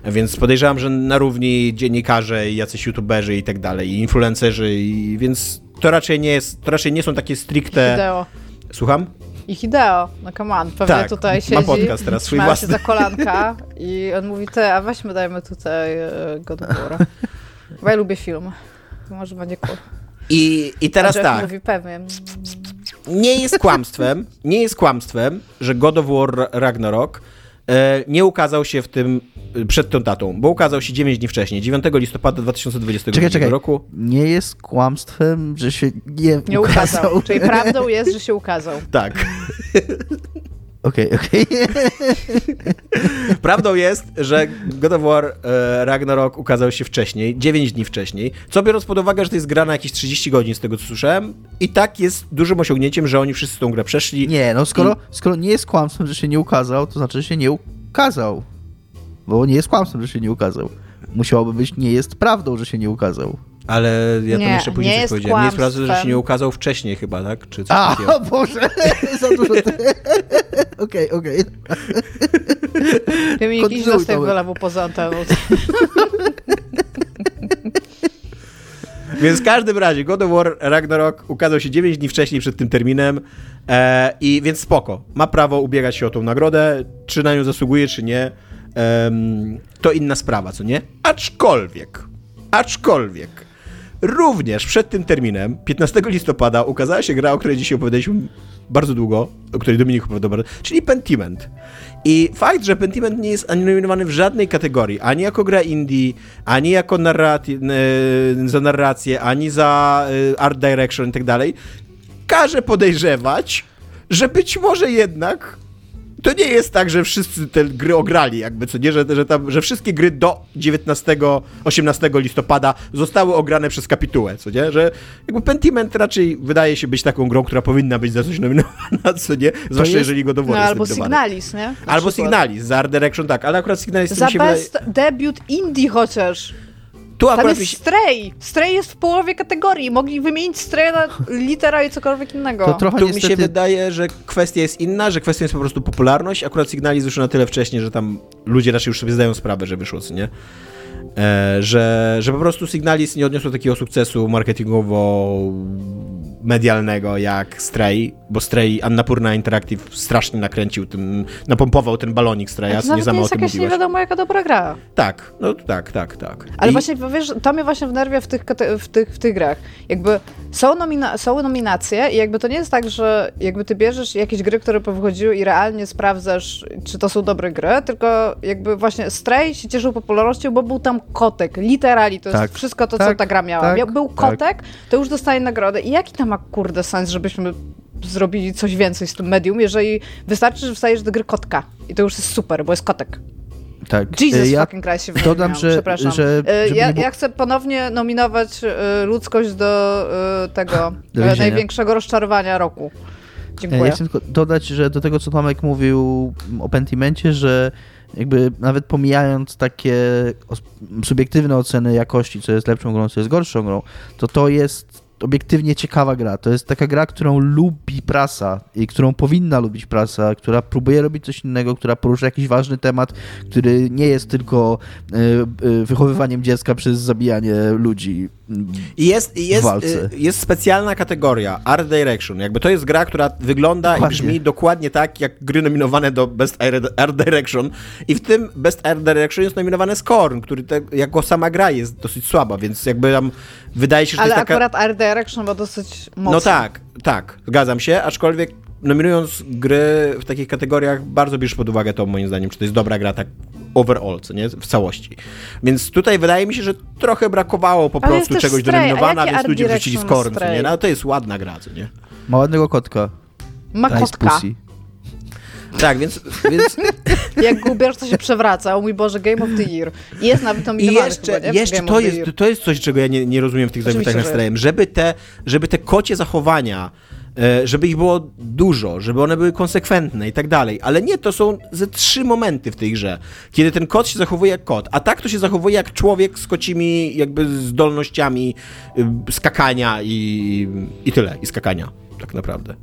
Więc podejrzewam, że na równi dziennikarze i jacyś youtuberzy i tak dalej, i influencerzy, i, więc to raczej nie jest, to raczej nie są takie stricte... Hideo. Słucham? I Hideo, no come on, pewnie Tak, tutaj ma siedzi, podcast teraz swój własny. się za kolanka i on mówi, te, a weźmy dajmy tutaj God of War. Bo ja lubię film. Może będzie cool. I, i teraz tak. mówi, pewnie. nie jest kłamstwem, nie jest kłamstwem, że God of War Ragnarok e, nie ukazał się w tym przed tą datą, bo ukazał się 9 dni wcześniej, 9 listopada 2022 Czekaj, czekaj. roku. Nie jest kłamstwem, że się nie, Nie ukazał. Czyli prawdą jest, że się ukazał. *laughs* Tak. *laughs* Okej, okej. *laughs* Prawdą jest, że God of War e, Ragnarok ukazał się wcześniej, 9 dni wcześniej, co biorąc pod uwagę, że to jest gra na jakieś 30 godzin z tego co słyszałem, i tak jest dużym osiągnięciem, że oni wszyscy tą grę przeszli. Nie, no skoro, skoro nie jest kłamstwem, że się nie ukazał, to znaczy, że się nie ukazał. Bo nie jest kłamstwem, że się nie ukazał. Musiałoby być, nie jest prawdą, że się nie ukazał. Ale ja tam Nie, jeszcze później nie coś powiedziałem. Nie jest prawda, że się nie ukazał wcześniej chyba, tak? Czy coś A, takiego. o Boże, *laughs* za dużo... *laughs* Okej, okej. Wiem, jakiś Kontynuuj, został poza anteną. *laughs* Więc w każdym razie God of War Ragnarok ukazał się 9 dni wcześniej przed tym terminem e, i więc spoko. Ma prawo ubiegać się o tą nagrodę, czy na nią zasługuje, czy nie. To inna sprawa, co nie? Aczkolwiek, aczkolwiek, również przed tym terminem, 15 listopada, ukazała się gra, o której dzisiaj opowiadaliśmy bardzo długo, o której Dominik opowiadał bardzo, czyli Pentiment. I fakt, że Pentiment nie jest ani nominowany w żadnej kategorii, ani jako gra indie, ani jako narrati- e, za narrację, ani za e, art direction i tak dalej, każe podejrzewać, że być może jednak to nie jest tak, że wszyscy te gry ograli, jakby co nie, że, że, tam, że wszystkie gry do 19-18 listopada zostały ograne przez kapitułę, co nie, że jakby Pentiment raczej wydaje się być taką grą, która powinna być za coś nominowana, co nie, zwłaszcza jeżeli go No dowodzę albo Signalis, nie? Na Albo przykład. Signalis, za Art Direction tak, ale akurat Signalis Za się wydaje... best debiut indie chociaż. Tu Tam akurat jest. Stray. Stray jest w połowie kategorii. Mogli wymienić Stray na litera i cokolwiek innego. To trochę Tu mi się niestety... wydaje, że kwestia jest inna, że kwestia jest po prostu popularność. Akurat Signalis wyszło na tyle wcześnie, że tam ludzie raczej już sobie zdają sprawę, że wyszło, co nie? E, że, że po prostu Signalis nie odniosło takiego sukcesu marketingowo-medialnego jak Stray, bo Stray Annapurna Interactive strasznie nakręcił ten, napompował ten balonik Straya, nie za nie mało jest jakaś nie mówiłaś. wiadomo jaka dobra gra. Tak, no tak, tak, tak. Ale I- właśnie, wiesz, to mnie właśnie wnerwia w tych, w tych, w tych grach. Jakby są, nomina- są nominacje i jakby to nie jest tak, że jakby ty bierzesz jakieś gry, które powychodziły i realnie sprawdzasz, czy to są dobre gry, tylko jakby właśnie Stray się cieszył popularnością, bo był tam kotek, literally, to jest Tak. wszystko to, co Tak, ta gra miała. tak, był tak. kotek, to już dostaje nagrodę. I jaki to ma kurde sens, żebyśmy zrobili coś więcej z tym medium, jeżeli wystarczy, że wstajesz do gry kotka i to już jest super, bo jest kotek. Tak. Jesus ja fucking Christ się dodam, że- przepraszam. że- E, ja, było- ja chcę ponownie nominować e, ludzkość do e, tego Do największego rozczarowania roku. Ja Dziękuję. chcę tylko dodać, że do tego, co Tomek mówił o Pentimencie, że jakby nawet pomijając takie subiektywne oceny jakości, co jest lepszą grą, co jest gorszą grą, to to jest obiektywnie ciekawa gra. To jest taka gra, którą lubi prasa i którą powinna lubić prasa, która próbuje robić coś innego, która porusza jakiś ważny temat, który nie jest tylko y, y, wychowywaniem dziecka przez zabijanie ludzi. I jest, i jest, walce. y, jest specjalna kategoria Art Direction. Jakby to jest gra, która wygląda Dokładnie. i brzmi dokładnie tak, jak gry nominowane do Best Art Direction. I w tym Best Art Direction jest nominowany Scorn, który te, jako sama gra jest dosyć słaba, więc jakby tam wydaje się, że Ale to jest taka... akurat Art Direction ma dosyć mocno. No tak, tak, zgadzam się, aczkolwiek nominując gry w takich kategoriach, bardzo bierzesz pod uwagę to, moim zdaniem, czy to jest dobra gra tak overall, co nie, w całości. Więc tutaj wydaje mi się, że trochę brakowało po Ale prostu czegoś do nominowania, więc ludzie wrzucili ma Scorn, co nie, no ale to jest ładna gra, co nie. Ma ładnego kotka. Ma kotka. pussy. Tak, więc, więc *laughs* Jak go ubierzesz, to się przewraca. O mój Boże, Game of the Year. I jest nawet I nominowany jeszcze, chyba, nie? jeszcze Game to, jest, to jest coś, czego ja nie, nie rozumiem w tych Oczywiście, zarzutach że żeby te, żeby te kocie zachowania żeby ich było dużo, żeby one były konsekwentne i tak dalej, ale nie, to są ze trzy momenty w tej grze, kiedy ten kot się zachowuje jak kot, a tak to się zachowuje jak człowiek z kocimi jakby zdolnościami y, skakania i, i tyle, i skakania tak naprawdę.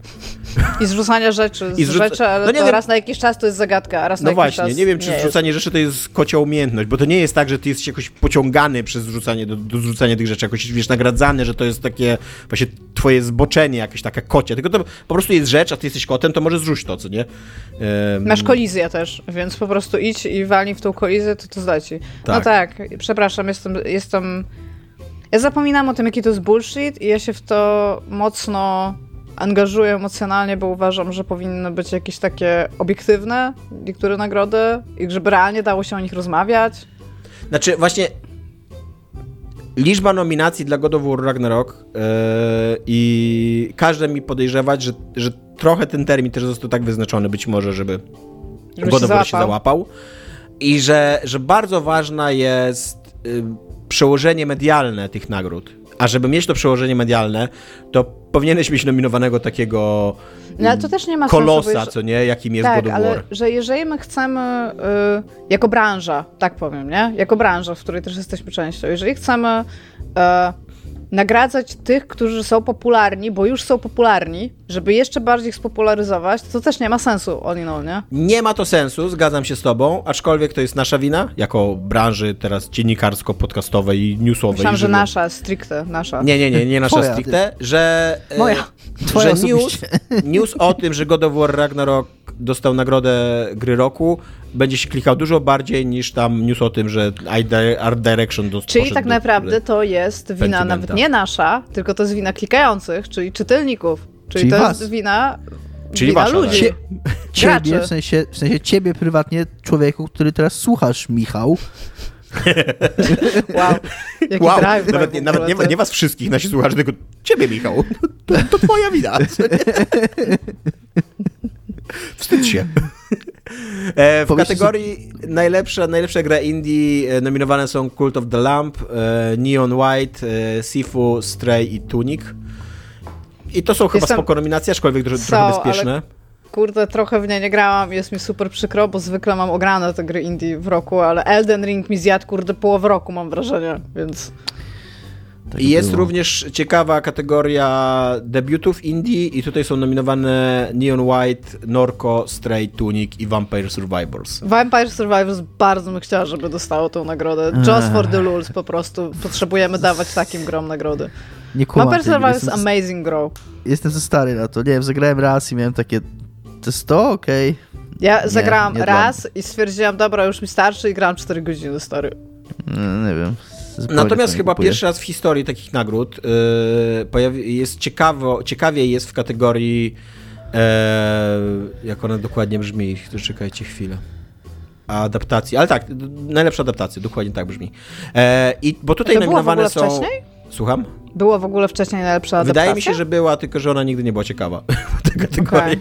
I zrzucania rzeczy I zrzuca- rzeczy, ale no nie wiem. raz na jakiś czas to jest zagadka, a raz No na jakiś właśnie, czas nie wiem, czy jest. zrzucanie rzeczy to jest kocia umiejętność, bo to nie jest tak, że ty jesteś jakoś pociągany przez zrzucanie, do, do zrzucania tych rzeczy, jakoś, wiesz, nagradzany, że to jest takie właśnie twoje zboczenie, jakieś taka kocie, tylko to po prostu jest rzecz, a ty jesteś kotem, to może zrzuć to, co nie? Masz kolizję też, więc po prostu idź i walnij w tą kolizję, to to zleci. No Tak. tak, przepraszam, jestem, jestem... Ja zapominam o tym, jaki to jest bullshit i ja się w to mocno angażuję emocjonalnie, bo uważam, że powinny być jakieś takie obiektywne niektóre nagrody i żeby realnie dało się o nich rozmawiać. Znaczy, właśnie liczba nominacji dla God of War Ragnarok yy, i każdy mi podejrzewać, że, że trochę ten termin też został tak wyznaczony być może, żeby Żeby God się of War się załapał. I że, że bardzo ważna jest y, przełożenie medialne tych nagród. A żeby mieć to przełożenie medialne, to powinieneś mieć nominowanego takiego No ale to też nie ma sensu, kolosa, jeszcze- co nie, jakim jest tak, God of ale War. że jeżeli my chcemy, y, jako branża, tak powiem, nie? Jako branża, w której też jesteśmy częścią, jeżeli chcemy y, nagradzać tych, którzy są popularni, bo już są popularni, żeby jeszcze bardziej ich spopularyzować, to też nie ma sensu, in all, nie? Nie ma to sensu, zgadzam się z tobą, aczkolwiek to jest nasza wina, jako branży teraz dziennikarsko-podcastowej i newsowej. Myślałam, że nasza, stricte nasza. Nie, nie, nie, nie nasza Twoja, stricte, że, e, Moja. Twoja że news, news o tym, że God of War Ragnarok dostał nagrodę gry roku, będzie się klikał dużo bardziej niż tam news o tym, że Art Direction dostał. Czyli tak naprawdę to jest wina Pentimenta. nawet nie nasza, tylko to jest wina klikających, czyli czytelników. Czyli, Czyli to was. jest wina, Czyli wina wasza, ludzi. tak. Ciebie, Graczy. w sensie, w sensie ciebie prywatnie, człowieku, który teraz słuchasz, Michał. Wow, jaki Wow, drive nawet, w nie, nawet nie, nie was wszystkich nasi słuchaczy, tylko ciebie, Michał. To, to twoja wina. *laughs* Wstydź się. *laughs* E, w kategorii najlepsza, najlepsza gra indie nominowane są Cult of the Lamp, e, Neon White, e, Sifu, Stray i Tunic. I to są chyba Jestem- spoko nominacje, aczkolwiek trochę, Są, trochę ale- bezpieczne. Kurde, trochę w nie nie grałam, jest mi super przykro, bo zwykle mam ograne te gry indie w roku, ale Elden Ring mi zjadł, kurde, połowę roku mam wrażenie, więc... Tak I jest było. również ciekawa kategoria debiutów indie i tutaj są nominowane Neon White, Norco, Stray, Tunic i Vampire Survivors. Vampire Survivors bardzo bym chciała, żeby dostało tą nagrodę. Just for the lulz po prostu. Potrzebujemy dawać takim grom nagrody. Nie kumam Vampire Survivors jestem, amazing grow. jestem za stary na to. Nie wiem, zagrałem raz i miałem takie, to jest to? Okej. Ja Nie, zagrałam nie dla raz i stwierdziłam, dobra, już mi starczy i grałam 4 godziny, stary. Nie, nie wiem. Natomiast chyba kupuję. pierwszy raz w historii takich nagród yy, jest ciekawo, ciekawie jest w kategorii e, jak ona dokładnie brzmi, to czekajcie chwilę. Adaptacji, ale tak, najlepsza adaptacja, dokładnie tak brzmi. E, I bo tutaj To było w nominowane ogóle są. wcześniej? Słucham? Było w ogóle wcześniej najlepsza adaptacja? Wydaje mi się, że była, tylko że ona nigdy nie była ciekawa. *laughs* Ta kategoria.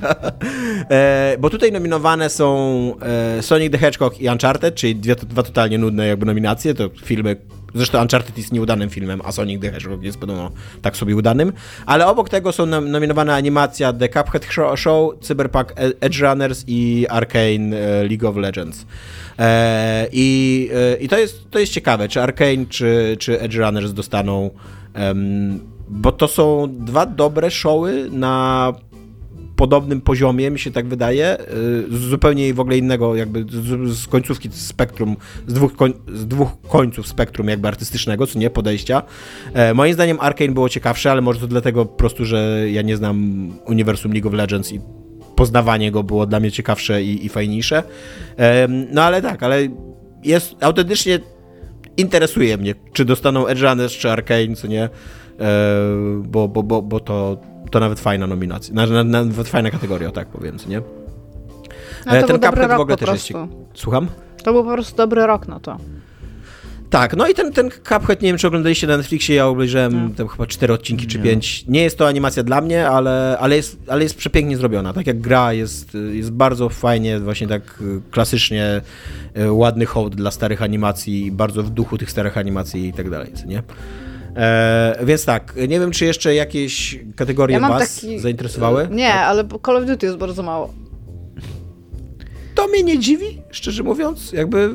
E, bo tutaj nominowane są e, Sonic the Hedgehog i Uncharted, czyli dwie, dwa totalnie nudne jakby nominacje. To filmy. Zresztą Uncharted jest nieudanym filmem, a Sonic the Hedgehog jest podobno tak sobie udanym. Ale obok tego są nom- nominowane animacja The Cuphead Show, Cyberpunk E- Edge Runners i Arcane e, League of Legends. E, I i to, jest, to jest ciekawe, czy Arcane, czy, czy Edge Runners dostaną Em, bo to są dwa dobre showy na podobnym poziomie, mi się tak wydaje, y, z zupełnie w ogóle innego, jakby z, z końcówki spektrum, z dwóch, koń, z dwóch końców spektrum jakby artystycznego, co nie, podejścia. E, moim zdaniem Arkane było ciekawsze, ale może to dlatego po prostu, że ja nie znam uniwersum League of Legends i poznawanie go było dla mnie ciekawsze i, i fajniejsze. Em, no ale tak, ale jest autentycznie interesuje mnie, czy dostaną Edge Runners, czy Arkane, co nie, e, bo, bo, bo, bo to, to nawet fajna nominacja, na- na- nawet fajna kategoria, tak powiem, co nie. No E, ten Cuphead w ogóle też jest. Słucham? To był po prostu dobry rok na to. Tak, no i ten, ten Cuphead, nie wiem czy oglądaliście na Netflixie, ja obejrzałem tam chyba cztery odcinki czy Nie. pięć. Nie jest to animacja dla mnie, ale, ale, jest, ale jest przepięknie zrobiona. Tak jak gra jest, jest bardzo fajnie, właśnie tak y, klasycznie y, ładny hołd dla starych animacji, bardzo w duchu tych starych animacji i tak dalej, co nie? E, więc tak, nie wiem, czy jeszcze jakieś kategorie Ja was taki... zainteresowały? Nie, ale Call of Duty jest bardzo mało. To mnie nie dziwi, szczerze mówiąc. Jakby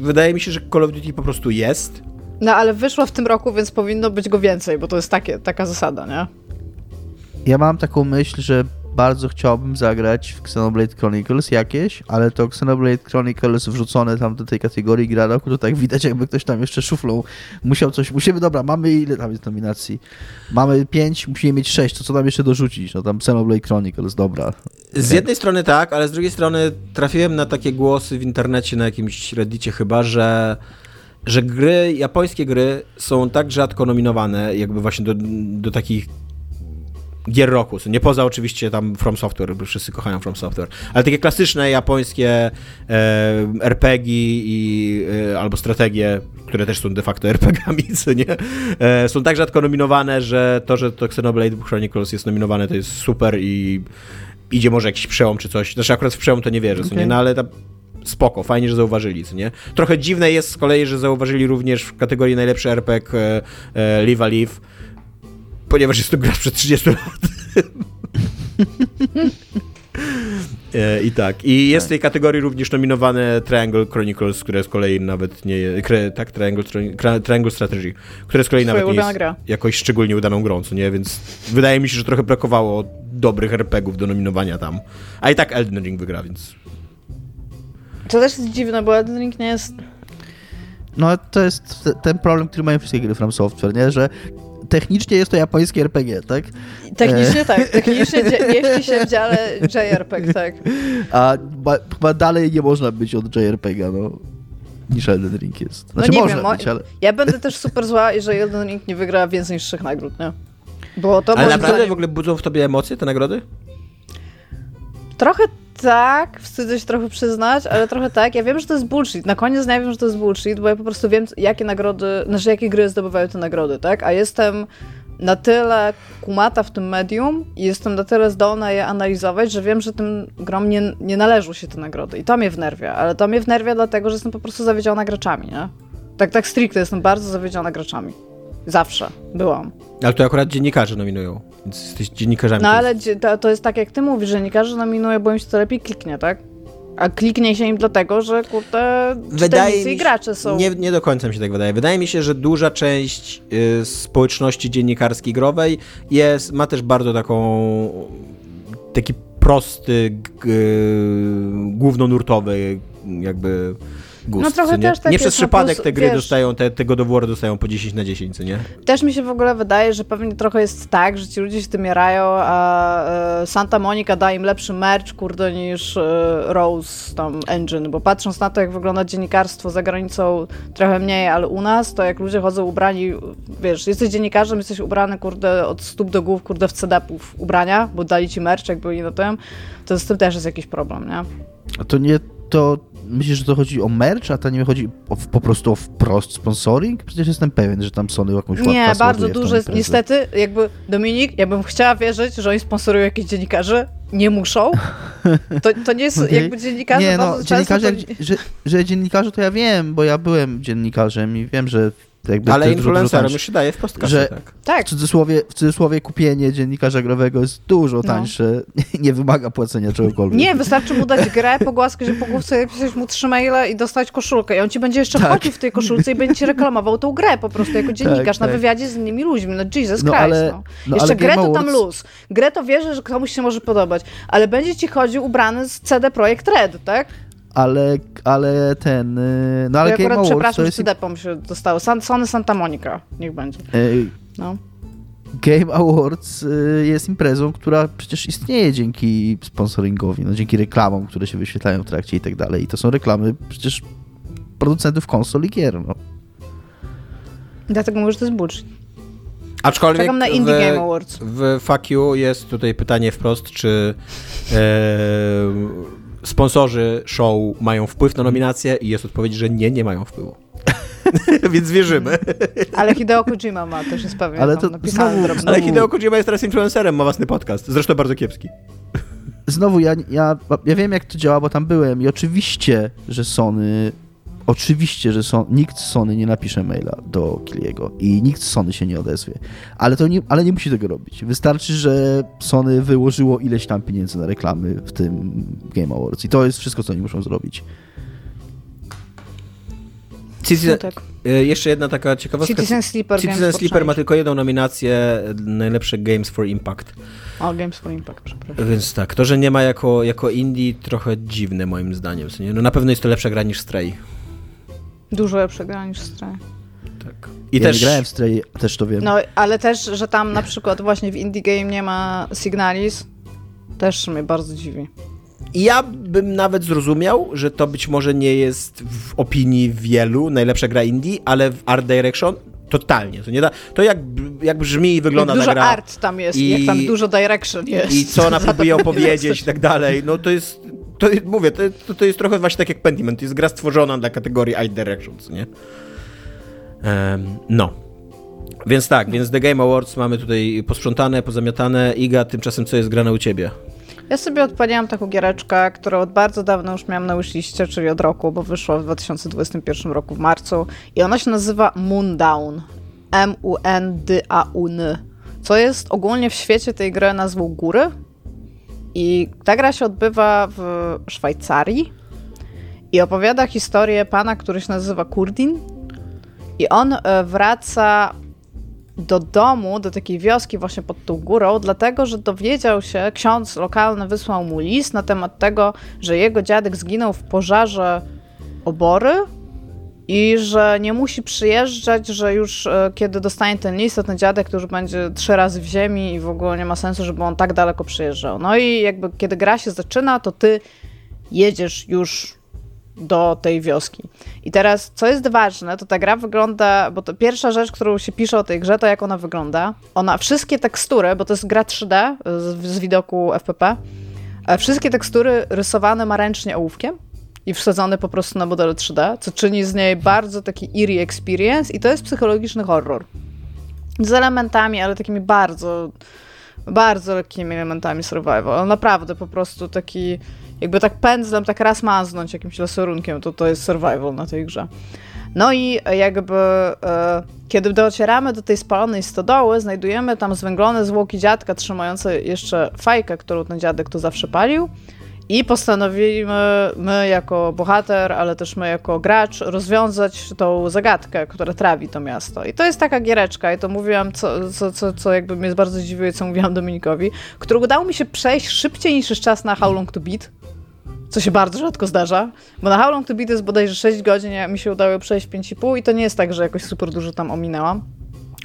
wydaje mi się, że Call of Duty po prostu jest. No ale wyszło w tym roku, więc powinno być go więcej, bo to jest takie, taka zasada, nie? Ja mam taką myśl, że bardzo chciałbym zagrać w Xenoblade Chronicles jakieś, ale to Xenoblade Chronicles wrzucone tam do tej kategorii gra roku, to tak widać jakby ktoś tam jeszcze szuflą musiał coś, musimy, dobra, mamy ile tam jest nominacji? Mamy pięć, musimy mieć sześć, to co tam jeszcze dorzucić? No tam Xenoblade Chronicles, dobra. Z jednej strony tak, ale z drugiej strony trafiłem na takie głosy w internecie, na jakimś reddicie chyba, że, że gry, japońskie gry są tak rzadko nominowane, jakby właśnie do, do takich gier roku. Nie poza oczywiście tam From Software, bo wszyscy kochają From Software, ale takie klasyczne japońskie e, RPG i, e, albo strategie, które też są de facto RPG-ami, *laughs* co nie? E, są tak rzadko nominowane, że to, że to Xenoblade Chronicles jest nominowane, to jest super i idzie może jakiś przełom czy coś. Znaczy akurat w przełom to nie wierzę, okay. co nie? No ale tam spoko, fajnie, że zauważyli, co nie? Trochę dziwne jest z kolei, że zauważyli również w kategorii najlepszy RPG e, e, Live a Live, ponieważ jest to gra przed 30 lat. E, I tak. I jest tak. w tej kategorii również nominowane Triangle Chronicles, które z kolei nawet nie jest. Tak, Triangle, Triangle Strategy, które z kolei nawet nie jest gra. jakoś szczególnie udaną grą, co nie? Więc wydaje mi się, że trochę brakowało dobrych RPGów do nominowania tam. A i tak Elden Ring wygra, więc. To też jest dziwne, bo Elden Ring nie jest. No, to jest ten problem, który mają wszystkie gry From Software, nie? Że technicznie jest to japońskie RPG, tak? Technicznie e... tak, *laughs* technicznie mieści się w dziale JRPG, tak. A chyba dalej nie można być od JRPG, no niż Elden Ring jest. Znaczy no nie można wiem, być, ale... Ja będę też super zła, jeżeli Elden Ring nie wygra więcej niż trzech nagród, nie? Bo to ale naprawdę w ogóle budzą w tobie emocje te nagrody? Trochę tak, wstydzę się trochę przyznać, ale trochę tak. Ja wiem, że to jest bullshit. Na koniec ja wiem, że to jest bullshit, bo ja po prostu wiem, jakie nagrody, znaczy jakie gry zdobywają te nagrody, tak? A jestem na tyle kumata w tym medium i jestem na tyle zdolna je analizować, że wiem, że tym grom nie, nie należą się te nagrody. I to mnie wnerwia, ale to mnie wnerwia dlatego, że jestem po prostu zawiedziona graczami, nie? Tak, tak stricte jestem bardzo zawiedziona graczami. Zawsze byłam. Ale to akurat dziennikarze nominują, jesteś dziennikarzami. No ale to, to jest tak, jak ty mówisz, że dziennikarze nominują, bo im się to lepiej kliknie, tak? A kliknie się im dlatego, że kurde, wydaje mi gracze są. Nie, nie do końca mi się tak wydaje. Wydaje mi się, że duża część y, społeczności dziennikarskiej growej jest, ma też bardzo taką taki prosty, g, głównonurtowy jakby gust. No trochę nie? też tak Nie przez no przypadek plus, te gry wiesz, dostają, te, tego doworu dostają po 10 na 10, co nie? Też mi się w ogóle wydaje, że pewnie trochę jest tak, że ci ludzie się tym jarają, a e, Santa Monica da im lepszy merch, kurde, niż e, Rose tam Engine, bo patrząc na to, jak wygląda dziennikarstwo za granicą, trochę mniej, ale u nas, to jak ludzie chodzą ubrani, wiesz, jesteś dziennikarzem, jesteś ubrany, kurde, od stóp do głów, kurde, w CDP-ów ubrania, bo dali ci merch, jak byli na tym, to z tym też jest jakiś problem, nie? A to nie to myślisz, że to chodzi o merch, a to nie chodzi o, po prostu o wprost sponsoring? Przecież jestem pewien, że tam Sony jakąś Nie, bardzo dużo jest. Niestety, jakby Dominik, ja bym chciała wierzyć, że oni sponsorują jakichś dziennikarzy, nie muszą. To, to nie jest *laughs* okay. jakby dziennikarze. Nie, no, dziennikarze, to... że, że dziennikarze to ja wiem, bo ja byłem dziennikarzem i wiem, że Ale influencerom już się daje w postkasie, że tak. tak. W, cudzysłowie, w cudzysłowie kupienie dziennikarza growego jest dużo no. tańsze, no. *laughs* nie wymaga płacenia czegokolwiek. Nie, wystarczy mu dać grę, pogłaskać po główce, pisać mu trzy maile i dostać koszulkę. I on ci będzie jeszcze tak. chodził w tej koszulce i będzie ci reklamował tą grę po prostu jako dziennikarz tak, na tak. wywiadzie z innymi ludźmi. No Jesus no, Christ. Ale, no. no jeszcze grę to tam luz. Grę to wierzę, że komuś się może podobać, ale będzie ci chodził ubrany z CD Projekt Red, tak? Ale, ale ten, y, no ale ja Game Awards przepraszam, to jest... Depom się dostało, San, Sony Santa Monica, niech będzie. No. Game Awards y, jest imprezą, która przecież istnieje dzięki sponsoringowi, no, dzięki reklamom, które się wyświetlają w trakcie i tak dalej. I to są reklamy przecież producentów konsol i gier, no. Dlatego mówię, że to jest bullshit. Aczkolwiek Czekam na Indie w, Game Awards. W Fuck You jest tutaj pytanie wprost, czy e, sponsorzy show mają wpływ na nominację i jest odpowiedź, że nie, nie mają wpływu. *laughs* Więc wierzymy. Ale Hideo Kojima ma, też jest pewien Ale to znowu, Ale Hideo Kojima jest teraz influencerem, ma własny podcast. Zresztą bardzo kiepski. Znowu, ja, ja, ja wiem jak to działa, bo tam byłem i oczywiście, że Sony oczywiście, że son, nikt z Sony nie napisze maila do Kiliego i nikt z Sony się nie odezwie, ale, to nie, ale nie musi tego robić. Wystarczy, że Sony wyłożyło ileś tam pieniędzy na reklamy w tym Game Awards i to jest wszystko, co oni muszą zrobić. Citizen, No tak. e, Jeszcze jedna taka ciekawostka. Citizen Sleeper Citizen Sleeper ma tylko jedną nominację, najlepsze Games for Impact. O, Games for Impact, przepraszam. Więc tak, to, że nie ma jako, jako indie, trochę dziwne moim zdaniem. No na pewno jest to lepsza gra niż Stray. Dużo lepsze gra niż Stray. Tak. I ja też nie grałem w Stray, też to wiem. No, ale też, że tam na przykład właśnie w Indie Game nie ma Signalis, też mnie bardzo dziwi. I ja bym nawet zrozumiał, że to być może nie jest w opinii wielu najlepsza gra indie, ale w Art Direction totalnie. To, nie da, to jak, jak brzmi i wygląda jak ta dużo gra. art tam jest, I- jak tam dużo direction jest. I co ona próbuje *laughs* opowiedzieć i tak dalej. No to jest, to mówię, to, to, jest trochę właśnie tak jak Pentiment. Jest gra stworzona dla kategorii Art Direction, co nie? Em, no. Więc tak, więc The Game Awards mamy tutaj posprzątane, pozamiatane. Iga, tymczasem co jest grane u ciebie? Ja sobie odpaliłam taką giereczkę, którą od bardzo dawna już miałam na wishliste, czyli od roku, bo wyszła w 2021 roku w marcu. I ona się nazywa Moondown. M-U-N-D-A-U-N. Co jest ogólnie w świecie tej gry nazwą góry. I ta gra się odbywa w Szwajcarii. I opowiada historię pana, który się nazywa Kurdin. I on e, wraca do domu, do takiej wioski właśnie pod tą górą, dlatego że dowiedział się, ksiądz lokalny wysłał mu list na temat tego, że jego dziadek zginął w pożarze obory i że nie musi przyjeżdżać, że już e, kiedy dostanie ten list, to ten dziadek już będzie trzy razy w ziemi i w ogóle nie ma sensu, żeby on tak daleko przyjeżdżał. No i jakby kiedy gra się zaczyna, to ty jedziesz już do tej wioski. I teraz, co jest ważne, to ta gra wygląda, bo to pierwsza rzecz, którą się pisze o tej grze, to jak ona wygląda. Ona, wszystkie tekstury, bo to jest gra 3D z, z widoku FPP, e, wszystkie tekstury rysowane ma ręcznie ołówkiem i wsadzone po prostu na modele 3D, co czyni z niej bardzo taki eerie experience i to jest psychologiczny horror. Z elementami, ale takimi bardzo, bardzo lekkimi elementami survival. Naprawdę po prostu taki, jakby tak pędzlem, tak raz maznąć jakimś lasorunkiem, to to jest survival na tej grze. No i jakby e, kiedy docieramy do tej spalonej stodoły, znajdujemy tam zwęglone zwłoki dziadka trzymające jeszcze fajkę, którą ten dziadek tu zawsze palił. I postanowimy my jako bohater, ale też my jako gracz rozwiązać tą zagadkę, która trawi to miasto. I to jest taka giereczka, i to mówiłam, co, co, co, co jakby mnie bardzo zdziwiło, co mówiłam Dominikowi, którą udało mi się przejść szybciej niż jest czas na How Long to Beat, co się bardzo rzadko zdarza, bo na How Long to Beat jest bodajże 6 godzin, a mi się udało przejść 5,5 i to nie jest tak, że jakoś super dużo tam ominęłam.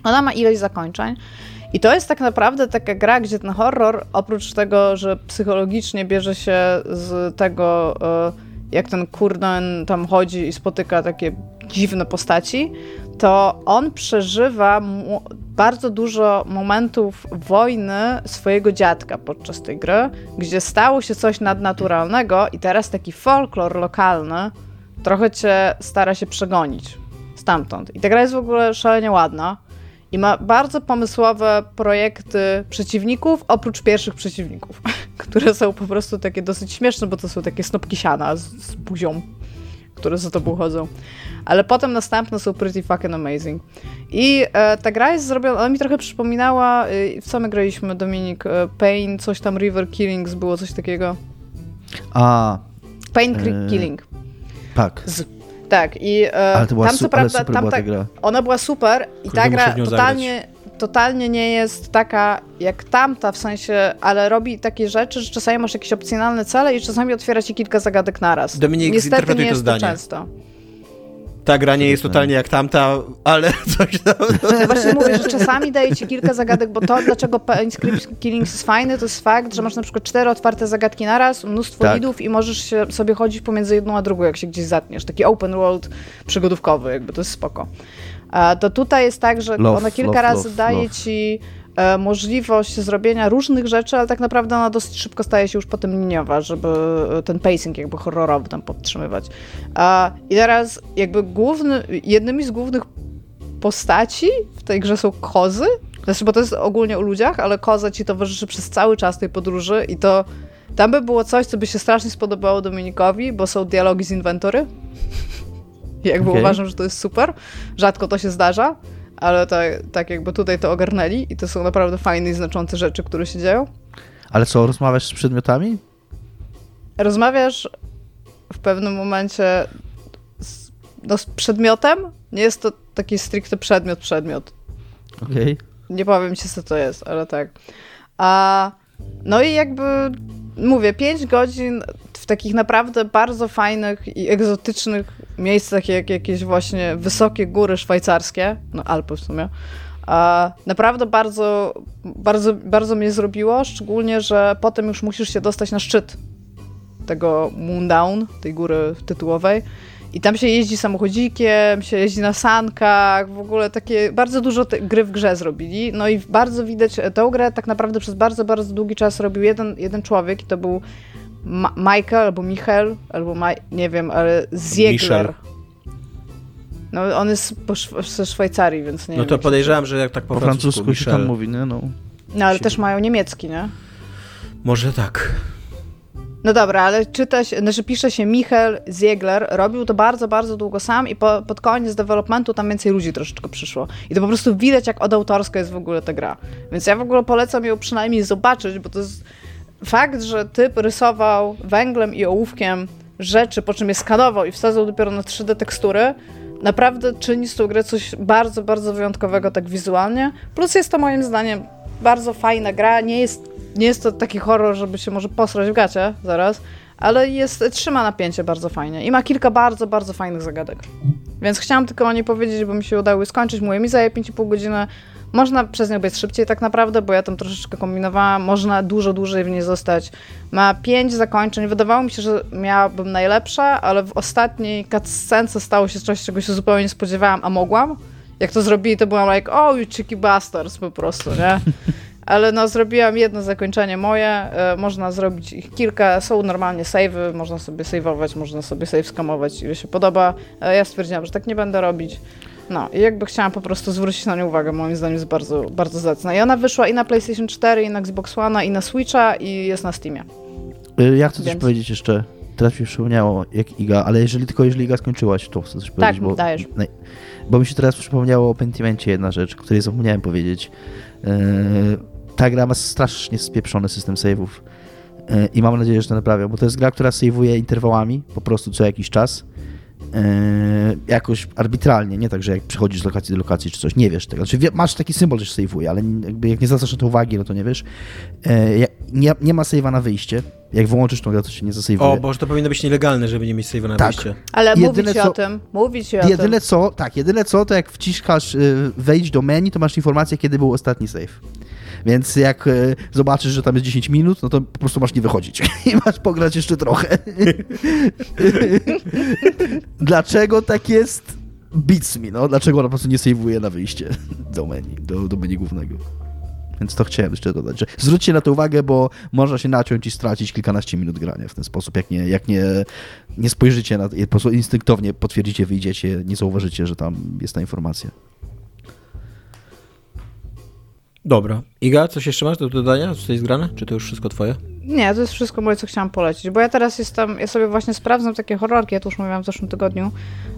Ona ma ilość zakończeń. I to jest tak naprawdę taka gra, gdzie ten horror, oprócz tego, że psychologicznie bierze się z tego, e, jak ten kurden tam chodzi i spotyka takie dziwne postaci, to on przeżywa bardzo dużo momentów wojny swojego dziadka podczas tej gry, gdzie stało się coś nadnaturalnego i teraz taki folklor lokalny trochę cię stara się przegonić stamtąd. I ta gra jest w ogóle szalenie ładna i ma bardzo pomysłowe projekty przeciwników, oprócz pierwszych przeciwników, *laughs* które są po prostu takie dosyć śmieszne, bo to są takie snopki siana z, z buzią, które za tobą chodzą. Ale potem następne są pretty fucking amazing. I e, ta gra jest zrobiona, ona mi trochę przypominała, e, w co my graliśmy, Dominik, e, Pain, coś tam, River Killings, było coś takiego. A, Pain Creek Killing. tak. Z, tak, i e, Ale to była tam su- co prawda, super tam była ta tak, gra. ona była super i Kurde, ta gra totalnie, totalnie nie jest taka jak tamta, w sensie, ale robi takie rzeczy, że czasami masz jakieś opcjonalne cele i czasami otwiera ci kilka zagadek naraz. Dominik, Niestety nie to jest zdanie. to często. Ta gra nie jest totalnie jak tamta, ale *laughs* coś tam... Ja właśnie mówię, że czasami daje ci kilka zagadek, bo to, dlaczego Script Killings jest fajny, to jest fakt, że masz na przykład cztery otwarte zagadki naraz, mnóstwo Tak. lidów i możesz się sobie chodzić pomiędzy jedną a drugą, jak się gdzieś zatniesz. Taki open world przygodówkowy, jakby to jest spoko. A to tutaj jest tak, że Love, ona kilka love, razy love, daje love. ci możliwość zrobienia różnych rzeczy, ale tak naprawdę ona dosyć szybko staje się już potem liniowa, żeby e, ten pacing jakby horrorowy tam podtrzymywać. I teraz jakby główny, jednymi z głównych postaci w tej grze są kozy. Znaczy, bo to jest ogólnie u ludziach, ale koza ci towarzyszy przez cały czas tej podróży i to tam by było coś, co by się strasznie spodobało Dominikowi, bo są dialogi z inwentory. *laughs* Jakby Okej. uważam, że to jest super. Rzadko to się zdarza, ale tak, tak jakby tutaj to ogarnęli i to są naprawdę fajne i znaczące rzeczy, które się dzieją. Ale co, rozmawiasz z przedmiotami? Rozmawiasz w pewnym momencie z, no, z przedmiotem. Nie jest to taki stricte przedmiot, przedmiot. Okej. Nie powiem ci, co to jest, ale tak. A, no i jakby mówię, 5 godzin w takich naprawdę bardzo fajnych i egzotycznych miejscach, jak jakieś właśnie wysokie góry szwajcarskie, no Alpy w sumie. A naprawdę bardzo, bardzo, bardzo mnie zrobiło, szczególnie, że potem już musisz się dostać na szczyt tego Moondown, tej góry tytułowej. I tam się jeździ samochodzikiem, się jeździ na sankach, w ogóle takie bardzo dużo gry w grze zrobili. No i bardzo widać, tę grę tak naprawdę przez bardzo, bardzo długi czas robił jeden, jeden człowiek i to był Ma Michael albo Michael, albo Ma nie wiem, ale Ziegler. Michel. No on jest ze Szwajcarii, więc nie No wiem. to się- podejrzewam, że jak tak po, Po francusku się Michel. tam mówi, nie? No. No ale też mają niemiecki, nie? Może tak. No dobra, ale czyta się, znaczy pisze się Michael Ziegler, robił to bardzo, bardzo długo sam i po, pod koniec developmentu tam więcej ludzi troszeczkę przyszło. I to po prostu widać, jak odautorska jest w ogóle ta gra. Więc ja w ogóle polecam ją przynajmniej zobaczyć, bo to jest fakt, że typ rysował węglem i ołówkiem rzeczy, po czym je skanował i wsadzał dopiero na 3D tekstury, naprawdę czyni z tą grę coś bardzo, bardzo wyjątkowego tak wizualnie. Plus jest to moim zdaniem bardzo fajna gra, nie jest, nie jest to taki horror, żeby się może posrać w gacie zaraz, ale jest, trzyma napięcie bardzo fajnie i ma kilka bardzo, bardzo fajnych zagadek. Więc chciałam tylko o niej powiedzieć, bo mi się udało skończyć. Mówię, mi zajęło 5,5 godziny. Można przez nią być szybciej tak naprawdę, bo ja tam troszeczkę kombinowałam. Można dużo dłużej w niej zostać. Ma pięć zakończeń. Wydawało mi się, że miałabym najlepsze, ale w ostatniej cutscence stało się coś, czego się zupełnie nie spodziewałam, a mogłam. Jak to zrobili, to byłam like, oh, you cheeky bastards po prostu, nie? *laughs* Ale no, zrobiłam jedno zakończenie moje, e, można zrobić ich kilka, są normalnie savey, można sobie saveować, można sobie save skamować, ile się podoba. E, ja stwierdziłam, że tak nie będę robić. No i jakby chciałam po prostu zwrócić na nią uwagę, moim zdaniem jest bardzo, bardzo zacna. I ona wyszła i na PlayStation 4, i na Xbox One, i na Switcha, i jest na Steamie. Y, Ja chcę coś Więc- powiedzieć jeszcze. Teraz mi się przypomniało, jak Iga, ale jeżeli tylko jeżeli Iga skończyłaś, to chcę coś powiedzieć, bo, dajesz. bo mi się teraz przypomniało o Pentimencie jedna rzecz, której zapomniałem powiedzieć. Yy, ta gra ma strasznie spieprzony system save'ów yy, i mam nadzieję, że to naprawią, bo to jest gra, która save'uje interwałami, po prostu co jakiś czas. Yy, jakoś arbitralnie, nie tak, że jak przechodzisz z lokacji do lokacji czy coś, nie wiesz tego. Znaczy, wie, masz taki symbol, że się save'uje, ale jakby jak nie zwracasz na to uwagi, no to nie wiesz. Yy, ja- nie, nie ma save'a na wyjście. Jak wyłączysz tą grę, to się nie zasave'uje. O, Boże, to powinno być nielegalne, żeby nie mieć save'a na Tak. wyjście. Ale Jedyne mówić co- o tym, mówić o tym. Jedyne co, tak, jedyne co, to jak wciskasz y, wejść do menu, to masz informację, kiedy był ostatni save. Więc jak y, zobaczysz, że tam jest 10 minut, no to po prostu masz nie wychodzić *laughs* i masz pograć jeszcze trochę. *laughs* Dlaczego tak jest? Beats mi, no. Dlaczego ona po prostu nie save'uje na wyjście do menu, do, do menu głównego. Więc to chciałem jeszcze dodać, że zwróćcie na to uwagę, bo można się naciąć i stracić kilkanaście minut grania w ten sposób, jak nie, jak nie, nie spojrzycie na to, po prostu instynktownie potwierdzicie, wyjdziecie, nie zauważycie, że tam jest ta informacja. Dobra. Iga, coś jeszcze masz do dodania? Co jest grane? Czy to już wszystko twoje? Nie, to jest wszystko moje, co chciałam polecić, bo ja teraz jestem, ja sobie właśnie sprawdzam takie horrorki, ja to już mówiłam w zeszłym tygodniu,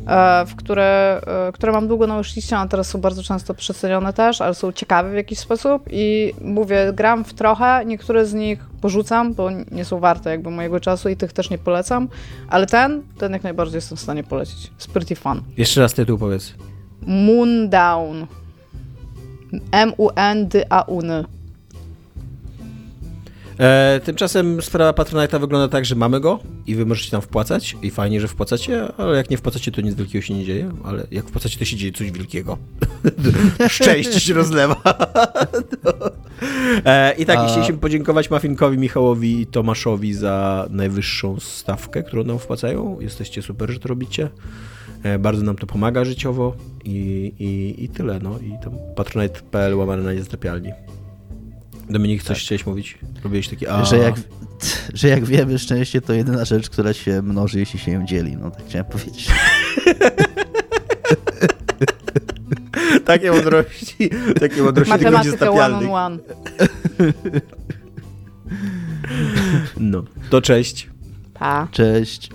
e, w które, e, które mam długo na liście, a teraz są bardzo często przecenione też, ale są ciekawe w jakiś sposób i mówię, gram w trochę, niektóre z nich porzucam, bo nie są warte jakby mojego czasu i tych też nie polecam, ale ten, ten jak najbardziej jestem w stanie polecić. It's pretty fun. Jeszcze raz tytuł powiedz. Moon Down. M-U-N-D-A-U-N. E, tymczasem sprawa Patronite'a wygląda tak, że mamy go i wy możecie tam wpłacać i fajnie, że wpłacacie, ale jak nie wpłacacie, to nic wielkiego się nie dzieje, ale jak wpłacacie, to się dzieje coś wielkiego. *laughs* Szczęście się rozlewa. E, I tak, A... chcieliśmy podziękować Mafinkowi, Michałowi i Tomaszowi za najwyższą stawkę, którą nam wpłacają. Jesteście super, że to robicie. E, bardzo nam to pomaga życiowo i, i, i tyle, no. I tam patronite.pl łamane na niezlepialni. Dominik, coś chciałeś mówić? Robiłeś taki a Że jak, *laughs* że jak wiemy, szczęście to jedyna rzecz, która się mnoży, jeśli się ją dzieli. No tak chciałem powiedzieć. *laughs* Takie mądrości, takie mądrości Matematyka one on one. No, to cześć. Pa. Cześć.